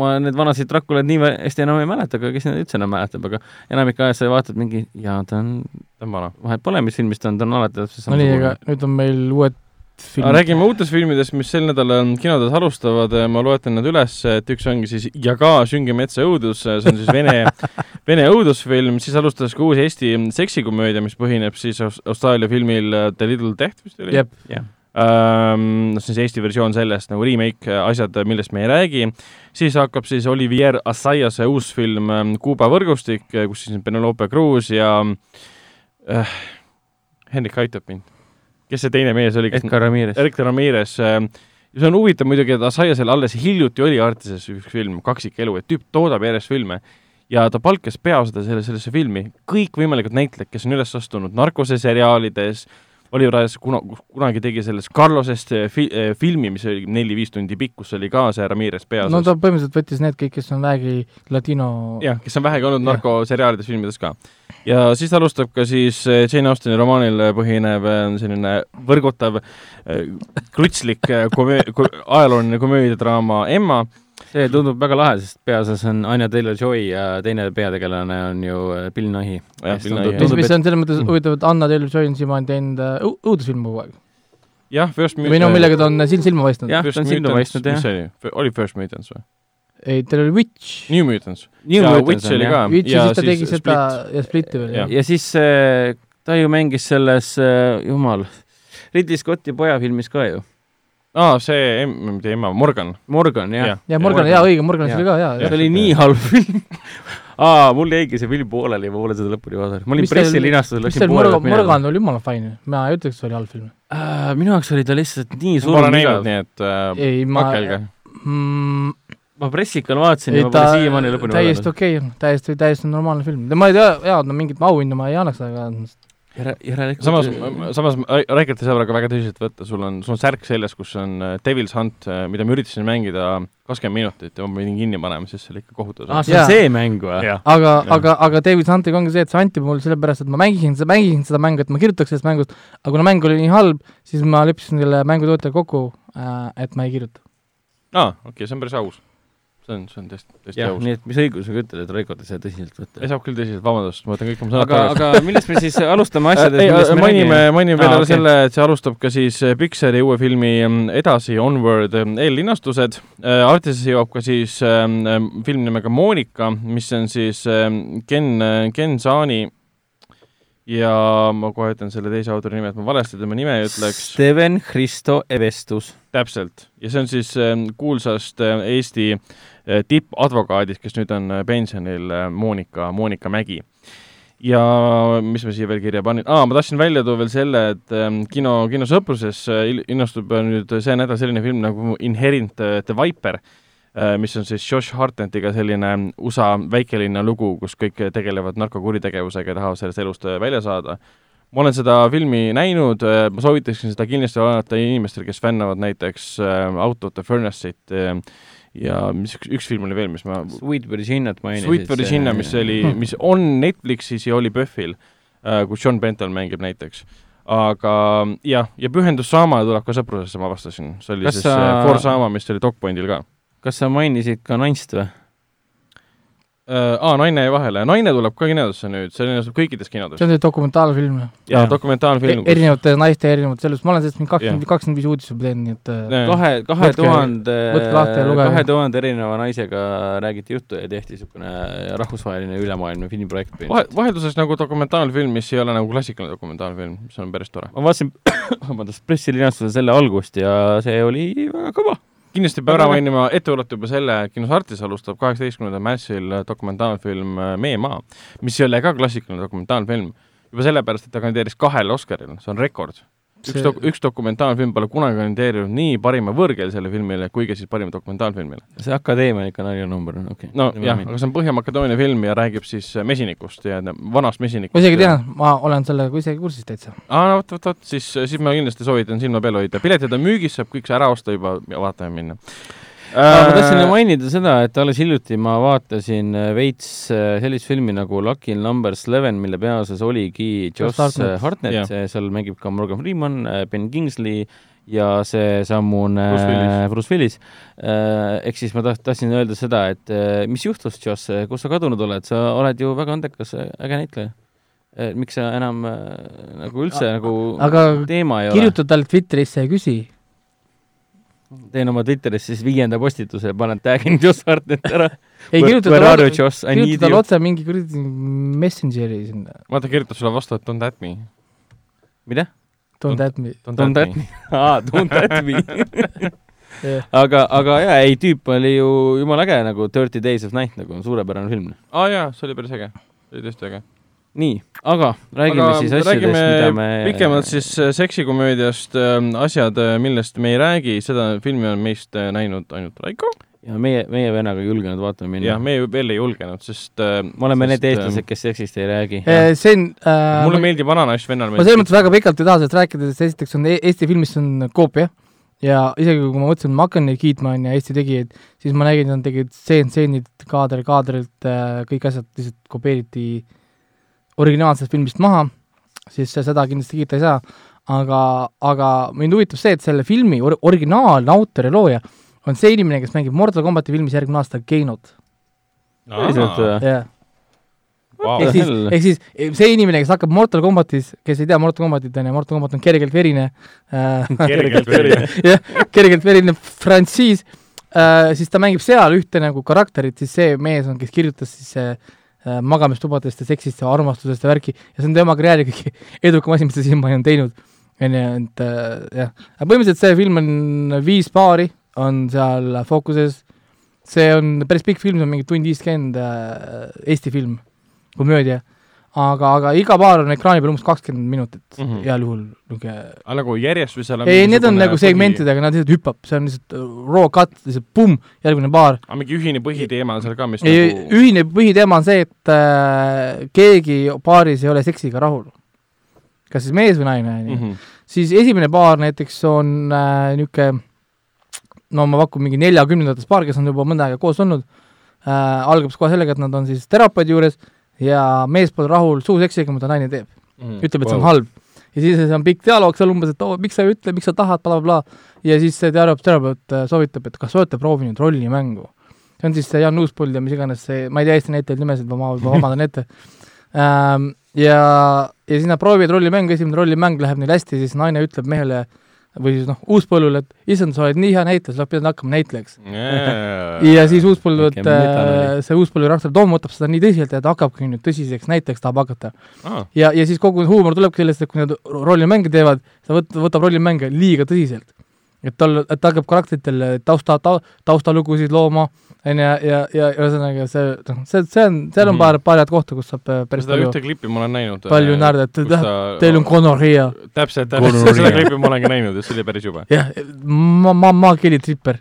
ma need vanasid Draculaid nii hästi enam ei mäleta, aga kes neid üldse enam mäletab, aga enamik ajast sa vaatad mingi, jaa, ta on, ta on vana. vahet pole, mis filmis ta on, ta on alati täpselt sama. no nii, aga nüüd on meil uued filmid. räägime uutest filmidest, mis sel nädalal kinodes alustavad, ma loetlen nad üles, et üks ongi siis Jaga Sünge metsa õudus, see on siis vene <laughs> vene õudusfilm, siis alustas ka uus Eesti seksikomöödia, mis põhineb siis Austraalia filmil The Little Death vist oli? jah noh, siis Eesti versioon sellest nagu remake, äh, asjad, millest me ei räägi, siis hakkab siis Olivier Assayase uus film ähm, Kuuba võrgustik, äh, kus siis Penelope Cruz ja äh, Hendrik aitab mind. kes see teine mees oli? Edgar Ramirez. Edgar Ramirez äh,. see on huvitav muidugi, et Assayasel alles hiljuti oli Artises üks film, Kaksikelu, et tüüp toodab järjest filme ja ta palkas peaosade selle, sellesse filmi kõikvõimalikud näitlejad, kes on üles astunud narkose seriaalides äh,, Oliver Ayes kuna, kunagi tegi sellest Carlosest eh, fi-, eh, filmi, mis oli neli-viis tundi pikk, kus oli ka see Ramirez peaosas. no ta põhimõtteliselt võttis need kõik, kes on vähegi latino jah, kes on vähegi olnud narkoseriaalides, filmides ka. ja siis alustab ka siis eh, Jane Austini romaanil põhinev selline võrgutav krutslik komöö-, ajalooline komöödiadraama Emma, see tundub väga lahe, sest peaosas on Anya Taylor-Joy ja teine peategelane on ju äh, Bill Nighy. mis, mis on selles mõttes huvitav, et Anna Taylor-Joy on siiamaani teinud äh, õudusfilme kogu aeg. jah, First või no millega ta on silm silma paistnud. jah, ta on silma paistnud, jah. mis see oli, oli First Mutants või? ei, tal oli Witch. New Mutants. New ja Mutants Witch oli ka. Witch ja siis ta tegi seda ja Splitti veel. ja siis äh, ta ju mängis selles, jumal, Ridley Scotti pojafilmis ka ju aa ah,, see, mitte ema, Morgan. Morgan, jah. ja Morgan, jaa, õige, Morganis oli ka, jaa. see oli nii halb film <laughs> aa, mul jäigi see film pooleli, ma pole seda lõpuni vaadanud. ma olin pressilinastusel, läksin pooleli minema. Morgan oli jumala fine, ma ei ütleks, et see oli halb film uh,. minu jaoks oli ta lihtsalt nii surm pole näinud, nii et äh, ei, ma, mm, ma pressikal vaatasin ja ma pole siiamaani lõpuni täiesti okei okay,, täiesti, täiesti normaalne film. ma ei tea, jaa, no mingit auhinda ma ei annaks, aga järe, järelikult samas, samas Raikert ei saa praegu väga tõsiselt võtta, sul on, sul on särk seljas, kus on äh, Devil's Hunt, mida ma üritasin mängida kakskümmend minutit ja ma pidin kinni panema, sest see oli ikka kohutav aa, ah,. see on Jaa. see mäng või? aga aga, aga David Huntiga ongi see, et see anti mulle sellepärast, et ma mängisin seda, mängisin seda mängu, et ma kirjutaks sellest mängust, aga kuna mäng oli nii halb, siis ma leppisin selle mängutootjaga kokku, et ma ei kirjuta. aa, okei okay,, see on päris aus. See on, see on tõesti, tõesti jah, nii et mis õigusega ütled, et Raikot ei saa tõsiselt võtta ei? saab küll tõsiselt, vabandust, ma võtan kõik oma sõnad aga, aga millest me siis alustame <laughs> asjadest, millest, me mainime, mainime veel okei. selle, et see alustab ka siis äh, Pixari uue filmi mm, Edasi, Onward mm, eellinastused. Artisesse jõuab ka siis ähm, film nimega Monika, mis on siis ähm, Ken, Ken Saani ja ma kohe ütlen selle teise autori nime, et ma valesti tema nime ei ütleks. Steven Hristo Evestus. täpselt, ja see on siis ähm, kuulsast äh, Eesti äh, tippadvokaadist, kes nüüd on äh, pensionil Monika, Monika Mägi. ja mis ma siia veel kirja panin ah,, ma tahtsin välja tuua veel selle, et ähm, kino, kinosõpruses innustub nüüd see nädal selline film nagu Inherent the Viper äh,, mis on siis Josh Hartnetiga selline USA väikelinna lugu, kus kõik tegelevad narkokuritegevusega ja tahavad sellest elust äh, välja saada ma olen seda filmi näinud, ma soovitaksin seda kindlasti vaadata inimestele, kes fännavad näiteks äh, Out of the Furnace'it äh, ja mis üks, üks film oli veel, mis ma Sweet Virginiat mainisid. Sweet Virginia, mis oli, <laughs> mis on Netflixis ja oli PÖFFil äh,, kus John Benton mängib näiteks. aga jah, ja Pühendus Saama tuleb ka sõprusesse, ma avastasin, see oli Kas siis sa-. For Saama, mis oli DocPointil ka kas sa mainisid ka naist või? äh,. aa, Naine jäi vahele, Naine tuleb ka kinodesse nüüd, see linastub kõikides kinodes see. on see dokumentaalfilm, jaa, dokumentaalfilm, kus erinevate naiste erinevate sellest, ma olen sellest mingi kakskümmend, kakskümmend viis uudist juba teinud, nii et äh, Jah. kahe, kahe tuhande, ja kahe tuhande erineva naisega räägiti juttu ja tehti niisugune rahvusvaheline ülemaailmne filmiprojekt vahe, põhimõtteliselt. vahelduses nagu dokumentaalfilm, mis ei ole nagu klassikaline dokumentaalfilm, mis on päris tore. ma vaatasin, <coughs> vabandust, pressilinastuse selle algust ja see oli väga kõva. Kindlasti peab ära mainima, ette kuulata juba selle, kinos Artis alustab kaheksateistkümnendal märtsil dokumentaalfilm Meie maa, mis ei ole ka klassikaline dokumentaalfilm. juba sellepärast, et ta kandideeris kahele Oscarile, see on rekord. Üks See- dok-, üks dokumentaalfilm pole kunagi kandideerinud nii parima võõrkeelsele filmile kui ka siis parima dokumentaalfilmile. see Akadeemia on ikka naljanumber, okei okay.. no jah, aga see on Põhja-Makedoonia film ja räägib siis äh, mesinikust ja vanast mesinikust. ma isegi tean, ma olen sellega isegi kursis täitsa. aa, no vot, vot, vot, siis, siis ma kindlasti soovitan silma peal hoida, piletid on müügis, saab kõik see ära osta juba ja vaatama minna. Ma tahtsin ju mainida seda, et alles hiljuti ma vaatasin äh, veits äh, sellist filmi nagu Lucky Numbers Eleven, mille peaosas oligi äh, Hartnett. Hartnett, seal mängib ka Morgan Freeman, Ben Kingsley ja seesamune Bruce Willis. Ehk siis ma taht-, tahtsin öelda seda, et äh, mis juhtus, Josh, kus sa kadunud oled, sa oled ju väga andekas, äge näitleja. miks sa enam äh, nagu üldse nagu aga teema ei ole? kirjuta talle Twitterisse ja küsi. Teen oma Twitteris siis viienda postituse ja panen tag'in Josh Hartnett ära. <laughs> ei kirjuta talle kirjuta talle otse mingi kuradi Messengeri sinna. vaata, kirjutab sulle vastu, et don't at me. mida? Don't at me. Don't at me. <laughs> aa, Don't at me. <laughs> Jah. aga, aga jaa, ei tüüp oli ju jumala äge nagu Dirty Days of Night nagu on suurepärane film. aa jaa, see oli päris äge, see oli tõesti äge. nii, aga räägime aga siis asjadest, mida me pikemalt siis äh, seksikomöödiast äh, asjad, millest me ei räägi, seda filmi on meist äh, näinud ainult Raiko. Ja meie, meie vennaga ei julgenud vaatama minna. Ja. me veel ei julgenud, sest äh, me oleme need sest, eestlased, kes seksist ei räägi. see on äh, mulle meeldib Ananass, vennal ma selles mõttes väga pikalt ei taha sellest rääkida, sest esiteks on E- Eesti filmist on koopia. Ja isegi kui ma mõtlesin, et ma hakkan neid kiitma, on ju, Eesti tegijaid, siis ma nägin, nad tegid stseen, stseenid, kaader, kaadrilt äh,, kõik asjad lihtsalt kopeeriti originaalsest filmist maha, siis seda kindlasti kiita ei saa, aga, aga mind huvitab see, et selle filmi or-, originaalne autor ja looja on see inimene, kes mängib Mortal Combati filmis järgmine aasta Keinot. jah, Vau. ehk siis ehk siis see inimene, kes hakkab Mortal Combatis, kes ei tea Mortal Combatit, on ju, Mortal Combat on kergelt verine äh, <laughs> kergelt verine. <laughs> jah, kergelt verine frantsiis äh,, siis ta mängib seal ühte nagu karakterit, siis see mees on, kes kirjutas siis äh, magamistubadest ja seksist ja armastusest ja värki. Ja see on tema karjääri kõige <laughs> edukam asi, mis ta siiamaani on teinud. on ju, et äh, jah, aga põhimõtteliselt see film on viis paari, on seal fookuses, see on päris pikk film, see on mingi tund viiskümmend äh, Eesti film, komöödia, aga, aga iga paar on ekraani peal umbes kakskümmend minutit mm. -hmm. heal juhul, niisugune aga nagu järjest või seal ei, need on nagu segmentidega, nad lihtsalt hüppab, see on lihtsalt äh, raw cut, lihtsalt pumm, järgmine paar. aga mingi ühine põhiteema on seal ka, mis ei, nagu ühine põhiteema on see, et äh, keegi paaris ei ole seksiga rahul. kas siis mees või naine, on ju. Mhm. siis esimene paar näiteks on äh, niisugune no ma pakun mingi neljakümnendates paar, kes on juba mõnda aega koos olnud äh,, algab kohe sellega, et nad on siis terapeudi juures ja mees pole rahul suuseksiga, mida naine teeb. Mhm. ütleb, et see on halb. ja siis on pikk dialoog seal umbes, et oo, miks sa ei ütle, miks sa tahad bla,, blablabla. ja siis see terapeut, äh, soovitab, et kas olete proovinud rollimängu. see on siis see Jan Uuspõld ja mis iganes see, ma ei tea Eesti näitlejaid nimesid, ma võib-olla vabandan ette ähm,. ja, ja siis nad proovivad rollimängu, esimene rollimäng läheb neil hästi, siis naine ütleb mehele või siis noh, Uuspõllule, et issand, sa oled nii hea näitleja, sa pidad hakkama näitlejaks. <laughs> ja siis Uuspõllu, et Väike metanali. äh, see Uuspõllu karakter Tom võtab seda nii tõsiselt, et hakkabki nüüd tõsiseks näitlejaks tahab hakata. Ah, ja, ja siis kogu huumor tulebki sellest, et kui nad rollimänge teevad, ta võt-, võtab rollimänge liiga tõsiselt. Et tal, et ta hakkab karakteritel tausta ta,, taustalugusid looma, on ju, ja, ja, ja ühesõnaga see, noh, see, see on, seal on Mhm. paar, paar head kohta, kus saab äh, päris seda palju, ühte klippi ma olen näinud. palju naerda, et teil- teil on gonorrhea. täpselt, täpselt, seda klippi ma olen ka näinud ja see oli päris jube. jah, ma, ma, ma keelitripper.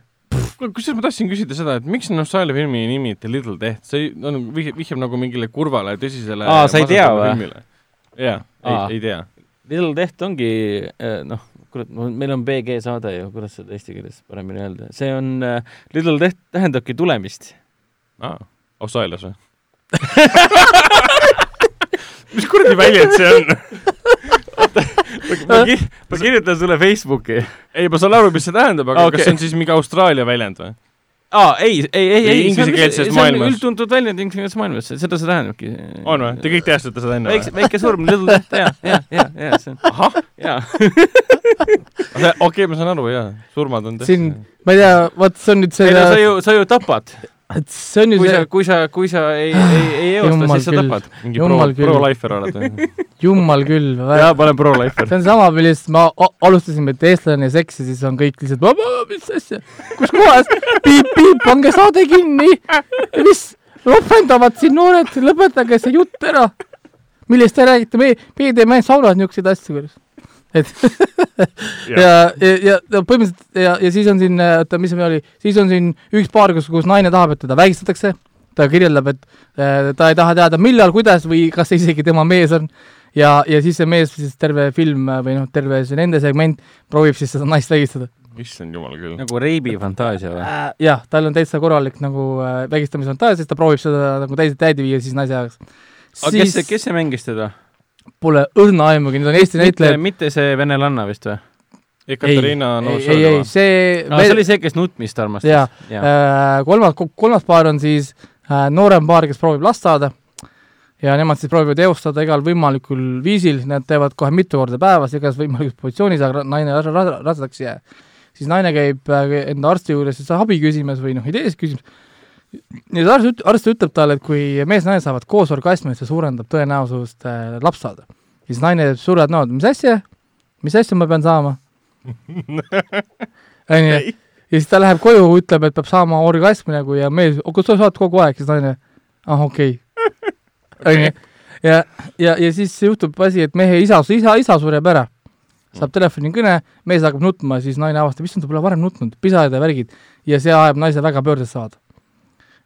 kusjuures ma tahtsin küsida seda, et miks on Austraalia filmi nimi The Little Death, see on, vihjab, vihjab nagu mingile kurvale, tõsisele Aa, sa ei tea või? Aa. ei, ei tea. Little Death ongi eh, noh, kurat, meil on BG saade ju, kuidas seda eesti keeles paremini öelda, see on äh, Little Death tähendabki tulemist. aa, Austraalias või? <laughs> mis kuradi väljend see on? ma, ki ma kirjutan sulle Facebooki. ei, ma saan aru, mis see tähendab, aga okay. Kas see on siis mingi Austraalia väljend või? aa, ei, ei, ei, ei, Inglisekeelses see on maailmas. üldtuntud väljend inglisekeelses maailmas, seda see tähendabki. on või? Te kõik teadsite seda enne või? väike surm, Little Death, jaa, jaa, jaa, jaa, see on, ahah, jaa. okei, ma saan aru, jaa, surmad on siin, ma ei tea, vot see on nüüd see ei, no sa ju, sa ju tapad. Et see on ju kui see,, kui sa, kui sa ei, ei, ei eosta, Jumal siis sa tapad. mingi pro, pro-lifer oled või? jumal küll, <laughs> jaa, ma olen pro-lifer. see on sama, millest ma a- alustasime, et eestlane ja seks ja siis on kõik lihtsalt, mis asja, kus kohas, piip, piip, pange saade kinni, mis ropendavad siin noored, lõpetage see jutt ära. millest te räägite, me, meie teeme ainult saunas niisuguseid asju, kurat. Et <laughs> ja, ja, ja no põhimõtteliselt ja, ja siis on siin, oota, mis see oli, siis on siin üks paar, kus, kus naine tahab, et teda vägistatakse, ta kirjeldab, et äh, ta ei taha teada, millal, kuidas või kas see isegi tema mees on ja, ja siis see mees siis terve film või noh, terve see nende segment proovib siis seda naist vägistada issand jumal küll. nagu reibi fantaasia või? äh,. jah, tal on täitsa korralik nagu äh, vägistamisfantaasia, siis ta proovib seda nagu täiesti täide viia siis naise jaoks. aga kes see, kes see mängis teda? Pole õrna aimugi, need on Eesti näitlejad. mitte see venelanna vist või? Ekaterina ei, ei, ei, see aa, see oli see, kes nutmist armastas. Jaa. jaa. äh, kolmas, kolmas paar on siis äh, noorem paar, kes proovib last saada ja nemad siis proovivad eostada igal võimalikul viisil, nad teevad kohe mitu korda päevas igas võimalikus positsioonis, aga naine ra- ra- rasedaks ei jää. siis naine käib äh, enda arsti juures siis abi küsimas või noh, ideesid küsimas. Siis arst, arst ütleb talle, et kui mees ja naine saavad koos orgasmi, see suurendab tõenäosust äh, laps saada. ja siis naine teeb suured näod, mis asja, mis asja ma pean saama? <laughs> onju, ja siis ta läheb koju, ütleb, et peab saama orgasmi nagu ja mees, kas sa saad kogu aeg, siis naine, ah okei okay. <laughs> onju, ja, ja, ja siis juhtub asi, et mehe isa, isa, isa sureb ära. saab telefonikõne, mees hakkab nutma, siis naine avastab, issand, ta pole varem nutnud, pisarad ja värgid. ja see ajab naise väga pöördes saada.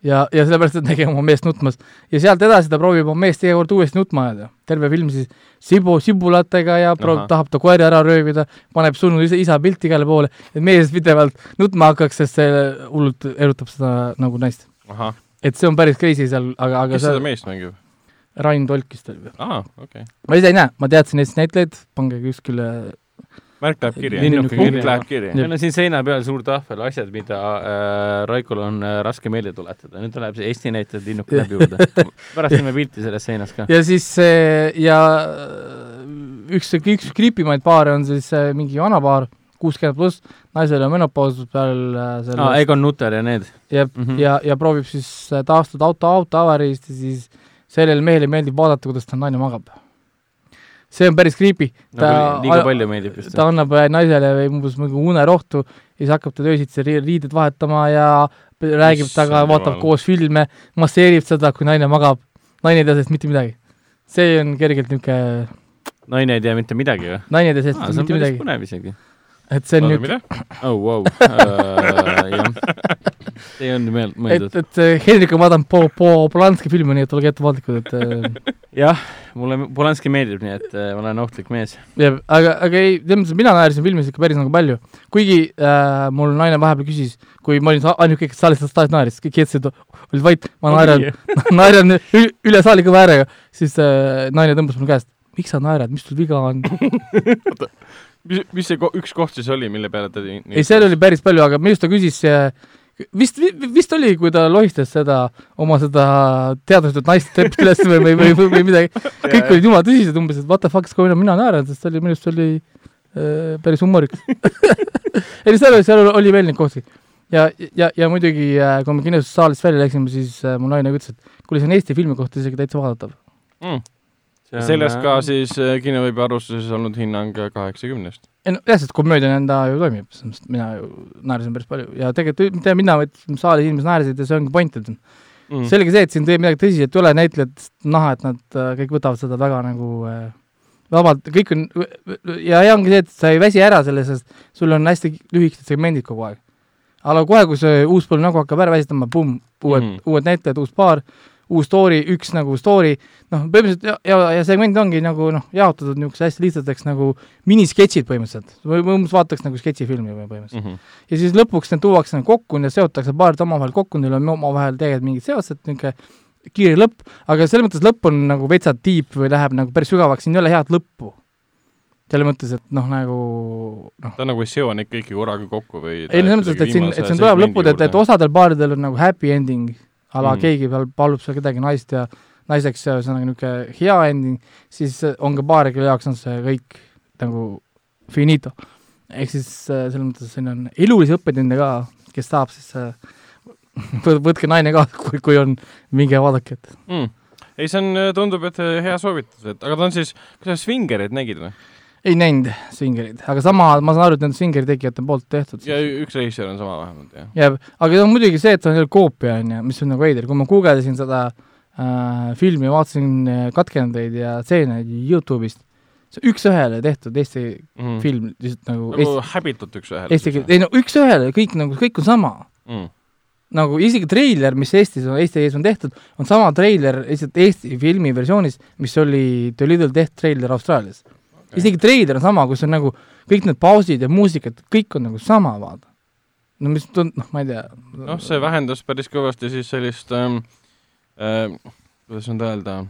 ja, ja sellepärast, et nägi oma meest nutmas. ja sealt edasi ta proovib oma meest iga kord uuesti nutma ajada. terve film siis sibu, sibulatega ja proovib, tahab ta koeri ära röövida, paneb surnud isa, isa pilti igale poole, et mees pidevalt nutma hakkaks, sest see hullult erutab seda nagu naist. et see on päris crazy seal, aga, aga kes seda see meest mängib? Rain Tolkist oli. aa, okei okay.. ma ise ei näe, ma teadsin Eesti näitlejaid, pange kuskile märk läheb kirja, Linnuke punkt läheb kirja. meil on siin seina peal suur tahvel asjad, mida äh, Raikol on äh, raske meelde tuletada. nüüd tuleb see Eesti näitlejad linnuke läheb juurde. <laughs> pärast teeme pilti sellest seinast ka. ja siis see ja äh, üks, üks kriipimaid paare on siis äh, mingi vanapaar, kuuskümmend pluss, naisel on menopaus peal äh, selle aa, Egon Nutter ja need. ja Mhm. mm, -hmm. ja, ja proovib siis äh, taastuda auto, auto avariist ja siis sellele mehele meeldib vaadata, kuidas ta naine magab. See on päris creepy. nagu liiga palju meeldib vist. ta annab äh, naisele või umbes mingi unerohtu ja siis hakkab ta öösiti ri- riided vahetama ja räägib temaga, Issand vaatab jumal. koos filme, masseerib seda, kui naine magab. naine ei tea sellest mitte midagi. see on kergelt niisugune, naine ei tea mitte midagi või? naine ei tea sellest on mitte midagi. põnev isegi. Et see on niisugune, mida? oh, vau. jah. ei olnud meel-, et, mõeldud. et äh, Henrik on vaadanud Po-, Po-, Polanski filmi, nii et olge ettevaatlikud, et äh, <laughs> jah, mulle Polanski meeldib, nii et äh, ma olen ohtlik mees. jah, aga, aga ei, selles mõttes, et mina naersin filmis ikka päris nagu palju. kuigi äh, mul naine vahepeal küsis, kui ma olin ainuke, kes saalis saalis naeris, kõik jätsid, olid vait, ma naeran, <laughs> naeran üle saali kõva äärega, siis äh, naine tõmbas mul käest, miks sa naerad, mis sul viga on? <laughs> mis, mis see ko- üks koht siis oli, mille peale ta nii ei, seal oli päris palju, aga minu arust ta küsis äh, vist, vist oli, kui ta lohistas seda oma seda teadvustat naist trepist üles või, või, või, või, midagi. <laughs> kõik olid jumala tõsised umbes, et what the fuck, kui mina naeran, sest see oli minu arust oli äh, päris humoorikas. <laughs> <laughs> ei, seal oli, seal oli veel neid kohti. ja, ja, ja muidugi, kui me kinosaalist välja läksime, siis äh, mu naine ütles, et kuule, see on Eesti filmi kohta isegi täitsa vaadatav. mm.. Sellest ka siis äh, kinoveebi arvustuses olnud hinnang kaheksakümnest. ei no jah, sest komöödia nõnda ju toimib, selles mõttes, et mina ju naersin päris palju ja tegelikult mitte mina, vaid saalis inimesed naersid ja see ongi point, et Mm. selge see, et siin teeb midagi tõsiselt ei ole, näitlejad näha, et nad äh, kõik võtavad seda väga nagu äh, vabalt, kõik on ja hea ongi see, et sa ei väsi ära selles, sest sul on hästi lühikesed segmendid kogu aeg. aga kohe, kui see uus põlv nagu hakkab ära väsitama, pumm, uued mm. -hmm. uued näitlejad, uus paar, uus story, üks nagu story, noh, põhimõtteliselt ja, ja, ja segmendid ongi nagu noh, jaotatud niisuguse hästi lihtsateks nagu minisketšid põhimõtteliselt, või umbes vaataks nagu sketšifilmi või põhimõtteliselt. Mm -hmm. ja siis lõpuks need tuuakse nagu kokku ja seotakse paarid omavahel kokku, neil on omavahel tegelikult mingid seosed, niisugune kiire lõpp, aga selles mõttes lõpp on nagu vetsa deep või läheb nagu päris sügavaks, siin ei ole head lõppu. selles mõttes, et noh, nagu noh, ta nagu ei seo neid kõiki korraga kokku või ei selles mõttes, et siin, et siin tuleb lõpud, et, et osadel paaridel on nagu happy ending, a la Mm. keegi peal palub seal kedagi naist ja naiseks ja ühesõnaga niisugune hea ending, siis on ka paare, kelle jaoks on see kõik nagu finito. ehk siis äh, selles mõttes siin on elulisi õppetunde ka, kes tahab, siis äh, <laughs> võ- võtke naine ka, kui, kui on, minge vaadake, et mm. ei, see on, tundub, et hea soovitus, et aga ta on siis, kas sa Svingerit nägid või? Ei näinud Svingerit, aga sama, ma saan aru, et need on Svingeri tegijate poolt tehtud. ja üks režissöör on sama vähemalt, jah. jääb, aga see on muidugi see, et see on jälle koopia, on ju, mis on nagu veider, kui ma guugeldasin seda äh, filmi vaatasin äh, katkendeid ja stseene Youtube'ist, see on üks-ühele tehtud Eesti Mm. film, lihtsalt nagu nagu Eesti, häbitult üks-ühele. eesti keel, ei no üks-ühele, kõik nagu, kõik on sama. mm.. nagu isegi treiler, mis Eestis on, Eesti ees on tehtud, on sama treiler lihtsalt Eesti filmi versioonis, mis oli The Little Death treiler Austraalias okay.. Isegi treiler on sama, kus on nagu kõik need pausid ja muusikad, kõik on nagu sama, vaata. no mis tund-, noh, ma ei tea. noh, see vähendas päris kõvasti siis sellist ähm, äh,, kuidas nüüd öelda,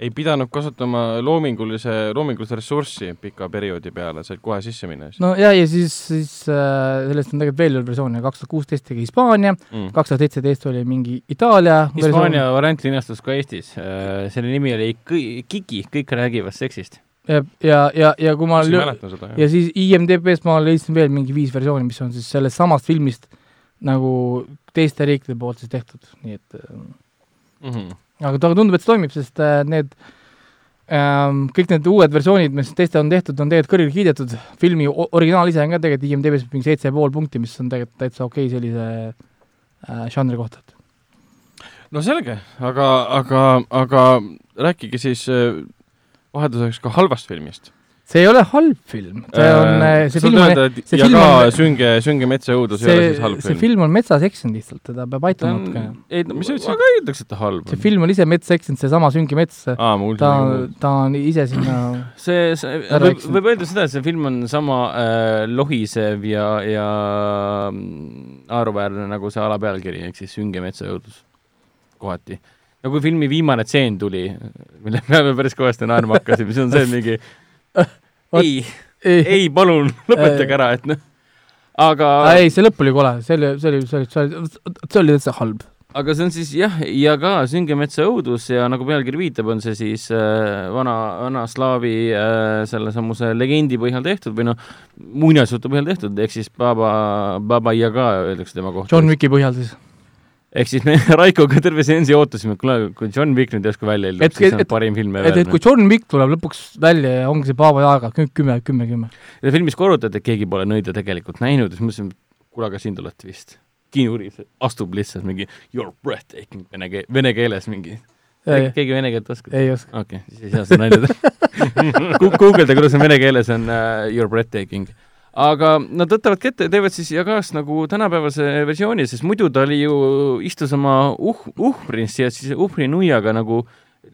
ei pidanud kasutama loomingulise, loomingulist ressurssi pika perioodi peale, said kohe sisse minna no ja, ja siis, siis äh, sellest on tegelikult veel ühe versiooni, kaks tuhat kuusteist tegi Hispaania, mm.. kaks tuhat seitseteist oli mingi Itaalia Hispaania variant linastus ka Eestis, selle nimi oli Kõi- Kiki, kõik räägivad seksist. ja, ja, ja, ja kui ma lõ- seda, ja siis IMDB-st ma leidsin veel mingi viis versiooni, mis on siis sellest samast filmist nagu teiste riikide poolt siis tehtud, nii et Mm -hmm. aga tundub, et see toimib, sest äh, need ähm, kõik need uued versioonid, mis teiste on tehtud, on tegelikult kõrgelt kiidetud, filmi originaal ise on ka tegelikult IMDB-s mingi seitse pool punkti, mis on tegelikult täitsa okei okay sellise äh, žanri kohta, no selge, aga, aga, aga rääkige siis äh, vahelduseks ka halvast filmist. see ei ole halb film, see on äh,, see film on, see film on- sünge, sünge metsa õudus ei ole see siis halb, see film. film on metsas eksinud lihtsalt, teda peab aitama natukene. ei, Mis sa ütlesid? ma ka ei ütleks, et ta halb see on. film on ise metsa eksinud, seesama Sünge mets, mul ta, ta on ise sinna <clears throat> see, see, võib, võib öelda seda, et see film on sama äh, lohisev ja, ja mm, haruväärne nagu see alapealkiri, ehk siis Sünge metsa õudus kohati. No kui filmi viimane tseen tuli, mille peale päris kõvasti naerma hakkasime, siis on see mingi <laughs> ei, ei, palun, lõpetage ära, et noh, aga ei, see lõpp oli kole, see oli, see oli, see oli, see oli, see oli täitsa halb. aga see on siis jah, ja ka Sünge metsa õudus ja nagu pealkiri viitab, on see siis äh, vana, vana slaavi äh, sellesamuse legendi põhjal tehtud või noh, muinasjutu põhjal tehtud, ehk siis Baba, Baba Yaga öeldakse tema kohta. John Wicki põhjal siis. Ehk siis me <laughs> Raikoga terve seansi ootasime, kuule, kui John Wick nüüd järsku välja ilmub, siis on et- parim film et, et kui John Wick tuleb lõpuks välja ja ongi see Baba Yaga, kümme, kümme, kümme. ja filmis korrutati, et keegi pole nõida tegelikult näinud siis mõtlesime, et kuule, aga siin te olete vist. kiinuris astub lihtsalt mingi you are breathtaking vene keel, vene keeles mingi. keegi vene keelt oskab? ei oska. okei okay,, siis ei saa seda nalja teha. <laughs> guugeldage, kuidas on vene keeles on uh, you are breathtaking. Aga nad võtavadki ette ja teevad siis Jagast nagu tänapäevase versiooni, sest muidu ta oli ju, istus oma uh-, uhhris ja siis uhhrinuiaga nagu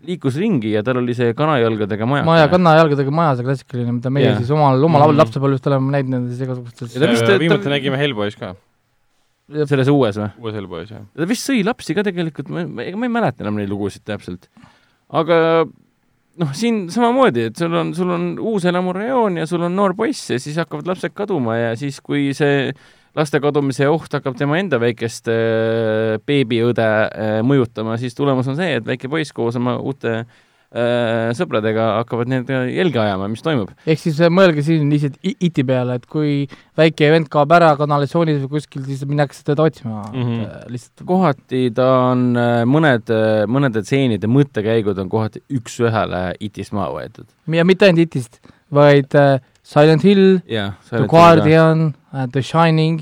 liikus ringi ja tal oli see kanajalgadega maja. maja, kannajalgadega maja, see klassikaline, mida meie Jah. siis omal, omal Mhm. lapsepõlvest oleme näinud nendes igasugustes Ja ta vist- ta- viimati ta- nägime Hellboy's ka, selles uues või? uues Hellboy's jah. ta vist sõi lapsi ka tegelikult, ma, ma ega ma ei mäleta enam neid lugusid täpselt. aga noh, siin samamoodi, et sul on, sul on uus elamurajoon ja sul on noor poiss ja siis hakkavad lapsed kaduma ja siis, kui see laste kadumise oht hakkab tema enda väikest äh, beebiõde äh, mõjutama, siis tulemus on see, et väike poiss koos oma uute äh, sõpradega hakkavad need jälge ajama, mis toimub. ehk siis äh, mõelge siin lihtsalt iti peale, et kui väike vend kaob ära kanalisatsioonis või kuskil, siis minnakse teda otsima mm. -hmm. lihtsalt kohati ta on äh, mõned, mõnede tseenide mõttekäigud on kohati üks-ühele itist maha võetud. ja mitte ainult itist, vaid äh, Silent Hill, jah, The Guardian äh,, The Shining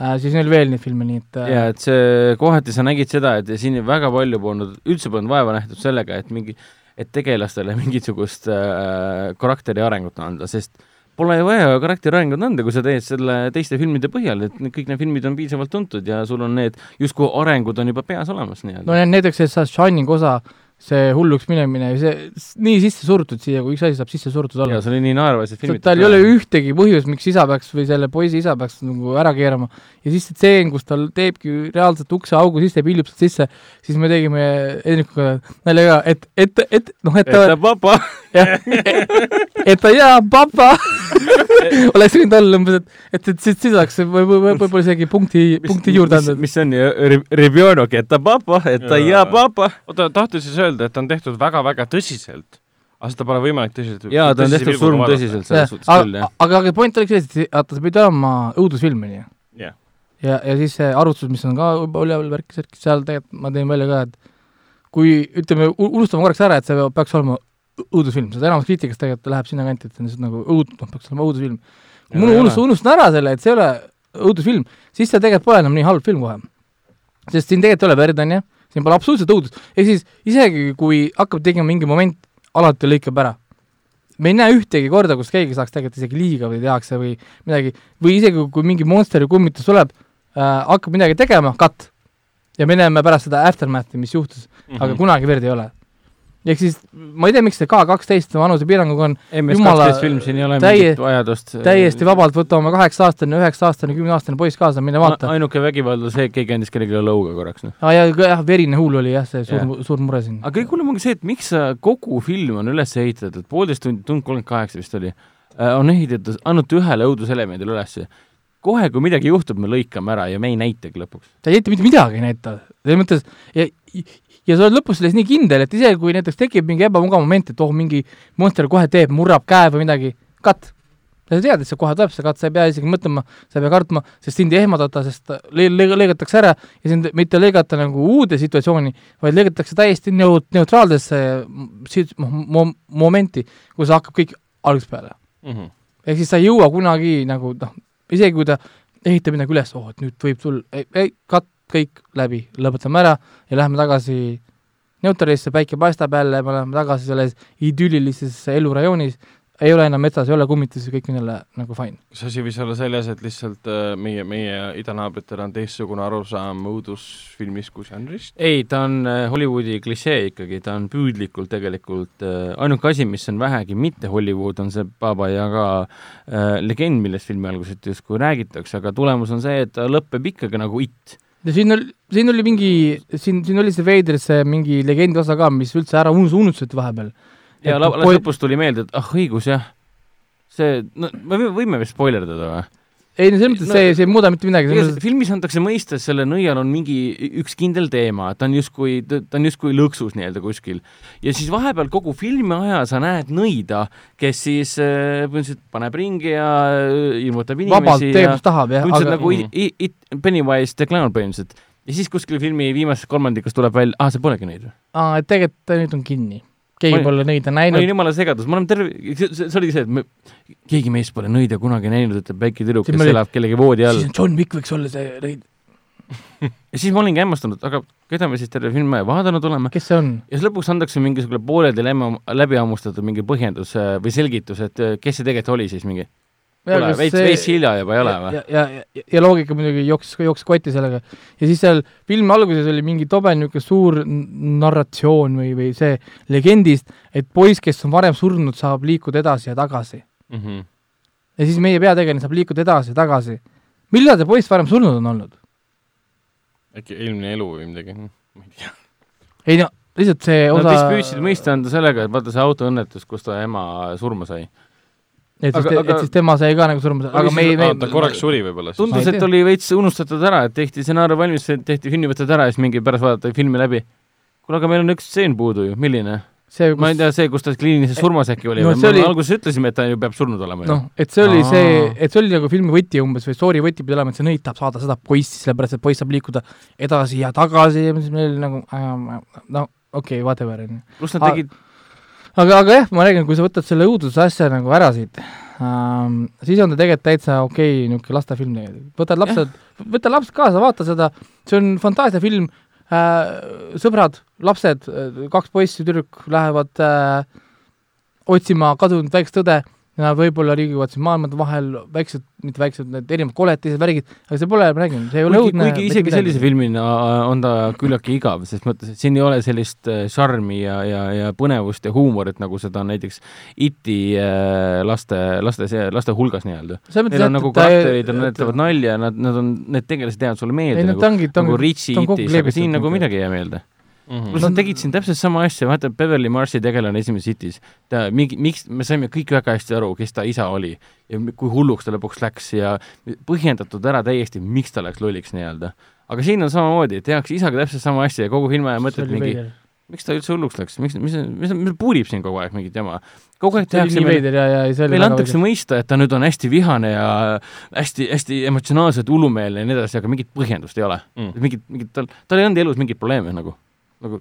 äh,, siis on veel neid filme, nii et äh, ja et see kohati sa nägid seda, et siin väga palju polnud, üldse polnud vaeva nähtud sellega, et mingi, et tegelastele <laughs> mingisugust äh, karakteri arengut anda, sest pole ju vaja karakteri arengut anda, kui sa teed selle teiste filmide põhjal, et kõik need filmid on piisavalt tuntud ja sul on need justkui arengud on juba peas olemas nii-öelda. No näiteks see Shining osa, see hulluks minemine, see nii sisse surutud siia, kui üks asi saab sisse surutud olla ja. see oli nii naeruväärsed filmid. tal ei ole ühtegi põhjust, miks isa peaks või selle poisi isa peaks nagu ära keerama. ja siis see tseen, kus tal teebki reaalselt ukseaugu sisse ja piljub sealt sisse, siis me tegime Hendrikuga nalja ka, et, et, et noh, et ta et, papa, jah, et ta jaa, papa <laughs> oleks võinud olla umbes, et, et, et siis, siis oleks või, või, või võib-olla isegi punkti, punkti juurde mis, andnud. mis see on Ribionok, et ta papa, et ta ja Jaa. papa. oota, tahtis siis öelda, et ta on tehtud väga-väga tõsiselt, aga seda pole võimalik tõsiselt jaa, ta on tehtud surmtõsiselt selles suhtes küll, jah aga, aga point oligi selles, et vaata, see pidi olema õudusfilm, onju. jah, ja, ja siis see arvutus, mis on ka juba üleval värk-särk, seal tegelikult ma tõin välja ka, et kui ütleme, unustame korraks ära, et see peaks olema õudusfilm, seda enamus kriitikast tegelikult läheb sinna kanti, et see on lihtsalt nagu õud-, noh, peaks olema õudusfilm. kui Ja ma unustan, unustan ära selle, et see ei ole õudusfilm, siis see tegelikult pole enam nii halb film kohe. sest siin tegelikult ei ole verd, onju, siin pole absoluutselt õudust, ehk siis isegi kui hakkab tegema mingi moment, alati lõikab ära. me ei näe ühtegi korda, kus keegi saaks tegelikult isegi liiga või tehakse või midagi, või isegi kui mingi monsteri kummitus tuleb äh,, hakkab midagi tegema, cut. ja me näeme pärast seda aftermath'i, mis juhtus, Mhm. aga kunagi verd ei ole. Ehk siis ma ei tea, miks see K kaksteist vanusepiiranguga on Jumala- kaksteist film, siin ei ole täie- täiesti vabalt võtta oma kaheksa-aastane, üheksa-aastane, kümneaastane poiss kaasa, mine vaata. ainuke vägivald on see, et keegi andis kellelegi lõuga korraks, noh. aa ja, jah, verine huul oli jah, see suur, suur mure siin. aga kõige hullem on ka see, et miks kogu film on üles ehitatud, poolteist tundi, tund kolmkümmend kaheksa vist oli, on ehitatud ainult ühele õuduselemendile ülesse. kohe, kui midagi juhtub, me lõikame ära ja me ei näitagi lõpuks. ta ei jäta mitte midagi näita, selles mõttes ja ja sa oled lõpus selles nii kindel, et isegi kui näiteks tekib mingi ebamugav moment, et oh, mingi monster kohe teeb, murrab käe või midagi, cut. sa tead, et see kohe tuleb, see cut, sa ei pea isegi mõtlema, sa ei pea kartma, sest sind ei ehmatata, sest lõi-, lõi-, lõigatakse ära ja sind mitte lõigata nagu uude situatsiooni, vaid lõigatakse täiesti neut-, neutraalsesse si- mo- mo- momenti, kus hakkab kõik algusest peale. Mhm. ehk siis sa ei jõua kunagi nagu noh, isegi kui ta ehitab midagi üles, oh, et nüüd võib tulla, ei, ei, cut, kõik läbi, lõpetame ära ja lähme tagasi neutralisse, päike paistab jälle, me oleme tagasi selles idüllilises elurajoonis, ei ole enam metsas, ei ole kummitusi, kõik on jälle nagu fine. kas asi võis olla selles, et lihtsalt äh, meie, meie idanaabritel on teistsugune arusaam õudusfilmist kui žanrist? ei, ta on äh, Hollywoodi klišee ikkagi, ta on püüdlikult tegelikult äh,, ainuke asi, mis on vähegi mitte Hollywood, on see Baba Yaga äh, legend, millest filmi alguses justkui räägitakse, aga tulemus on see, et ta lõpeb ikkagi nagu It. Siin oli, siin oli mingi, siin, siin oli see veider see mingi legendi osa ka, mis üldse ära unus-, unustati vahepeal. ja lõpus tuli meelde, et ah õigus jah, see, no me võime- võime vist spoilerdada või? Ei no selles mõttes No- see, see ei muuda mitte midagi, mõttes, filmis antakse mõista, et selle nõial on mingi üks kindel teema, ta on justkui, ta on justkui lõksus nii-öelda kuskil. ja siis vahepeal kogu filmi aja sa näed nõida, kes siis äh, põhimõtteliselt paneb ringi ja äh, ilmutab vabalt inimesi teeb, ja mis tahab jah, põhimõtteliselt aga nagu i- i- i- Pennywise the Clown põhimõtteliselt. ja siis kuskil filmi viimases kolmandikus tuleb välja, aa, see polegi nõid või? aa, et tegelikult ta nüüd on kinni. Keegi olin- pole neid ma olin näinud, jumala segadus, ma olen terve, see, oligi see, et me, keegi meist pole nõida kunagi näinud, ütleb väike tüdruk, kes elab kellegi voodi all siis. on John Wick võiks olla see nõid, <laughs> ja siis ma olingi hämmastunud, aga keda me siis terve filmi vaadanud oleme kes see on? ja siis lõpuks antakse mingisugune pooleldi läbi, läbi hammustatud mingi põhjendus äh, või selgitus, et äh, kes see tegelikult oli siis mingi. veits, veits hilja juba ei ole või? ja, ja, ja, ja loogika muidugi jooksis, jooksis kotti sellega. ja siis seal filmi alguses oli mingi tobe niisugune suur narratsioon või, või see legendist, et poiss, kes on varem surnud, saab liikuda edasi ja tagasi. Mhm. ja siis meie peategelane saab liikuda edasi ja tagasi. millal see poiss varem surnud on olnud? äkki eelmine elu või midagi, ma ei tea. ei no lihtsalt see Nad osa vist püüdsid mõista anda sellega, et vaata see autoõnnetus, kus ta ema surma sai. Et siis et siis tema sai ka nagu surma, aga me ei, me ta korraks suri võib-olla siis. Tundus, et oli veits unustatud ära, et tehti stsenaarium valmis, tehti filmivõtted ära ja siis mingi pärast vaadati filmi läbi. kuule, aga meil on üks stseen puudu ju, milline? see, ma ei tea, see, kus ta kliinilises surmas äkki oli No me oli- alguses ütlesime, et ta ju peab surnud olema ju. noh, et see oli Aa. see, et see oli nagu filmi võti umbes või story võti pidi olema, et see nõitab saada seda poissi, sellepärast et poiss saab liikuda edasi ja tagasi ja siis meil oli nagu äh, no okei okay,, whatever onju. pluss nad tegid, aga, aga jah, ma räägin, kui sa võtad selle õuduse asja nagu ära siit ähm,, siis on ta tegelikult täitsa okei okay, niisugune lastefilm tegelikult. võtad lapsed, võta lapsed kaasa, vaata seda, see on fantaasiafilm äh,, sõbrad, lapsed, kaks poissi, tüdruk lähevad äh, otsima kadunud väikest õde, nad võib-olla siin maailmade vahel, väiksed, mitte väiksed, need erinevad koletised, värgid, aga see pole, ma räägin, see ei ole õudne. kuigi isegi sellise filmina on ta küllaltki igav, ses mõttes, et siin ei ole sellist äh, šarmi ja, ja, ja põnevust ja huumorit, nagu seda on näiteks IT äh, laste, laste, laste hulgas nii-öelda. Neil on nagu karakterid ja nad näitavad nalja, nad, nad on, need tegelased jäävad sulle meelde ei, nagu nagu Richie Itis, aga siin nagu midagi ei jää meelde. Mhm. pluss nad tegid siin täpselt sama asja, vaata Beverly Marsi tegelane esimeses hitis, ta mingi, miks, me saime kõik väga hästi aru, kes ta isa oli ja kui hulluks ta lõpuks läks ja põhjendatud ära täiesti, miks ta läks lolliks nii-öelda. aga siin on samamoodi, tehakse isaga täpselt sama asja ja kogu filmi aja mõtled mingi, miks ta üldse hulluks läks, miks, mis, mis, mis puurib siin kogu aeg mingit jama. kogu aeg tehakse nii meile veider antakse mõista, et ta nüüd on hästi vihane ja hästi, hästi emotsionaalselt hullumeelne ja nii edasi, aga mingit põhjendust ei ole Mm. mm.. mingit, mingit, tal, tal ei olnud elus mingeid probleeme nagu, nagu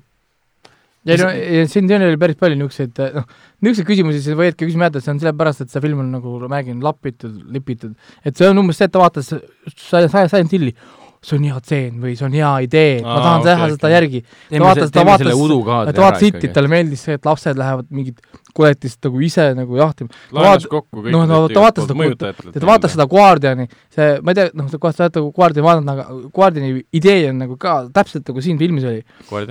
ja no ja siin siin oli päris palju niisuguseid noh, niisuguseid küsimusi sa võidki küsima jääda, see on sellepärast, et see film on nagu ma räägin, lapitud, lipitud, et see on umbes see, et ta vaatas Silent Hilli, see on hea tseen või see on hea idee, ma tahan teha seda okei. järgi. teeme, vaatas- ta vaatas- ta vaatas hitti, talle meeldis see, et lapsed lähevad mingit koletist nagu ise nagu jahtima. laenas kokku kõik noh, no need ta vaatas seda- ta vaatas seda Guardiani, see, ma ei tea, noh, sa kohe saate Guardiani vaadata, aga Guardiani idee on nagu ka täpselt nagu siin filmis oli,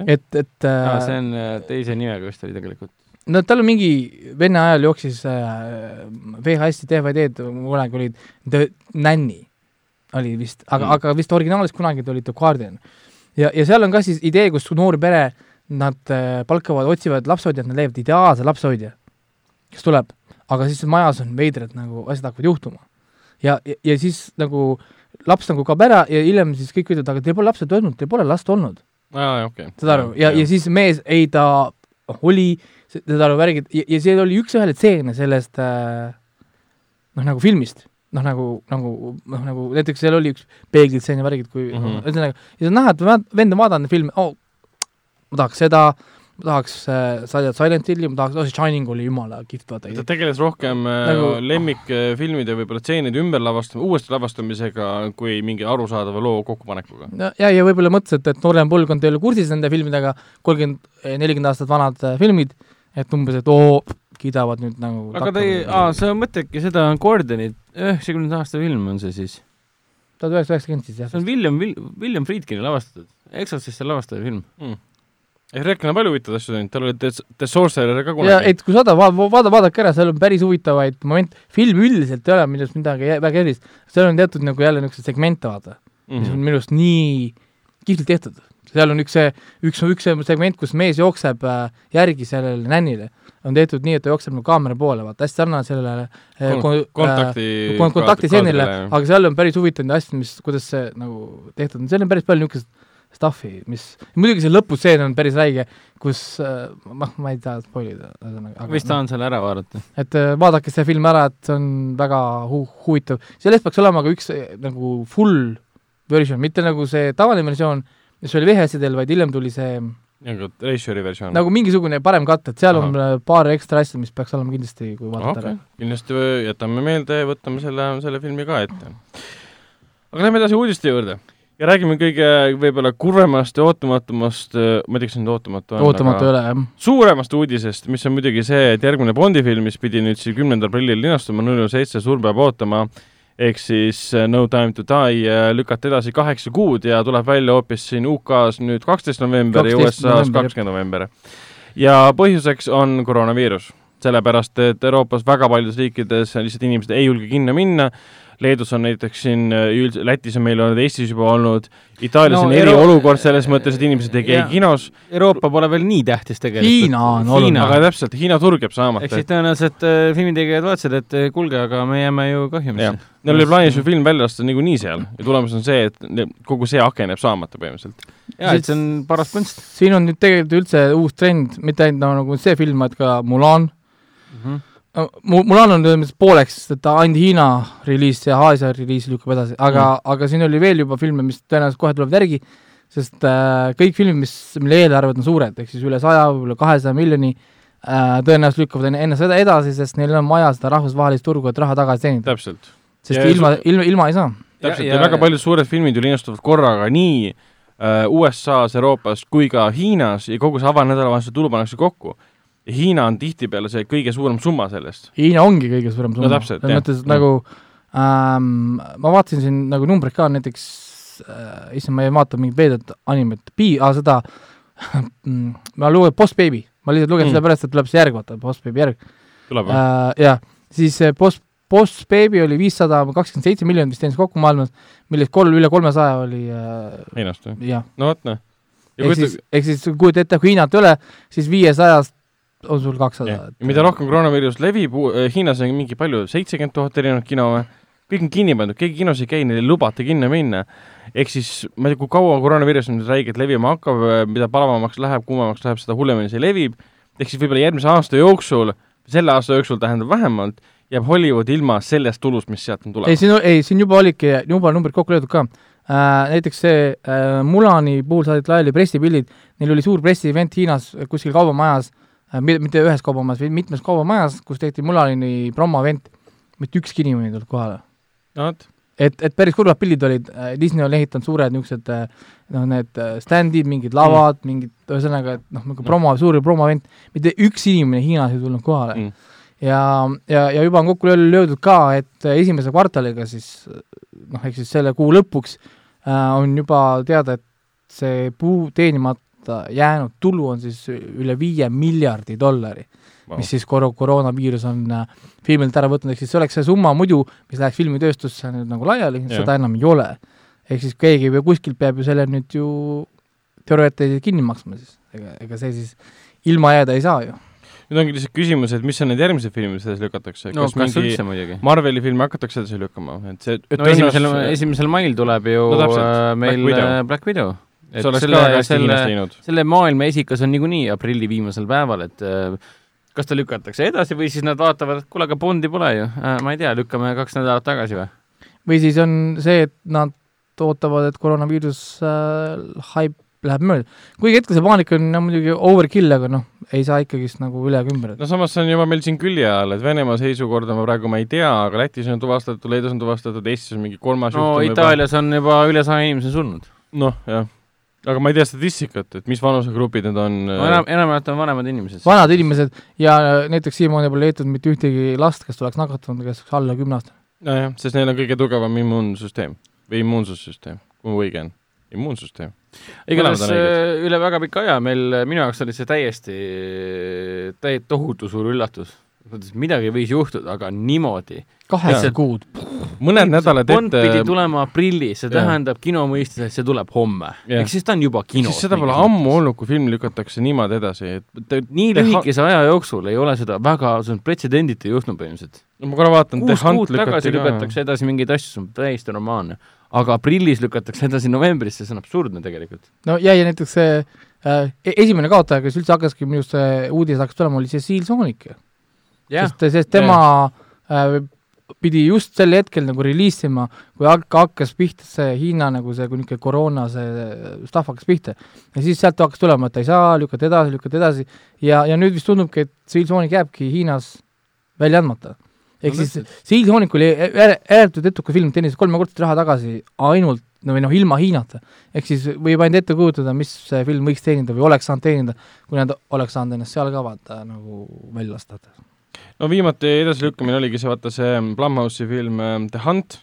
et, et aa, äh, see on äh, teise nimega vist oli tegelikult. no tal on mingi vene ajal jooksis äh, VHS-i DVD-d kunagi olid The Nanny oli vist, aga Mm. aga vist originaalis kunagi ta oli The Guardian. ja, ja seal on ka siis idee, kus noor pere, nad äh, palkavad, otsivad lapsehoidjat, nad leiavad ideaalse lapsehoidja, kes tuleb, aga siis majas on veidrad nagu asjad hakkavad juhtuma. ja, ja, ja siis nagu laps nagu kaob ära ja hiljem siis kõik ütlevad, aga teil pole lapsed olnud, teil pole last olnud aa, okei. saad aru, ja, ja siis mees, ei ta oli, saad aru, värgid, ja, ja see oli üks-ühele tseene sellest äh, noh, nagu filmist, noh nagu, nagu noh, nagu näiteks seal oli üks peeglitseen ja värgid, kui mm -hmm. ühesõnaga, ja et vaat- vend on vaadanud filmi oh,, ma tahaks seda, ma tahaks äh, Silent Hilli, ma tahaks, oh see Shining oli jumala kihvt, vaata. ta tegeles rohkem nagu... Nagu- lemmikfilmide võib-olla tseenide ümberlavastamise, uuesti lavastamisega kui mingi arusaadava loo kokkupanekuga. ja, ja, võib-olla mõtles, et, et noorem põlvkond ei ole kursis nende filmidega, kolmkümmend, nelikümmend aastat vanad äh, filmid, et umbes, et oo, kiidavad nüüd nagu aga ta ei, aa, sa mõtledki seda Gordonit, üheksakümnenda aasta film on see siis? tuhat üheksasada üheksakümmend siis jah see on William, William Friedkini lavastatud, Exorcisti lavastaja film. Erek on palju huvitavaid asju teinud, tal oli The, The Sorcerer ka ja kunagi. et kui saada, vaada, vaada, vaadake ära, seal on päris huvitavaid momente, film üldiselt ei ole minu arust midagi väga erilist, seal on teatud nagu jälle niisuguseid segmente, vaata, mis on Mhm. minu arust nii kihvtilt tehtud. seal on üks see, üks, üks segment, kus mees jookseb äh, järgi sellele nännile, on tehtud nii, et ta jookseb nagu kaamera poole, vaata, hästi sarnane sellele äh, Kon- kon- kontakti äh, kon- kontaktiseenile, aga seal on päris huvitavaid asju, mis, kuidas see nagu tehtud on, seal on päris palju niisugust stuff'i, mis, muidugi see lõpustseen on päris räige, kus äh, noh, ma ei taha spoilida, ühesõnaga. vist tahan selle ära vaadata. et äh, vaadake see film ära, et see on väga hu-, huvitav, sellest peaks olema ka üks äh, nagu full version, mitte nagu see tavaline versioon, mis oli VHS-idel, vaid hiljem tuli see nagu Reisjoni versioon. nagu mingisugune parem katt, et seal on Ahah. äh, paar ekstra asja, mis peaks olema kindlasti, kui vaadata okei ära. kindlasti jätame meelde, võtame selle, selle filmi ka ette. aga lähme edasi uudiste juurde. ja räägime kõige võib-olla kurvemast ja ootumatumast, ma ei tea, kas see nüüd ootamatu on, ootamatu ei ole, jah. suuremast uudisest, mis on muidugi see, et järgmine Bondi film, mis pidi nüüd siis kümnendal aprillil linastuma, null null seitse, Surm peab ootama, ehk siis äh, No Time to Die äh, lükati edasi kaheksa kuud ja tuleb välja hoopis siin UK-s nüüd kaksteist november ja 12 USA-s kakskümmend november. ja põhjuseks on koroonaviirus, sellepärast et Euroopas väga paljudes riikides lihtsalt inimesed ei julge kinno minna, Leedus on näiteks siin, Lätis on meil olnud, Eestis juba olnud, Itaalias No on eriolukord selles mõttes, et inimesed ei käi Jaa. kinos, Euroopa pole veel nii tähtis tegelikult. Hiina on oluline. aga täpselt, Hiina turg jääb saamata ehk siis tõenäoliselt äh, filmitegijad vaatasid, et äh, kuulge, aga me jääme ju kahjumisse., Neil oli plaanis ju film välja lasta niikuinii seal ja tulemus on see, et kogu see aken jääb saamata põhimõtteliselt. jaa, et see on paras kunst siin on nüüd tegelikult üldse uus trend, mitte ainult nagu, nagu see film, vaid ka Mulan. mm. -hmm. Mu-, Mulan on ütleme siis pooleks, et ta ainult Hiina reliis ja Aasia reliis lükkub edasi, aga mm., aga siin oli veel juba filme, mis tõenäoliselt kohe tulevad järgi, sest äh, kõik filmid, mis, mille eelarved on suured, ehk siis üle saja, võib-olla kahesaja miljoni äh,, tõenäoliselt lükkavad enne, enne seda edasi, sest neil on vaja seda rahvusvahelist turgu, et raha tagasi teenida. täpselt. sest Ja ilma ilma, ilma ei saa. täpselt ja, Ja- ja väga ja- paljud suured filmid ju linastuvad korraga nii äh, USA-s, Euroopas kui ka Hiinas ja kogu see avanädalavahetuse tulu pannakse kokku. Hiina on tihtipeale see kõige suurem summa sellest. Hiina ongi kõige suurem summa. täpselt, selles mõttes Mm. nagu ähm, ma vaatasin siin nagu numbreid ka, näiteks äh, issand, ma ei vaata mingit veidet animet, Pi-, aa seda <laughs> ma lugesin Boss Baby, ma lihtsalt lugesin Mm. mm. sellepärast, et tuleb see järg, vaata, Boss Baby järg tuleb või? äh,. jah, siis see Boss, Boss Baby oli viissada kakskümmend seitse miljonit, mis teenis kokku maailmas, millest kolm, üle kolmesaja oli äh, Hiinast või? no vot noh. ehk siis, ehk siis kujuta ette, kui Hiinat ei ole, siis viiesajast on sul kakssada ja mida rohkem koroonaviirus levib, Hiinas on mingi palju, seitsekümmend tuhat erinevat kino või? kõik on kinni pandud, keegi kinos ei käi, neil ei lubata kinno minna. ehk siis ma ei tea, kui kaua koroonaviirus nüüd räigelt levima hakkab, mida palavamaks läheb, kuumemaks läheb, seda hullemini see levib. ehk siis võib-olla järgmise aasta jooksul, selle aasta jooksul tähendab vähemalt, jääb Hollywood ilma sellest tulust, mis sealt on ei, tulemas. siin, ei siin juba olidki, juba numbrid kokku löödud ka äh,. näiteks see äh, Mulani puhul saadeti laiali pressipildid, neil oli suur pressievent Hiinas äh, kuskil kaubamajas äh,, mitte ühes kaubamajas, vaid mitmes kaubamajas, kus tehti Mulani promoevent, mitte ükski inimene ei tulnud kohale. no et, et päris kurvad pildid olid, Disney on ehitanud suured niisugused äh, noh, need äh, stand'id, mingid lavad mm., mingid, ühesõnaga, et noh, niisugune promo, suur promoevent, mitte üks inimene Hiinas ei tulnud kohale Mm. mm.. ja, ja, ja juba on kokku löö- löödud ka, et äh, esimese kvartaliga siis noh, ehk siis selle kuu lõpuks äh, on juba teada, et see puu teenimata jäänud tulu on siis üle viie miljardi dollari wow., mis siis koro-, koroonaviirus on äh, filmilt ära võtnud, ehk siis see oleks see summa muidu, mis läheks filmitööstusse nüüd nagu laiali, seda enam ei ole. ehk siis keegi või kuskilt peab ju selle nüüd ju teoreetiliselt kinni maksma siis, ega, ega see siis ilma jääda ei saa ju. nüüd ongi lihtsalt küsimus, et mis on need järgmised filmid, mis edasi lükatakse. no kas kas mingi? Marveli filme hakatakse edasi lükkama, et see no esimesel, esimesel mail tuleb ju No täpselt, äh, meil Black Widow. Black Widow, Hästi Hiinas teinud. selle maailma esikas on niikuinii aprilli viimasel päeval, et äh, kas ta lükatakse edasi või siis nad vaatavad, et kuule, aga Bondi pole ju äh,, ma ei tea, lükkame kaks nädalat tagasi või? või siis on see, et nad ootavad, et koroonaviirus äh, haip läheb mööda. kuigi hetkel see paanika on jah, muidugi overkill, aga noh, ei saa ikkagist nagu üle ega ümber. no samas see on juba meil siin külje all, et Venemaa seisukorda ma praegu ma ei tea, aga Lätis on tuvastatud, Leedus on tuvastatud, Eestis on mingi kolmas no Itaalias on juba üle saja inimese surnud. noh, jah. Aga ma ei tea statistikat, et mis vanusegrupid need on no enam, enamjaolt on vanemad inimesed. vanad inimesed ja näiteks siiamaani pole leitud mitte ühtegi last, kes oleks nakatunud, kes oleks alla kümne aasta. nojah, sest neil on kõige tugevam immuunsüsteem või immuunsussüsteem, kui õige on, immuunsüsteem. igatahes äh, üle väga pika aja meil, minu jaoks oli see täiesti, täiesti tohutu suur üllatus. Midagi võis juhtuda, aga niimoodi. kaheksa kuud. mõned nädalad Bond pidi ette, tulema aprillis, see Jah. tähendab kino mõistes, et see tuleb homme. Ehk siis ta on juba kinos. siis seda pole ammu olnud, kui film lükatakse niimoodi edasi, et te, nii lühikese aja jooksul ei ole seda väga, see on pretsedenditu juhtunud põhimõtteliselt. no ma korra vaatan, kuus kuud tagasi lükatakse edasi mingeid asju, see on täiesti normaalne. aga aprillis lükatakse edasi novembrisse, see on absurdne tegelikult. no ja, ja näiteks see äh, e- esimene kaotaja, kes üldse hakkaski minu arust see uudis hakkas tulema, oli see Seal Sonic. sest, sest tema äh, pidi just sel hetkel nagu reliisima, kui hak- hakkas pihta see Hiina nagu see, kui niisugune koroona see stuff hakkas pihta. ja siis sealt hakkas tulema, et ei saa, lükata edasi, lükata edasi ja, ja nüüd vist tundubki, et Sonic jääbki Hiinas välja andmata. ehk No siis Seal Sonic oli ääretult edukas film, teenis kolmekordset raha tagasi ainult no või noh, ilma Hiinata. ehk siis võib ainult ette kujutada, mis see film võiks teenida või oleks saanud teenida, kui nad oleks saanud ennast seal ka vaata nagu välja lasta. No viimati edasilükkamine oligi see, vaata see Blumhouse'i film äh, The Hunt,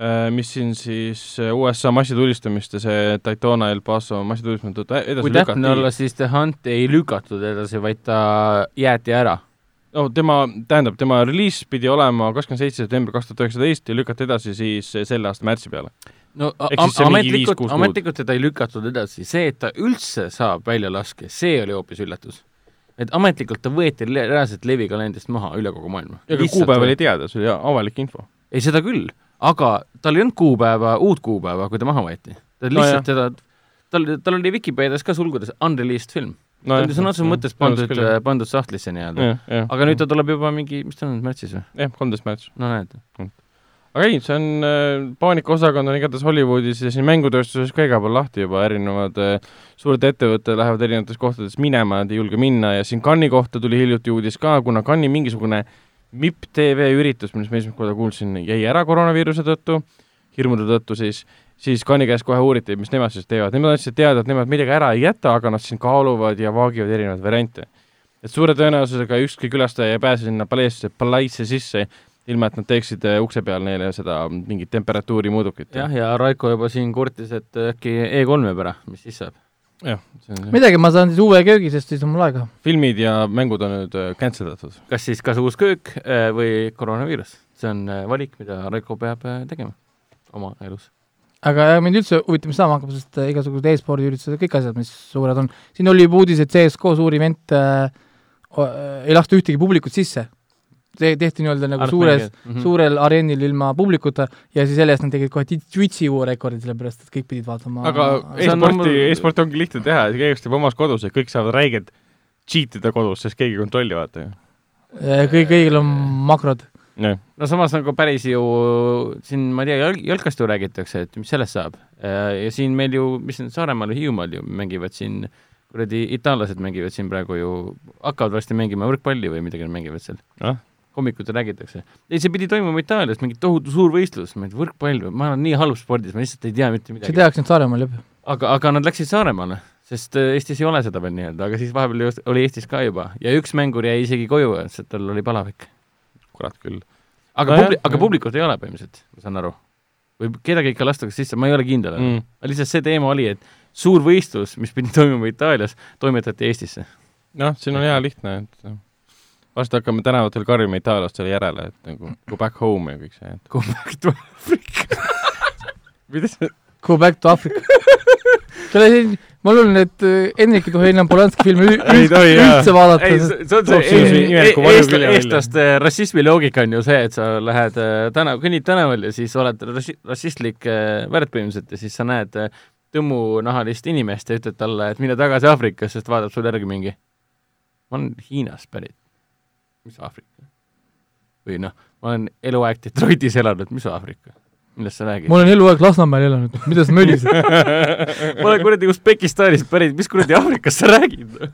äh, mis siin siis äh, USA massitulistamist ja see Daytona El Paso massitulistamine tõttu edasi kui täpne olla, siis The Hunt ei lükatud edasi, vaid ta jäeti ära. no tema, tähendab, tema reliis pidi olema kakskümmend seitse september kaks tuhat üheksateist ja lükati edasi siis selle aasta märtsi peale. no ametlikult, ametlikult teda ei lükatud edasi, see, et ta üldse saab välja laske, see oli hoopis üllatus. Et ametlikult ta võeti reaalselt levikalendrist maha üle kogu maailma. ka kuupäev oli teada, see oli avalik info. ei, seda küll, aga tal ei olnud kuupäeva, uut kuupäeva, kui ta maha võeti. ta No lihtsalt teda, tal, tal oli Vikipeedias ka sulgudes unreleased film no,. ta oli sõna otseses mõttes pandud, pandud sahtlisse nii-öelda. aga nüüd ta tuleb juba mingi, mis ta on, märtsis või? jah, kolmteist märts. no näed. Aga ei, see on äh,, paanikaosakond on igatahes Hollywoodis ja siin mängutööstuses ka igal pool lahti juba, erinevad äh, suured ettevõtted lähevad erinevates kohtades minema, nad ei julge minna ja siin Cannes'i kohta tuli hiljuti uudis ka, kuna Cannes'i mingisugune MIP tv üritus, millest ma esimest korda kuulsin, jäi ära koroonaviiruse tõttu, hirmude tõttu siis, siis Cannes'i käest kohe uuriti, mis nemad siis teevad, nemad andsid teada, et nemad midagi ära ei jäta, aga nad siin kaaluvad ja vaagivad erinevaid variante. et suure tõenäosusega ükski külastaja ei pääse sinna paleesse, palaisse sisse, ilma et nad teeksid äh, ukse peal neile seda mingit temperatuuri mõõdukit. jah, ja Raiko juba siin kurtis, et äkki E3 jääb ära, mis siis saab? jah, see on midagi, ma saan siis uue köögi, sest siis on mul aega. filmid ja mängud on nüüd äh, cancel datud. kas siis kas uus köök äh, või koroonaviirus? see on äh, valik, mida Raiko peab äh, tegema oma elus. aga mind üldse huvitab, mis saama hakkab, sest äh, igasugused e-spordiüritused ja kõik asjad, mis suured on, siin oli juba uudis, et CSGO suur event äh, äh, ei lasta ühtegi publikut sisse. See tehti nii-öelda nagu suures mm. -hmm. suurel areenil ilma publikuta ja siis selle eest nad tegid kohe Twitchi uue rekordi, sellepärast et kõik pidid vaatama aga e-sporti e-sporti ongi lihtne teha, keegi teeb omas kodus ja kõik saavad räigelt cheat ida kodus, sest keegi ei kontrolli, vaata ju. Äh, kõik, kõigil on makrod. jah, no samas nagu päris ju siin, ma ei tea, jalg-, jalkast ju räägitakse, et mis sellest saab. ja siin meil ju, mis on Saaremaal ja Hiiumaal ju mängivad siin kuradi itaallased mängivad siin praegu ju, hakkavad varsti mängima võrkpalli või midagi nad mängivad seal Ah. Hommikuti räägitakse. ei, see pidi toimuma Itaalias, mingi tohutu suur võistlus, ma ei tea, võrkpall või, ma olen nii halb spordis, ma lihtsalt ei tea mitte see midagi. tehakse nüüd Saaremaal juba. aga, aga nad läksid Saaremaale, sest äh, Eestis ei ole seda veel nii-öelda, aga siis vahepeal oli Eestis ka juba ja üks mängur jäi isegi koju, sest tal oli palavik. kurat küll. aga Nojah, publi-, aga publikut ei ole põhimõtteliselt, ma saan aru. või kedagi ikka lastakse sisse, ma ei ole kindel Mm. mm.. lihtsalt see teema oli, et suur võistlus, mis pidi <laughs> toimuma Itaalias, toimetati Eestisse. noh, siin on hea lihtne, et varsti hakkame tänavatel karjuma Itaaliast selle järele, et nagu go back home ja kõik see, et Go back to Africa. <laughs> mida see Go back to Africa. selle siin, ma luulen, et äh, Hendrik ei tohi enam Polanski filme üldse vaadata ei, see on see e- e- eestlaste rassismi loogika on ju see, et sa lähed äh, tänav, kõnnid tänaval ja siis oled rassi-, rassistlik äh, värd põhimõtteliselt ja siis sa näed tõmmunahalist inimest ja ütled talle, et mine tagasi Aafrikasse, sest vaatab sul järgi mingi. ma olen Hiinast pärit. Mis Aafrika? või noh, ma olen eluaeg Detroitis elanud, mis Aafrika? millest sa räägid? ma olen eluaeg Lasnamäel elanud, mida sa mölised? <laughs> ma olen kuradi Usbekistanist pärit, mis kuradi Aafrikast sa räägid?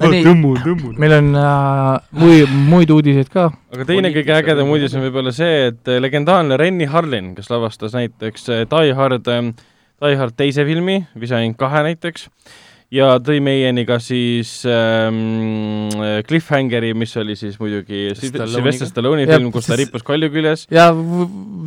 Nii. tõmmu, tõmmu. meil on äh, mui-, muid uudiseid ka. aga teine kõige ägedam uudis on võib-olla see, et äh, legendaarne Renny Harlin, kes lavastas näiteks äh, Die Hard, Die Hard teise filmi, Visain kahe näiteks, ja tõi meieni ka siis ähm, Cliffhangeri, mis oli siis muidugi. Sylvester Stallone'i film, kus ta rippus kalju küljes, ja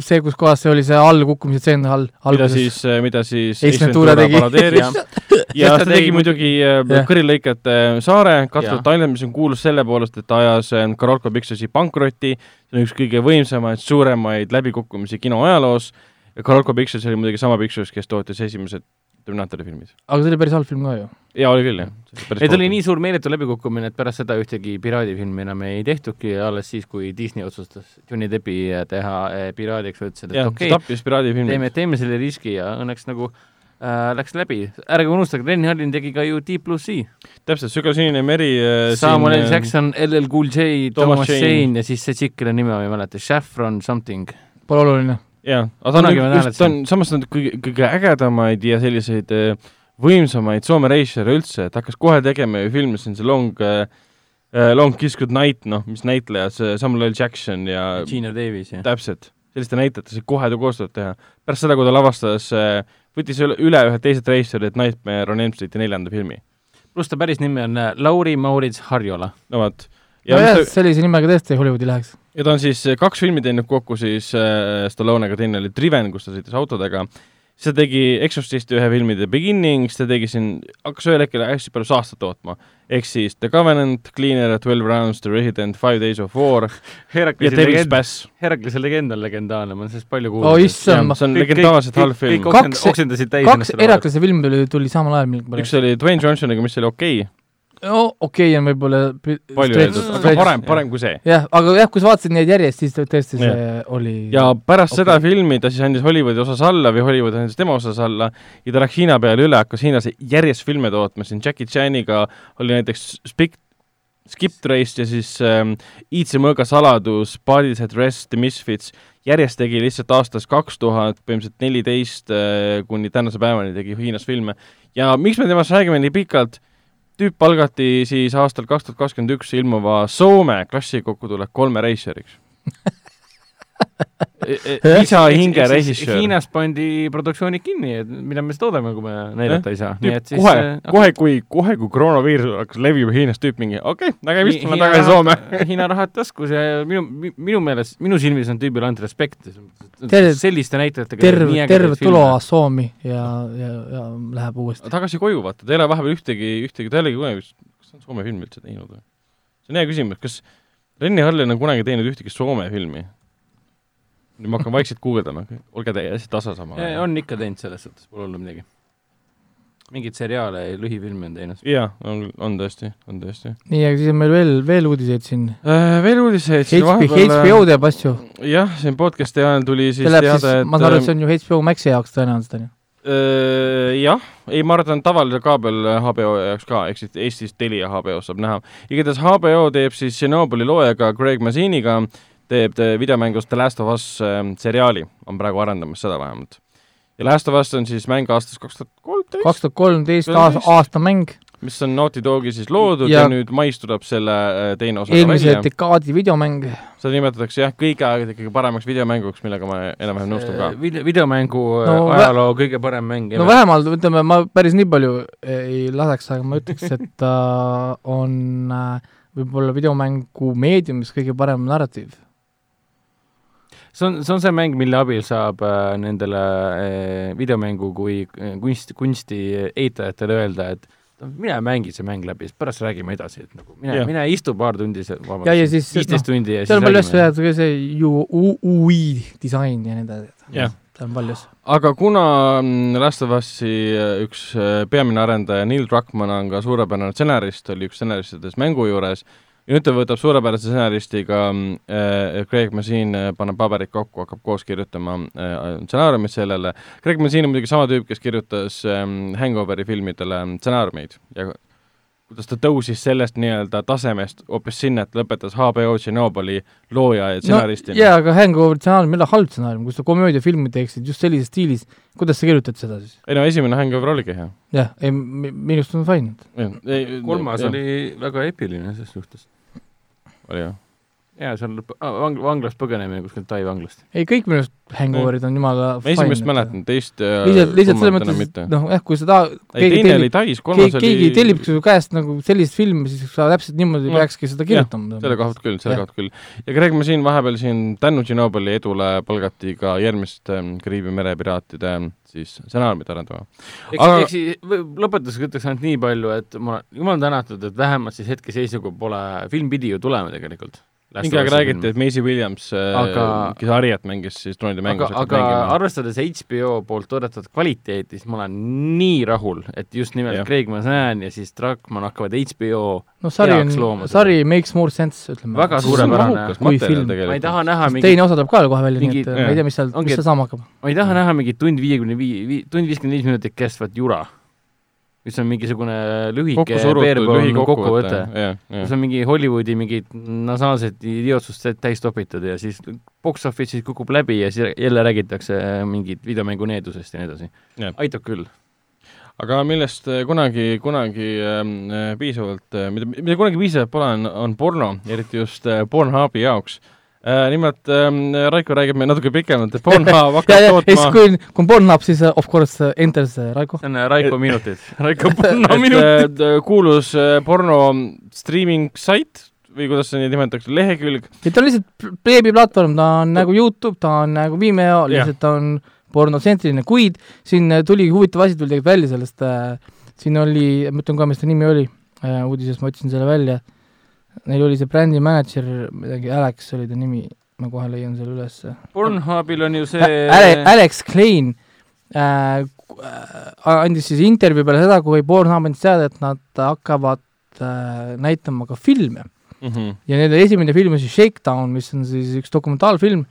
see, kus kohas see oli see allkukkumise tseen all, mida alguses. siis, mida siis Ace Ventura parodeeris <laughs> ja ta tegi muidugi äh, kõrilõikete saare, Katrat Jah. Island, mis on kuulus selle poolest, et ta ajas äh, Karolko Picturesi pankrotti, see on üks kõige võimsamaid, suuremaid läbikukkumisi kino ajaloos. Ja Karolko Pictures oli muidugi sama Pictures, kes tootis esimesed Terminaatori filmid. aga see oli päris halb film ka ju. jaa, oli küll, jah. ei, ta oli nii suur meeletu läbikukkumine, et pärast seda ühtegi piraadifilmi enam ei tehtudki alles siis, kui Disney otsustas Johnny Deppi teha eh, piraadiks, ütlesid, et okei okay,, teeme, teeme selle riski ja õnneks nagu äh, läks läbi. ärge unustage, Renny Harlin tegi ka ju Deep Blue Sea. täpselt, sügavsinine meri äh, Samuel L äh, Jackson, LL Cool J, Thomas. Jane ja siis see kelle nime ma ei mäleta, Saffron something. Pole oluline. jaa, aga ta on just, ta on samas ta on kõige, kõige ägedamaid ja selliseid äh, võimsamaid Soome reisijale üldse, et hakkas kohe tegema ju filme, see on see Long äh,, Long Kiss Good Night, noh, mis näitleja, see Samuel L Jackson ja Gina Davis ja. täpselt, selliste näitlejatega sai kohe koostööd teha. pärast seda, kui ta lavastas, võttis üle, üle ühe teise reisijad Nightmare on Elm Streeti neljanda filmi. pluss ta päris nimi on äh, Lauri Maurits Harjola. no vot. Nojah ta..., sellise nimega tõesti Hollywoodi läheks. ja ta on siis kaks filmi teinud kokku siis äh, Stallonega, teine oli Driven, kus ta sõitis autodega siis ta tegi Exorcisti ühe filmi The Beginning, siis ta tegi siin, hakkas ühel hetkel hästi palju saastet tootma. ehk siis The Covenant, Cleaner, Twelve Rounds, The Resident, Five Days of War <laughs> ja Devil's Bass. Heraklise legend on legendaarne, ma olen sellest palju kuulnud oh,. issand, see on legendaarselt halb film. kaks, kaks Heraklise filmi tuli, tuli samal ajal millegipärast. üks oli Dwayne Johnsoniga, mis oli okei okay no okei okay, on võib-olla palju öeldud, aga parem, parem kui see. jah, aga jah, kui sa vaatasid neid järjest, siis tõesti see ja. oli ja pärast okay. seda filmi ta siis andis Hollywoodi osas alla või Hollywood andis tema osas alla ja ta läks Hiina peale üle, hakkas Hiinas järjest filme tootma, siin Jackie Chaniga oli näiteks Spik-, Skip Trace ja siis ähm, Iidse mõõga saladus, Bodies at Rest, The Misfits, järjest tegi lihtsalt aastast kaks tuhat, põhimõtteliselt neliteist äh, kuni tänase päevani tegi Hiinas filme. ja miks me temast räägime nii pikalt tüüp palgati siis aastal kaks tuhat kakskümmend üks ilmuva Soome klassikokkutulek kolme reisijariks <laughs> isa hinge režissöör. Hiinas pandi produktsioonid kinni, et mida me siis toodame, kui me näidata ei saa. nii et siis kohe okay., kohe kui, kohe kui koroonaviirus hakkas levima Hiinas, tüüp mingi okei okay,, nägemist, ma tagasi Soome Hiina rahad taskus ja minu, minu meelest, minu silmis on tüübile antud respekt. selliste näitlejatega terve, terve tuloaas Soomi ja, ja, ja läheb uuesti. tagasi koju, vaata, ta ei ole vahepeal ühtegi, ühtegi, ta ei olegi kunagi, kas ta on Soome filmi üldse teinud või? see on hea küsimus, kas Renni Hallin on kunagi teinud ühtegi Soome filmi? Nüüd ma hakkan vaikselt guugeldama, olge te hästi tasa samal ajal. on ikka teinud, selles suhtes pole hullu midagi. mingeid seriaale ja lühifilme on teinud. jaa, on, on tõesti, on tõesti. nii, aga siis on meil veel, veel uudiseid siin äh,? Veel uudiseid siis vahepeal HBO teeb asju. jah, siin podcast'i ajal tuli siis teada, et ma saan aru, et see on ju HBO Maxi jaoks tõenäoliselt, on ju? Äh, jah, ei, ma arvan, tavaline kaabel HBO jaoks ka, ehk siis Eestis Telia HBO-s saab näha. igatahes HBO teeb siis Tšernobõli loojaga Greg Maziniga äh, teeb videomängust The Last of Us ähm, seriaali, on praegu arendamas seda vähemalt. ja Last of Us on siis mäng aastast kaks tuhat kolmteist? kaks tuhat kolmteist aasta mäng. mis on Naughty Dogi siis loodud ja, ja nüüd mais tuleb selle äh, teine osa eelmise dekaadi videomäng. seda nimetatakse jah, kõigi aegade kõige paremaks videomänguks, millega ma enam-vähem nõustun ka. Video, videomängu äh, no, ajaloo kõige parem mäng. no vähemalt, ütleme, ma päris nii palju ei laseks, aga ma ütleks, et ta on äh, võib-olla videomängu meediumis kõige parem narratiiv see on, see on see mäng, mille abil saab äh, nendele äh, videomängu kui äh, kunst, kunsti eitajatele öelda, et mine mängi see mäng läbi, siis pärast räägime edasi, et nagu mine, mine istu paar tundi, vabandust, viisteist no, tundi ja seal on palju asju head, see ju UI disain ja nii edasi. seal on palju asju. aga kuna mm, Last of Us'i äh, üks peamine arendaja Neil Druckmann on ka suurepärane stsenarist, oli üks stsenaristidest mängu juures, ta võtab suurepärase stsenaristiga äh, Craig Mazin äh, paneb paberid kokku, hakkab koos kirjutama äh, stsenaariumit sellele. Craig Mazin on muidugi sama tüüp, kes kirjutas äh, Hangoveri filmidele stsenaariumeid ja kuidas ta tõusis sellest nii-öelda tasemest hoopis sinna, et lõpetas HBO Tšernobõli looja ja stsenaristina no,. jaa, aga Hangover stsenaarium ei ole halb stsenaarium, kui sa komöödiafilmi teeksid just sellises stiilis, kuidas sa kirjutad seda siis? ei no esimene Hangover oligi hea. jah, ei minu arust on fine. kolmas oli väga epiline ses suhtes oli jah? Jaa, seal vang-, vanglast põgenemine kuskilt Tai vanglast. ei, kõik minu arust Hangoverid on jumala ma esimest mäletan, teist lihtsalt, lihtsalt selles mõttes, noh jah, kui sa tahad ei, teine tellib, oli Tais, kolmas keegi, oli keegi tellib su käest nagu sellist filmi, siis sa täpselt niimoodi no, peakski seda kirjutama. selle koha pealt küll, selle koha pealt küll. ja Greg Masin vahepeal siin tänu Tšernobõli edule palgati ka järgmist ähm, Kariibi mere piraatide siis stsenaariumit arendama. eks Aga..., eks lõpetuseks ütleks ainult nii palju, et ma olen jumal tänatud, et vähemalt siis hetkeseisuga pole, film pidi ju tulema tegelikult mingi aeg räägiti, et Maisie Williams äh, aga, kes Harriet mängis siis troonide mängus, aga, aga arvestades HBO poolt toodetud kvaliteeti, siis ma olen nii rahul, et just nimelt ja. Craig Mazin ja siis Druckmann hakkavad HBO no sari on, sari makes more sense, ütleme. väga suurepärane kui film. ma ei taha näha mingit teine osa tuleb ka kohe välja, nii et ma ei tea, mis seal, mis seal saama hakkab. ma ei taha näha mingit tund viiekümne viie, tund viiskümmend viis minutit kestvat jura mis on mingisugune lühike kokkuvõte. kus on mingi Hollywoodi mingid nasaalsed idiootsust täis topitud ja siis box office'is kukub läbi ja siis jälle räägitakse mingit videomängu needusest ja nii edasi. aitab küll aga millest kunagi, kunagi ähm, äh, piisavalt äh,, mida, mida kunagi piisavalt pole, on, on porno, eriti just äh, Pornhubi jaoks äh,. Nimelt ähm, Raiko räägib meile natuke pikemalt, et Pornhub <laughs> hakkab ja, ja tootma kui, kui on Pornhub, siis uh, of course uh, enters uh, Raiko. see on äh, Raiko minutid, <laughs> Raiko <laughs> porno minutid. äh, kuulus äh, porno streaming sait või kuidas seda nimetatakse, lehekülg, et ta on lihtsalt veebiplatvorm, ta on nagu Youtube, ta on nagu Vimeo, lihtsalt ta on pornotsentriline, kuid siin äh, tuli huvitav asi tuli tegelikult välja sellest äh,, siin oli, ma ütlen ka, mis ta nimi oli äh,, uudisest ma otsin selle välja, neil oli see brändi mänedžer, midagi, Alex oli ta nimi, ma kohe leian selle ülesse. Pornhubil on ju see Ale-, Alex Klein äh, äh, andis siis intervjuu peale seda, kui Pornhub andis teada, et nad hakkavad äh, näitama ka filme mm. -hmm. ja nende esimene film on siis Shakedown, mis on siis üks dokumentaalfilm,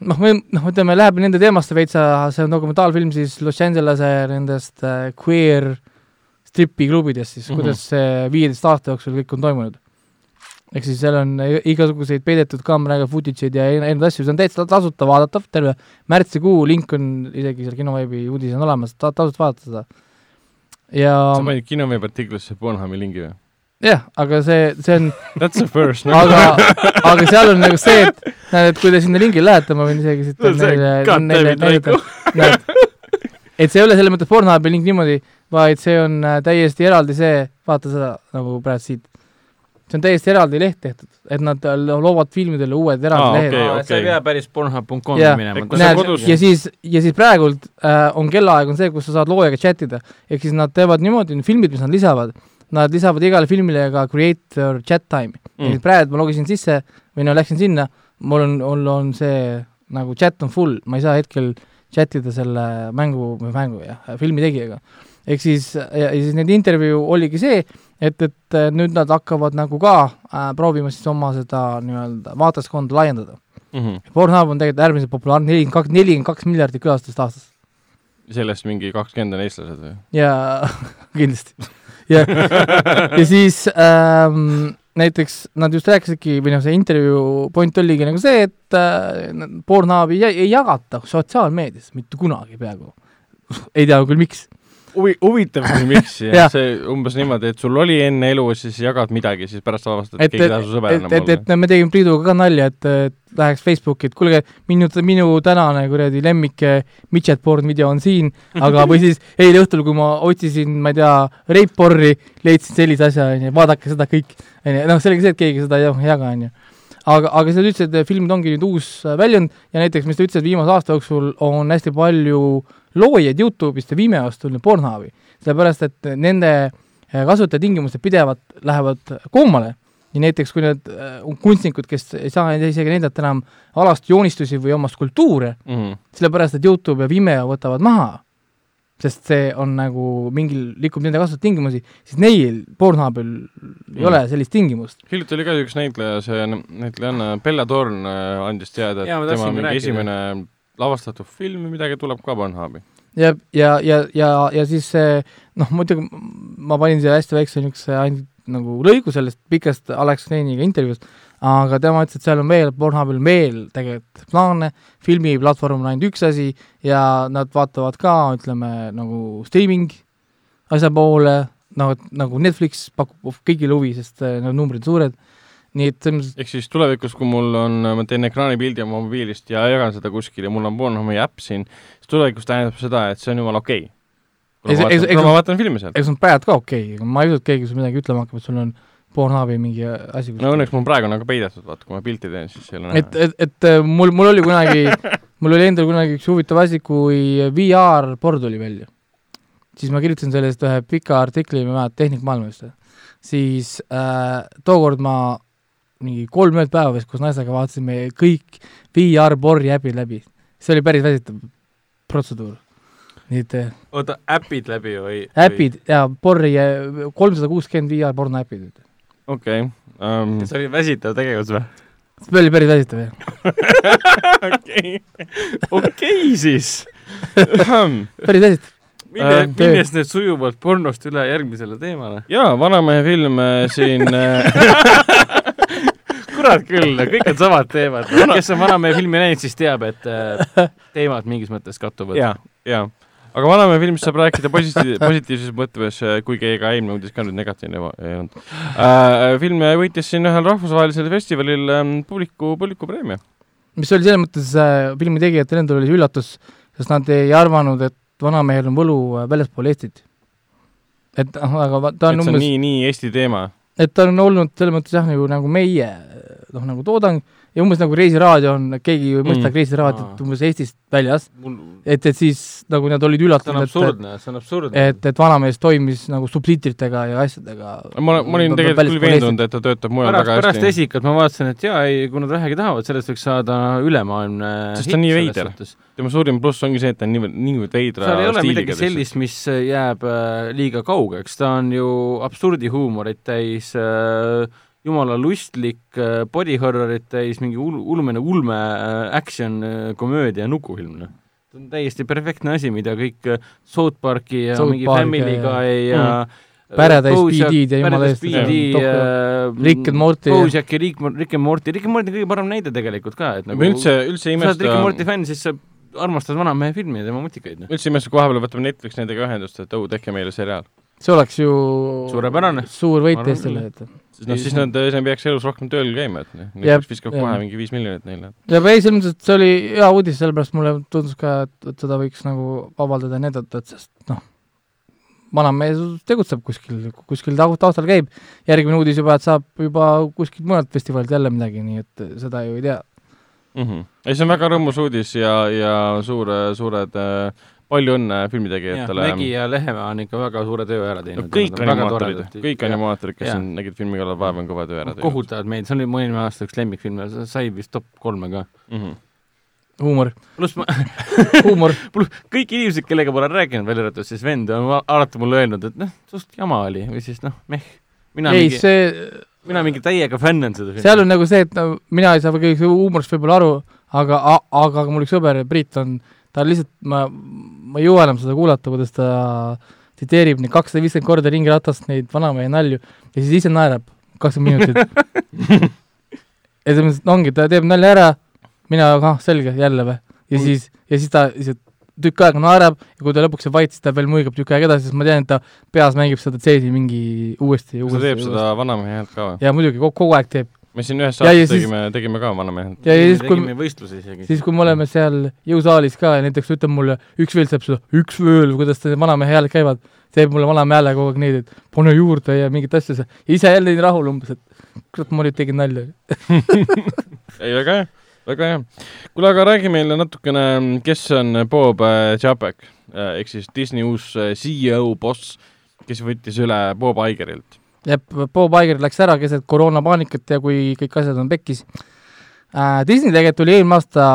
noh, me noh, ütleme, läheb nende teemasse veitsa, see on dokumentaalfilm siis Los Angelese nendest äh, queer stripiklubidest siis mm, Mhm. -hmm. kuidas see viieteist aasta jooksul kõik on toimunud. ehk siis seal on igasuguseid peidetud kaameraga footage'id ja erinevaid asju, see on täitsa tasuta vaadatav, terve märtsikuu link on isegi seal kinoveebi uudis on olemas ta,, tasuta vaadata seda. ja sa panid kinoveebi artiklisse Pornhubi lingi või? jah, aga see, see on <laughs> That's the first no.. aga, aga seal on nagu see, et näed, et kui te sinna lingile lähete, ma võin isegi siit see, neile, neile näidata, näed, et see ei ole selles mõttes Pornhubi link niimoodi, vaid see on äh, täiesti eraldi see, vaata seda nagu praegu siit, see on täiesti eraldi leht tehtud, et nad loovad filmidele uued eraldi Aa, lehed okei, Aa, sa ei pea päris pornhub.com-i Jaa. minema. Näed kodus-, ja siis, ja siis praegult äh, on kellaaeg on see, kus sa saad loojaga chat ida, ehk siis nad teevad niimoodi, filmid, mis nad lisavad, nad lisavad igale filmile ka creator chat time mm.. mm.. praegu ma logisin sisse või no läksin sinna, mul on, mul on see nagu chat on full, ma ei saa hetkel chat ida selle mängu, või mängu jah, filmi tegijaga. Ehk siis, ja, siis nende intervjuu oligi see, et, et äh, nüüd nad hakkavad nagu ka äh, proovima siis oma seda nii-öelda vaatajaskonda laiendada. Mm -hmm. Pornhub on tegelikult äärmiselt populaarne, nelikümmend kaks, nelikümmend kaks miljardit külastust aastas sellest mingi kakskümmend on eestlased või? ja <laughs> kindlasti. ja, ja siis ähm, näiteks nad just rääkisidki või noh, see intervjuu point oligi nagu see, et äh, Pornhubi ei, ei jagata sotsiaalmeedias mitte kunagi peaaegu. ei tea küll, miks. huvi, huvitav küll, <laughs> miks Jah. see umbes niimoodi, et sul oli enne elu, siis jagad midagi, siis pärast avastad, et et, keegi ei et taha su, sõber et, enam et, et olla. me tegime Priiduga ka nalja, et, et läheks Facebooki, et kuulge, minu, minu tänane kuradi lemmik eh, midget porn video on siin, aga või siis <laughs> eile õhtul, kui ma otsisin, ma ei tea, rape-porri, leidsin sellise asja, onju, vaadake seda kõik, onju, noh, selge see, et keegi seda ei jaga, onju. aga, aga sa ütlesid, et filmid ongi nüüd uus äh, väljund ja näiteks, mis sa ütlesid, viimase aasta jooksul on hästi palju loojaid Youtube'ist ja Vimeost tulnud Pornhubi, sellepärast et nende äh, kasutajatingimused pidevalt lähevad koomale ja näiteks kui need äh, kunstnikud, kes ei saa isegi näidata enam alast joonistusi või oma skulptuure, Mhm. sellepärast et Youtube ja Vimeo võtavad maha, sest see on nagu mingil, rikub nende kasutustingimusi, siis neil Pornhubil ei Mm. ole sellist tingimust. hiljuti oli ka üks näitleja, see näitlejanna Bella Thorne äh, andis teada, et tema mingi rääkida. esimene lavastatud film või midagi tuleb ka Pornhubi. ja, ja, ja, ja, ja siis see noh, muidugi ma panin siia hästi väikse niisuguse ainult nagu lõigu sellest pikast Alex Kleiniga intervjuust, aga tema ütles, et seal on veel, Pornhubil on veel tegelikult plaane, filmiplatvorm on ainult üks asi ja nad vaatavad ka, ütleme nagu streaming asja poole, nagu, nagu Netflix pakub kõigile huvi, sest äh, need numbrid on suured, nii et selles mõttes ehk siis tulevikus, kui mul on, ma teen ekraanipildi oma mobiilist ja jagan seda kuskil ja mul on Pornhubi äpp siin, siis tulevikus tähendab seda, et see on jumala okei okay.. See- ma vaatan, kuna ma vaatan filmi seal. ega see on praegu ka okei okay., ma ei usu, et keegi sul midagi ütlema hakkab, et sul on Pornhubi mingi asi no õnneks mul praegu on nagu peidetud, vaata, kui ma pilti teen, siis ei ole et, näha. et, et äh, mul, mul oli kunagi, <laughs> mul oli endal kunagi üks huvitav asi, kui VR-port tuli välja. siis ma kirjutasin sellest ühe pika artikli, ma ei mäleta, Tehnikmaailmast, siis äh, tookord ma mingi kolm ööd päeva vist koos naisega vaatasime kõik VR-porri äpid läbi. see oli päris väsitav protseduur. nii et äh, oota, äpid läbi või? äpid ja porri, kolmsada kuuskümmend VR-porno äpid. okei. ähm, see oli väsitav tegevus või? see oli päris väsitav, jah. <laughs> okei. okei siis. päris väsitav. mine Äh,, minnes nüüd sujuvalt pornost üle järgmisele teemale. jaa, vanamehe film äh, siin äh, <laughs> <laughs> kurat küll, kõik on samad teemad. kes on Vanamehe filmi näinud, siis teab, et äh, teemad mingis mõttes kattuvad. jaa, jaa. aga Vanamehe filmist saab rääkida positiivses, positiivses mõttes, kuigi ega eelmine uudis ka nüüd negatiivne ei olnud äh,. film võitis siin ühel rahvusvahelisel festivalil ähm, publiku, publikupreemia. mis oli selles mõttes äh, filmi tegijatele endale oli üllatus, sest nad ei arvanud, et Vanamehel on võlu äh, väljaspool Eestit. et noh, aga ta on et umbes, nii, nii Eesti teema. et ta on olnud selles mõttes jah, nagu, nagu meie noh, nagu toodang ja umbes nagu Reisiraadio on, keegi ju ei mõista Mm. Reisiraadiot Aa. umbes Eestist väljas, mul, et, et siis nagu nad olid üllatunud, et absurdne, see on absurdne. et, et Vanamees toimis nagu subtiitritega ja asjadega. ma, ma olin tegelikult küll veendunud, et ta töötab mujal pärast, väga pärast hästi. esikat ma vaatasin, et jaa, ei, kui nad vähegi tahavad, sellest võiks saada ülemaailmne Sest ta on nii veider. tema suurim pluss ongi see, et ta on niivõrd, niivõrd veidra seal ei ole midagi sellist, mis jääb äh, liiga kaugeks, ta on ju absurdihuumorit täis äh,, jumala lustlik äh, body horrorit täis, mingi ul-, ulmene ulme äh, action äh, komöödia nukufilm, noh. see on täiesti perfektne asi, mida kõik South Parki ja South mingi Park Family ja- Guy ja Paradise PD-d ja jumala eest, Rick and Morty ja- Bojack ja Rick, Rick and Morty, Rick and Morty on kõige parem näide tegelikult ka, et nagu ma üldse, üldse ei kui sa oled Rick and Morty imesta, fänn, siis sa armastad vanamehe filmi ja tema mutikaid, noh. üldse ei imesta, kui vahepeal võtame Netflix nendega ühendust, et oh, tehke meile seriaal. See oleks ju Suurepärane. suur võit Eestile, et siis noh, siis nad, siis nad peaks elus rohkem tööl käima, et noh, Jep, Netflix viskab kohe mingi viis miljonit neile. ja ei, selles mõttes, et see oli hea uudis, sellepärast mulle tundus ka, et, et seda võiks nagu avaldada ja näidata, et sest noh, vanamees tegutseb kuskil, kuskil tau- taustal käib, järgmine uudis juba, et saab juba kuskilt mujalt festivalilt jälle midagi, nii et seda ju ei tea. mm. -hmm. ei, see on väga rõõmus uudis ja, ja suure, suured äh, palju õnne filmitegijatele. Mägi ja Lehemäe on ikka väga suure töö ära no teinud. kõik animaatorid, kõik animaatorid, kes Jaa. on, nägid filmi kallal vaeva, on kõva töö ära teinud kohutavad meid, see oli mu eelmine aasta üks lemmikfilme, sai vist top kolme ka. mm. -hmm. huumor, pluss ma, <laughs> huumor, pluss kõik inimesed, kellega ma olen rääkinud, välja arvatud siis vend, on alati mulle öelnud, et noh, suht jama oli või siis noh, meh. mina ei mingi, see, mina mingi täiega fännan seda filmi. seal on nagu see, et no mina ei saa kõik huumorist võib-olla aru, aga, aga mul üks sõber, Priit on, ta lihtsalt, ma, ma ei jõua enam seda kuulata, kuidas ta tsiteerib neid kakssada viiskümmend korda ringiratast neid vanamehe nalju ja siis ise naerab kakskümmend minutit. <laughs> ja selles mõttes, et ongi, ta teeb nalja ära, mina, ahah, selge, jälle või? ja siis, ja siis ta lihtsalt tükk aega naerab ja kui ta lõpuks saab vait, siis ta veel muigab tükk aega edasi, sest ma tean, et ta peas mängib seda tseesi mingi uuesti ja kas ta uuesti. teeb seda vanamehe häält ka või? ja muidugi, kogu aeg teeb. Me siin ühes saates tegime, tegime ka vanamehe häält. ja siis, kui tegime võistluse isegi. siis, kui me oleme seal jõusaalis ka ja näiteks ütleb mulle, üks veel teeb seda, üks veel, kuidas need vanamehe hääled käivad, teeb mulle vanamehe hääle kogu aeg neid, et pane juurde ja mingit asja ise jälle nii rahul umbes, et kurat, ma nüüd tegin nalja. <laughs> ei, väga hea, väga hea. kuule, aga räägi meile natukene, kes on Bob äh, Chapek ehk siis Disney uus äh, CEO boss, kes võttis üle Bob Igerilt. jah, Bob Iger läks ära keset koroonapaanikat ja kui kõik asjad on pekkis äh,. Disney tegelikult oli eelmine aasta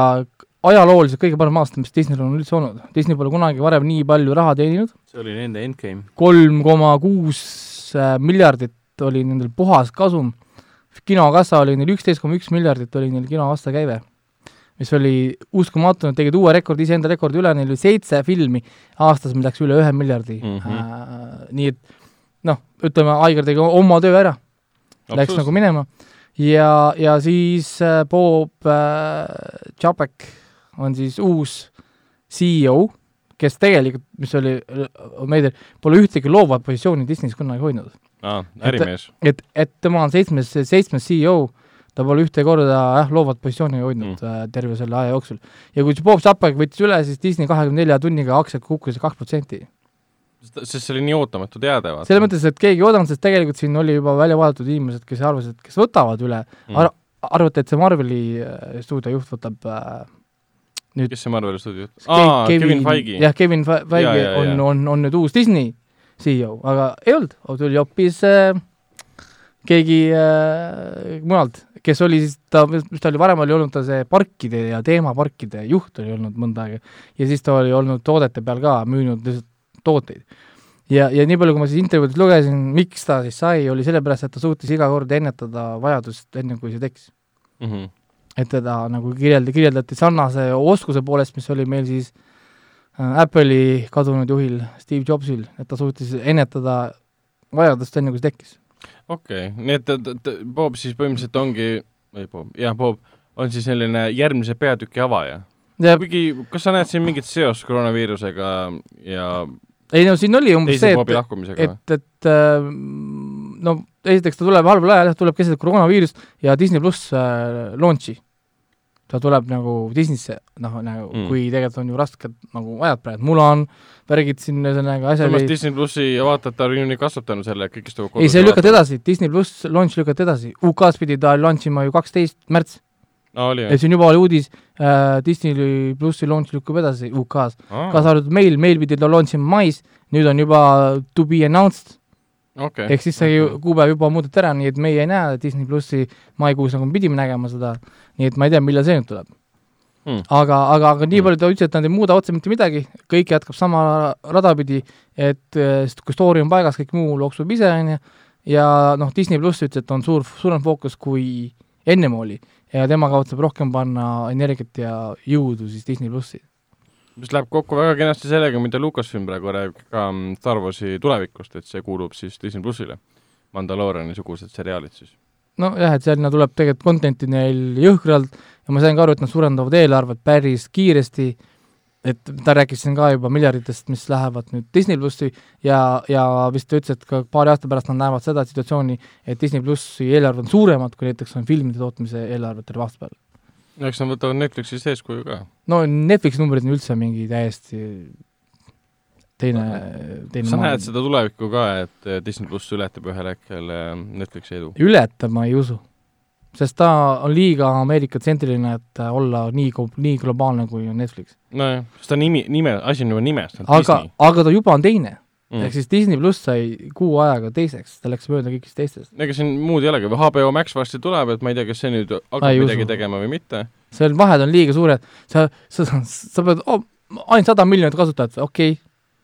ajalooliselt kõige parem aasta, mis Disneyl on üldse olnud. Disney pole kunagi varem nii palju raha teeninud, see oli nende endgame. kolm koma kuus äh, miljardit oli nendel puhas kasum, kinokassa oli neil üksteist koma üks miljardit oli neil kino aastakäive, mis oli uskumatu, nad tegid uue rekordi, iseenda rekordi üle, neil oli seitse filmi aastas, mil läks üle ühe miljardi mm. -hmm. äh, nii et ütleme, Aigar tegi oma töö ära, läks nagu minema ja, ja siis äh, Bob äh, Chapek on siis uus CEO, kes tegelikult, mis oli äh, veider, pole ühtegi loovat positsiooni Disney's kunagi hoidnud. aa, ärimees. et, et tema on seitsmes, seitsmes CEO, ta pole ühte korda jah, loovat positsiooni hoidnud mm. äh, terve selle aja jooksul. ja kui Bob Chapek võttis üle, siis Disney kahekümne nelja tunniga aktsiad kukkusid kaks protsenti. Sest see oli nii ootamatu teade, vaata. selles mõttes, et keegi ei oodanud, sest tegelikult siin oli juba välja vaadatud inimesed, kes arvasid, kes võtavad üle Mm. ar-, arvati, et see Marveli äh, stuudio juht võtab äh, nüüd kes see Marveli stuudio juht? Aa, Kevin Feige. jah, Kevin Fe- Feige Ja, ja, on on, on nüüd uus Disney CEO, aga ei olnud, tuli hoopis äh, keegi äh, mujalt, kes oli siis, ta, mis ta oli, varem oli olnud ta see parkide ja teemaparkide juht oli olnud mõnda aega ja siis ta oli olnud toodete peal ka, müünud lihtsalt tooteid. ja, ja nii palju, kui ma siis intervjuudest lugesin, miks ta siis sai, oli sellepärast, et ta suutis iga kord ennetada vajadust, enne kui see tekkis Mhm. et teda nagu kirjelda, kirjeldati sarnase oskuse poolest, mis oli meil siis äh, Apple'i kadunud juhil Steve Jobsil, et ta suutis ennetada vajadust enne, kui see tekkis. okei okay., nii et ta- ta- Bob siis põhimõtteliselt ongi, ei Bob, jah, Bob on siis selline järgmise peatüki avaja. ja kuigi, kas sa näed siin mingit seost koroonaviirusega ja ei no siin oli umbes see, et, et, et äh, no esiteks ta tuleb halval ajal, jah, tuleb keset koroonaviirust ja Disney pluss äh, launch'i. ta tuleb nagu Disneysse, noh, nagu Mm. kui tegelikult on ju rasked nagu ajad praegu, Mulan, värgid siin ühesõnaga asjad samas Disney plussi vaatajate arv on ju kasvatanud selle, et kõik, kes tulevad ei, see lükati edasi, Disney pluss launch lükati edasi, UK-s pidi ta launch ima ju kaksteist märts oli ja on juba oli uudis äh,, Disney plussi launch lükkub edasi UK-s, kaasa arvatud meil, meil pidi ta launch ima mais, nüüd on juba to be announced. Okei. ehk siis see ju kuupäev juba muudeti ära, nii et meie ei näe Disney plussi maikuus, nagu me pidime nägema seda, nii et ma ei tea, millal see nüüd tuleb. Hmm. aga, aga, aga nii Hmm. palju ta ütles, et nad ei muuda otse mitte midagi, kõik jätkab sama rada pidi, et sest kui story on paigas, kõik muu looksub ise, on ju, ja noh, Disney pluss ütles, et on suur, suurem fookus, kui ennem oli. Ja tema kavatseb rohkem panna energiat ja jõudu siis Disney plussi. mis läheb kokku väga kenasti sellega, mida Lucasfilm praegu räägib ka mm, Star Warsi tulevikust, et see kuulub siis Disney plussile. Mandalooriani sugused seriaalid siis. nojah, et sinna tuleb tegelikult content'i neil jõhkralt ja ma sain ka aru, et nad suurendavad eelarvet päris kiiresti, et ta rääkis siin ka juba miljarditest, mis lähevad nüüd Disney plussi ja, ja vist ta ütles, et ka paari aasta pärast nad näevad seda situatsiooni, et Disney plussi eelarved on suuremad, kui näiteks on filmide tootmise eelarved terve aasta peale. no eks nad võtavad Netflixist eeskuju ka. no Netflixi numbrid on üldse mingi täiesti teine, teine sa näed seda tulevikku ka, et Disney pluss ületab ühel hetkel eh, Netflixi edu? ületab, ma ei usu. Sest ta on liiga Ameerika-tsentriline, et olla nii, nii globaalne, kui Netflix. nojah, sest ta nimi, nime, asi on juba nimes, ta on aga Disney, aga ta juba on teine mm., ehk siis Disney pluss sai kuu ajaga teiseks, ta läks mööda kõigist teistest. ega siin muud ei olegi, HBO Max varsti tuleb, et ma ei tea, kas see nüüd hakkab ei midagi usu. tegema või mitte. seal vahed on liiga suured, sa, sa, sa pead oh,, ainult sada miljonit kasutajat, okei okay.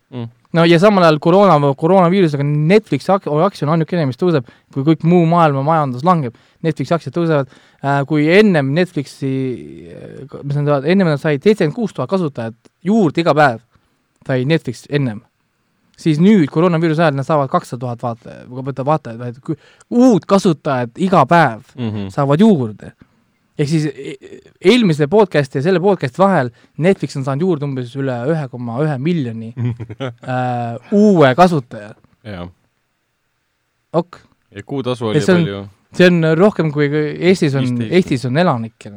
Mm. No ja samal ajal koroona, koroonaviirusega Netflixi ak- aktsia on ainukene, mis tõuseb, kui kõik muu maailma majandus langeb, Netflixi aktsiad tõusevad äh,, kui ennem Netflixi, mis nad teevad, ennem nad said seitsekümmend kuus tuhat kasutajat juurde iga päev, sai Netflix ennem, siis nüüd koroonaviiruse ajal nad saavad kakssada tuhat vaata-, vaatajat, vaatajat, uut kasutajat iga päev Mm -hmm. saavad juurde. Ehk siis e- eelmise podcast'i ja selle podcast'i vahel Netflix on saanud juurde umbes üle ühe koma ühe miljoni <laughs> äh, uue kasutaja, jah, ok, ja kuutasu oli see on- palju. see on rohkem kui Eestis on, 15. Eestis on elanikke,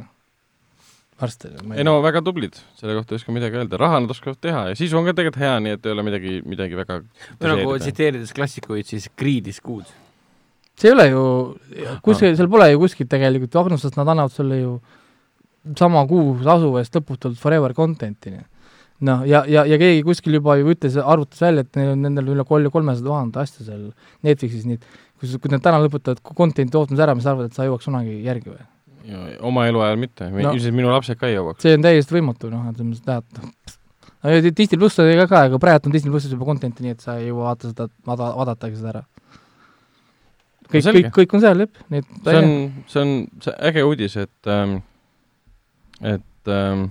varsti. ei no väga tublid, selle kohta ei oska midagi öelda, raha nad oskavad teha. Ja sisu on ka tegelikult hea, nii et ei ole midagi, midagi väga või nagu tsiteerides klassikuid, siis greed is good. See ei ole ju, kuskil, seal pole ju kuskilt tegelikult Agnusest nad annavad sulle ju sama kuu tasu eest lõputult forever content'i, noh, ja, ja, ja keegi kuskil juba ju ütles, arvutas välja, et neil on nendel üle kolme, kolmesaja tuhande asja seal Netflixis, nii et kui, kui nad täna lõpetavad content'i tootmise ära, mis sa arvad, et sa jõuaks kunagi järgi või? oma eluajal mitte no., ilmselt minu lapsed ka ei jõuaks. see on täiesti võimatu, noh, et sa tahad, noh, Disney pluss oli ka ka, aga praegu on Disney plussis juba content'i, nii et sa ei jõua vaata seda, vaada, vaadatagi seda ära. Kõik no,, kõik, kõik on seal, jah, nii et see on, see on see äge uudis, et ähm, et ähm,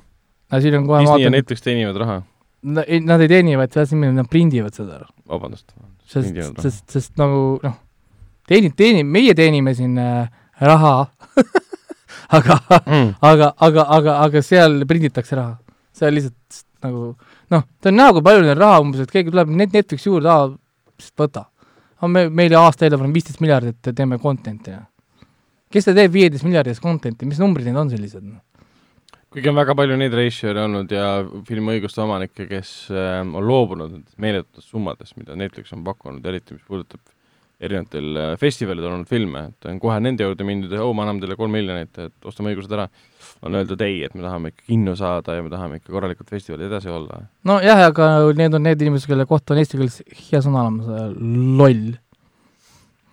aga siin on kohe Disney vaatan, ja Netflix teenivad raha. no, nad ei teeni, vaid selles nimel nad prindivad seda. vabandust. sest, sest, sest nagu noh, teenib, teenib, meie teenime siin äh, raha <laughs> aga mm., aga, aga, aga, aga seal prinditakse raha. seal lihtsalt nagu noh, ta on näha, kui palju neil raha umbes, et keegi tuleb net-, Netflixi juurde, aa, võta. Me, meil aasta eelarve on viisteist miljardit, teeme content'i. kes ta teeb viieteist miljardist content'i, mis numbrid need on sellised? kuigi on väga palju neid reisijale olnud ja filmiõiguste omanikke, kes äh, on loobunud meeletutest summadest, mida Netflix on pakkunud, eriti mis puudutab erinevatel äh, festivalidel olnud filme, et on kohe nende juurde mindud ja oo, me anname teile kolm miljonit, et ostame õigused ära. On öeldud ei, et me tahame ikka kinno saada ja me tahame ikka korralikult festivalil edasi olla. nojah, aga need on need inimesed, kelle kohta on eesti keeles hea sõna olemas, loll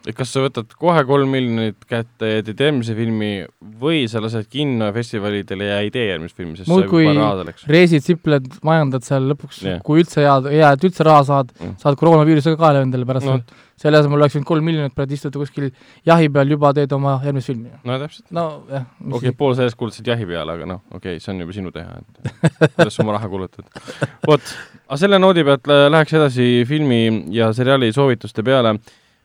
et kas sa võtad kohe kolm miljonit kätte ja teed järgmise filmi või sa lased kinno festivalidele ja ei tee järgmist filmi, sest mul kui reisid, sipled, majandad seal lõpuks yeah., kui üldse hea, et üldse raha saad mm., saad koroonaviirusega kaela endale pärast no. veel. Selle asemel oleks võinud kolm miljonit praegu istuda kuskil jahi peal, juba teed oma järgmist filmi. no täpselt. nojah. okei okay,, pool sellest kulutasid jahi peale, aga noh, okei okay,, see on juba sinu teha, et kuidas sa oma raha kulutad. <laughs> vot, aga selle noodi pealt läheks edasi filmi ja seriaali soovituste peale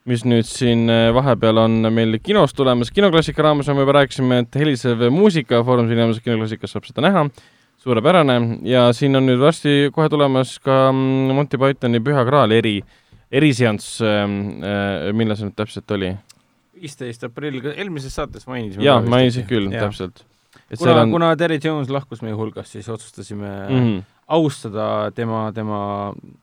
mis nüüd siin äh, vahepeal on meil kinos tulemas, kinoklassika raames me juba rääkisime, et helisev muusika Foorum Cinemas kinoklassikas saab seda näha, suurepärane ja siin on nüüd varsti kohe tulemas ka mm, Monty Pythoni Püha Graal eri, eriseanss, millal see nüüd täpselt oli? viisteist aprill, eelmises saates mainisime. jaa, mainisid küll, täpselt. kuna on, kuna Terry Jones lahkus meie hulgast, siis otsustasime mm. -hmm. austada tema, tema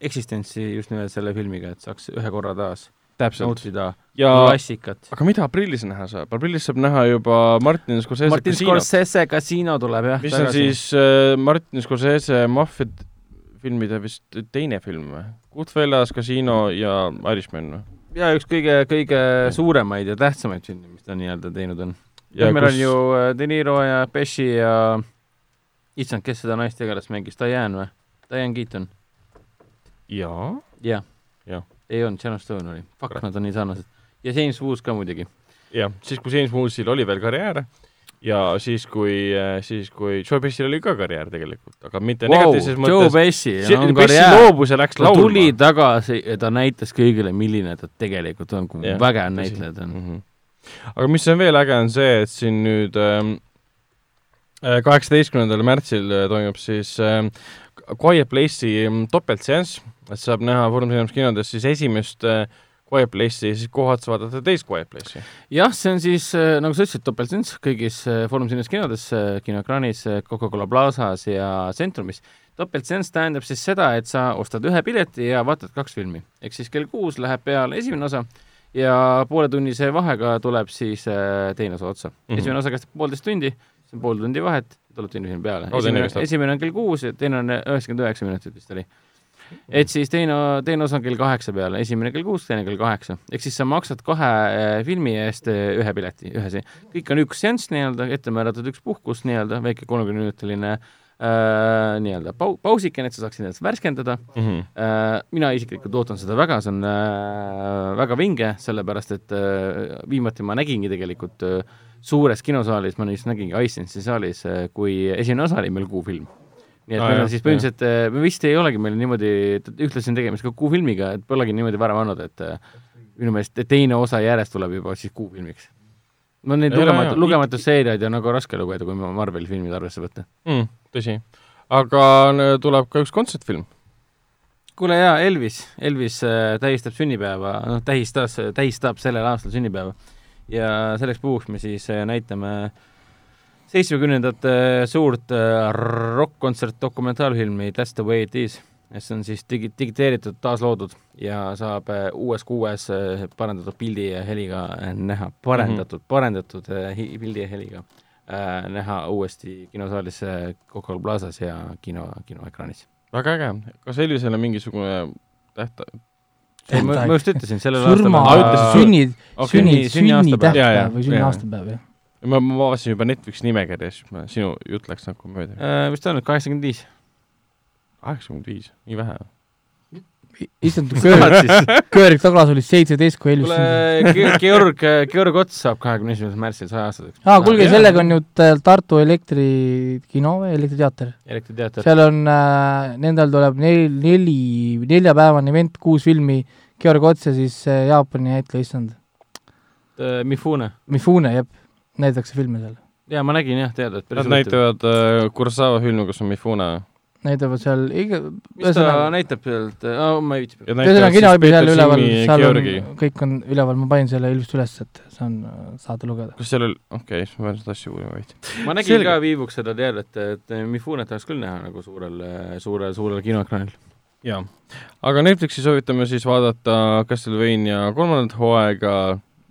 eksistentsi just nimelt selle filmiga, et saaks ühe korra taas täpselt. nautida ja, klassikat. aga mida aprillis näha saab? aprillis saab näha juba Martin Scorsese Martin Scorsese Casino tuleb jah mis on siis äh, Martin Scorsese maffiafilmide vist teine film või? Goodfellas, Casino ja Irishman või? ja üks kõige, kõige suuremaid ja tähtsamaid filme, mis ta nii-öelda teinud on. ja meil kus- on ju äh, De Niro ja Pesci ja issand, kes seda naistegelast mängis, Diane või? Diane Keaton. jaa. jah Jah.. ei olnud, Sharon Stone oli. Fuck, nad on nii sarnased. ja James Woods ka muidugi. jah, siis kui James Woolsil oli veel karjäär ja siis, kui, siis kui Joe Pesci'l oli ka karjäär tegelikult, aga mitte wow, negatiivses Joe mõttes. Pesci on karjäär. loobus ja läks ta tuli laulma. tagasi ja ta näitas kõigile, milline ta tegelikult on, kui Jah, vägev näitleja ta on. -hmm. aga mis on veel äge, on see, et siin nüüd ähm, kaheksateistkümnendal märtsil äh, toimub siis ähm, Quiet Place'i ähm, topeltseanss, et saab näha Foorum Cinemas kinodes siis esimest äh, Quiet Place'i ja siis kohe otsa vaadata teist Quiet Place'i. jah, see on siis, nagu sa ütlesid, topeltsens kõigis äh, Foorum Cinemas kinodes, kinoekraanis, Coca-Cola Plazas ja Centrumis. topeltsens tähendab siis seda, et sa ostad ühe pileti ja vaatad kaks filmi. ehk siis kell kuus läheb peale esimene osa ja pooletunnise vahega tuleb siis äh, teine osa otsa mm. -hmm. esimene osa kestab poolteist tundi, siis on pool tundi vahet, tuleb teine film peale. Esimene esimene on kell kuus ja teine on üheksakümmend üheksa minutit vist oli. Et siis teine, teine osa on kell kaheksa peale, esimene kell kuus, teine kell kaheksa. ehk siis sa maksad kahe äh, filmi eest äh, ühe pileti, ühe see. kõik on üks seanss nii-öelda, ette määratud üks puhkus nii-öelda, väike kolmekümneminutiline äh, nii-öelda pau-, pausikene, et sa saaksid ennast värskendada Mm -hmm. äh,. mina isiklikult ootan seda väga, see on äh, väga vinge, sellepärast et äh, viimati ma nägingi tegelikult äh, suures kinosaalis, ma just nägingi iSense'i saalis äh,, kui esimene osa oli meil kuufilm. Nii et Aa, meil jah, on siis põhimõtteliselt, me vist ei olegi meil niimoodi, ühtlasi on tegemist ka kuufilmiga, et polegi niimoodi varem olnud, et äh, minu meelest teine osa järjest tuleb juba siis kuufilmiks. no neid lugematu, hea. lugematuid seeriaid on nagu raske lugeda, kui Marveli filmid arvesse võtta. mm,. tõsi. aga tuleb ka üks kontsertfilm. kuule jaa, Elvis, Elvis äh, tähistab sünnipäeva, noh tähistas, tähistab sellel aastal sünnipäeva ja selleks puhuks me siis äh, näitame seitsmekümnendate suurt äh, rokk-kontsert dokumentaalfilmi That's the way it is, see on siis digi-, digiteeritud, taasloodud ja saab äh, uues kuues äh, parendatud pildi ja heliga äh, näha, parendatud mm, -hmm. parendatud pildi ja heliga äh, näha uuesti kinosaalis Coca-Cola Plazas ja kino, kinoekraanis. väga äge. kas Elvisel on mingisugune tähtaeg? ei, ma, ma just ütlesin, sellel surma aastal Aa, ütlesid, sünni, Okei, sünni, nii, sünniaastapäev. Jaa, jaa, sünnitähtpäev või sünniaastapäev, jah. ma, ma vaatasin juba Netflixi nimekirja, siis ma, sinu jutt läks nagu mööda. äh, vist on, kaheksakümmend viis. kaheksakümmend viis, nii vähe. issand, Köörik, Köörik Taglas oli seitseteist, kui Elvis sündis. Georg, Georg Ots saab kahekümne esimesel märtsil saja aastaseks. aa, kuulge, sellega on ju t- Tartu Elektrikino või Elektriteater. elektriteater. seal on äh,, nendel tuleb nel-, neli, neljapäevane event, kuus filmi, Georg Ots ja siis äh, Jaapani näitleja, issand, Mifune. Mifune, jep, näidatakse filme seal. jaa, ma nägin jah, teada, et Nad. näitavad äh, Kurosawa filmi, kus on Mifune. näitavad seal iga, mis ta näitab sealt, ma ei viitsi. ühesõnaga kinoveebis seal üleval, seal on Georgi. kõik on üleval, ma panin selle ilusti üles, et see on, saate lugeda. kas seal oli, okei okay,, siis ma pean seda asja uurima veidi. ma nägin Selge. ka Viivuks seda teadet, et Mifunet tahaks küll näha nagu suurel, suurel, suurel kinoekraanil. jaa. aga Netflixi soovitame siis vaadata Castlevania kolmandat hooaega,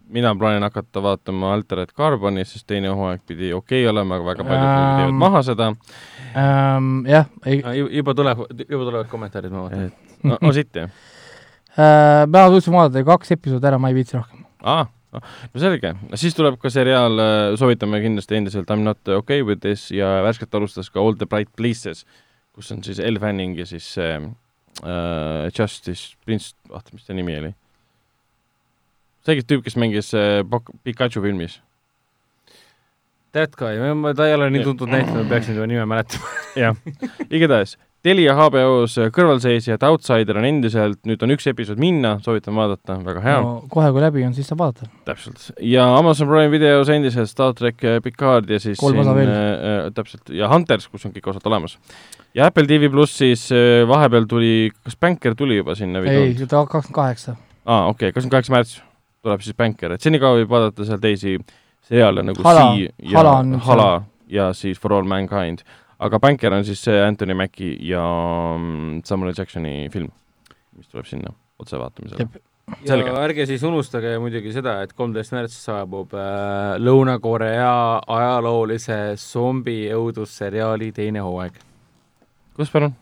mina plaanin hakata vaatama Altered Carboni, sest teine hooaeg pidi okei okay olema, aga väga paljud filmid teevad maha seda. Ähm, jah, ei, juba tuleb, juba tulevad kommentaarid, ma vaatan. no, no siit jah. äh, ma suutsin vaadata kaks episoodi ära, ma ei viitsi rohkem. aa, no selge, siis tuleb ka seriaal, soovitame kindlasti endiselt I m not okay with this ja värskelt alustas ka All the bright places, kus on siis Elle Fanning ja siis äh, Justice Prince, vaata, mis ta nimi oli. See tüüp, kes mängis äh, Pikachu filmis. That guy, ta ei ole nii tuntud näitleja, ma peaksin tema nime mäletama. <laughs> jah, <laughs> igatahes Telia HBO-s Kõrvalseisjad, Outsider on endiselt, nüüd on üks episood minna, soovitan vaadata, väga hea no., kohe, kui läbi on, siis saab vaadata. täpselt. ja Amazon Prime videos endiselt Star track äh, Picard ja siis Kolm osa veel. äh, äh, täpselt, ja Hunters, kus on kõik osad olemas. ja Apple TV plussis äh, vahepeal tuli, kas Banker tuli juba sinna ei, ta kakskümmend kaheksa. aa, okei okay,, kakskümmend kaheksa märts tuleb siis Banker, et senikaua võib vaadata seal teisi seriaale nagu Hala- Sea ja Hala Hala ja siis For All Mankind. aga Banker on siis see Anthony Mackie ja mm, Samuel Jacksoni film, mis tuleb sinna otsevaatamisele. Selge. ja ärge siis unustage muidugi seda, et kolmteist märts saabub äh, Lõuna-Korea ajaloolise zombi õudusseriaali teine hooaeg. kus palun?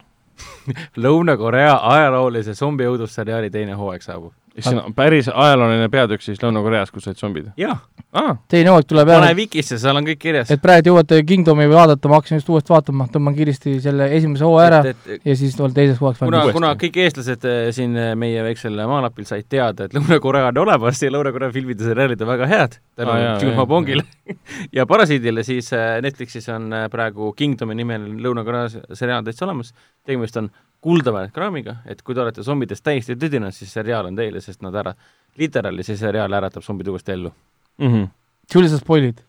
<laughs> Lõuna-Korea ajaloolise zombi õudusseriaali teine hooaeg saabub. Kas see on päris ajalooline peatükk siis Lõuna-Koreas, kus olid zombid? jaa, aa, teine hooaeg tuleb pane jah, Vikisse, seal on kõik kirjas. et praegu jõuate Kingdomi vaadata, ma hakkasin just uuesti vaatama, tõmban kiiresti selle esimese hooaja ära et, et, ja siis olen teiseks hooajaks kuna, kuna kõik eestlased eh, siin eh, meie väiksel maalapil said teada, et Lõuna-Korea on olemas ja Lõuna-Korea filmid ja seriaalid on väga head tänu ah, Junho jaa, Bongile <laughs> ja Parasiidile, siis eh, Netflixis on praegu Kingdomi nimel Lõuna-Korea seriaal täitsa olemas. tegemist on kuldaväärt kraamiga, et kui te olete zombidest täiesti tüdinud, siis seriaal on teile, sest nad ära, literaali see seriaal äratab zombid uuesti ellu. mm -hmm. Julia, sa spoilid?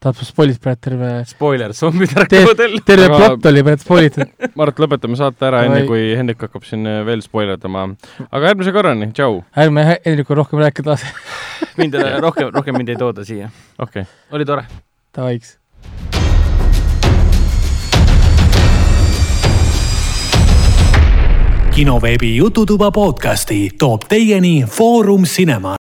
tahad spoilid praegu terve, Spoiler, zombid ärkavad ellu. terve Aga- plott oli praegu spoilitud. <laughs> Mart, lõpetame saate ära, enne kui Hendrik hakkab siin äh, veel spoilerdama. aga järgmise korrani, tšau. ärme Hendrikul rohkem rääkida lase, mind ei ole- <laughs> rohkem, rohkem mind ei tooda siia. okei okay.. oli tore. davaiks. Kinoveebi Jututuba podcasti toob teieni Foorum Cinema.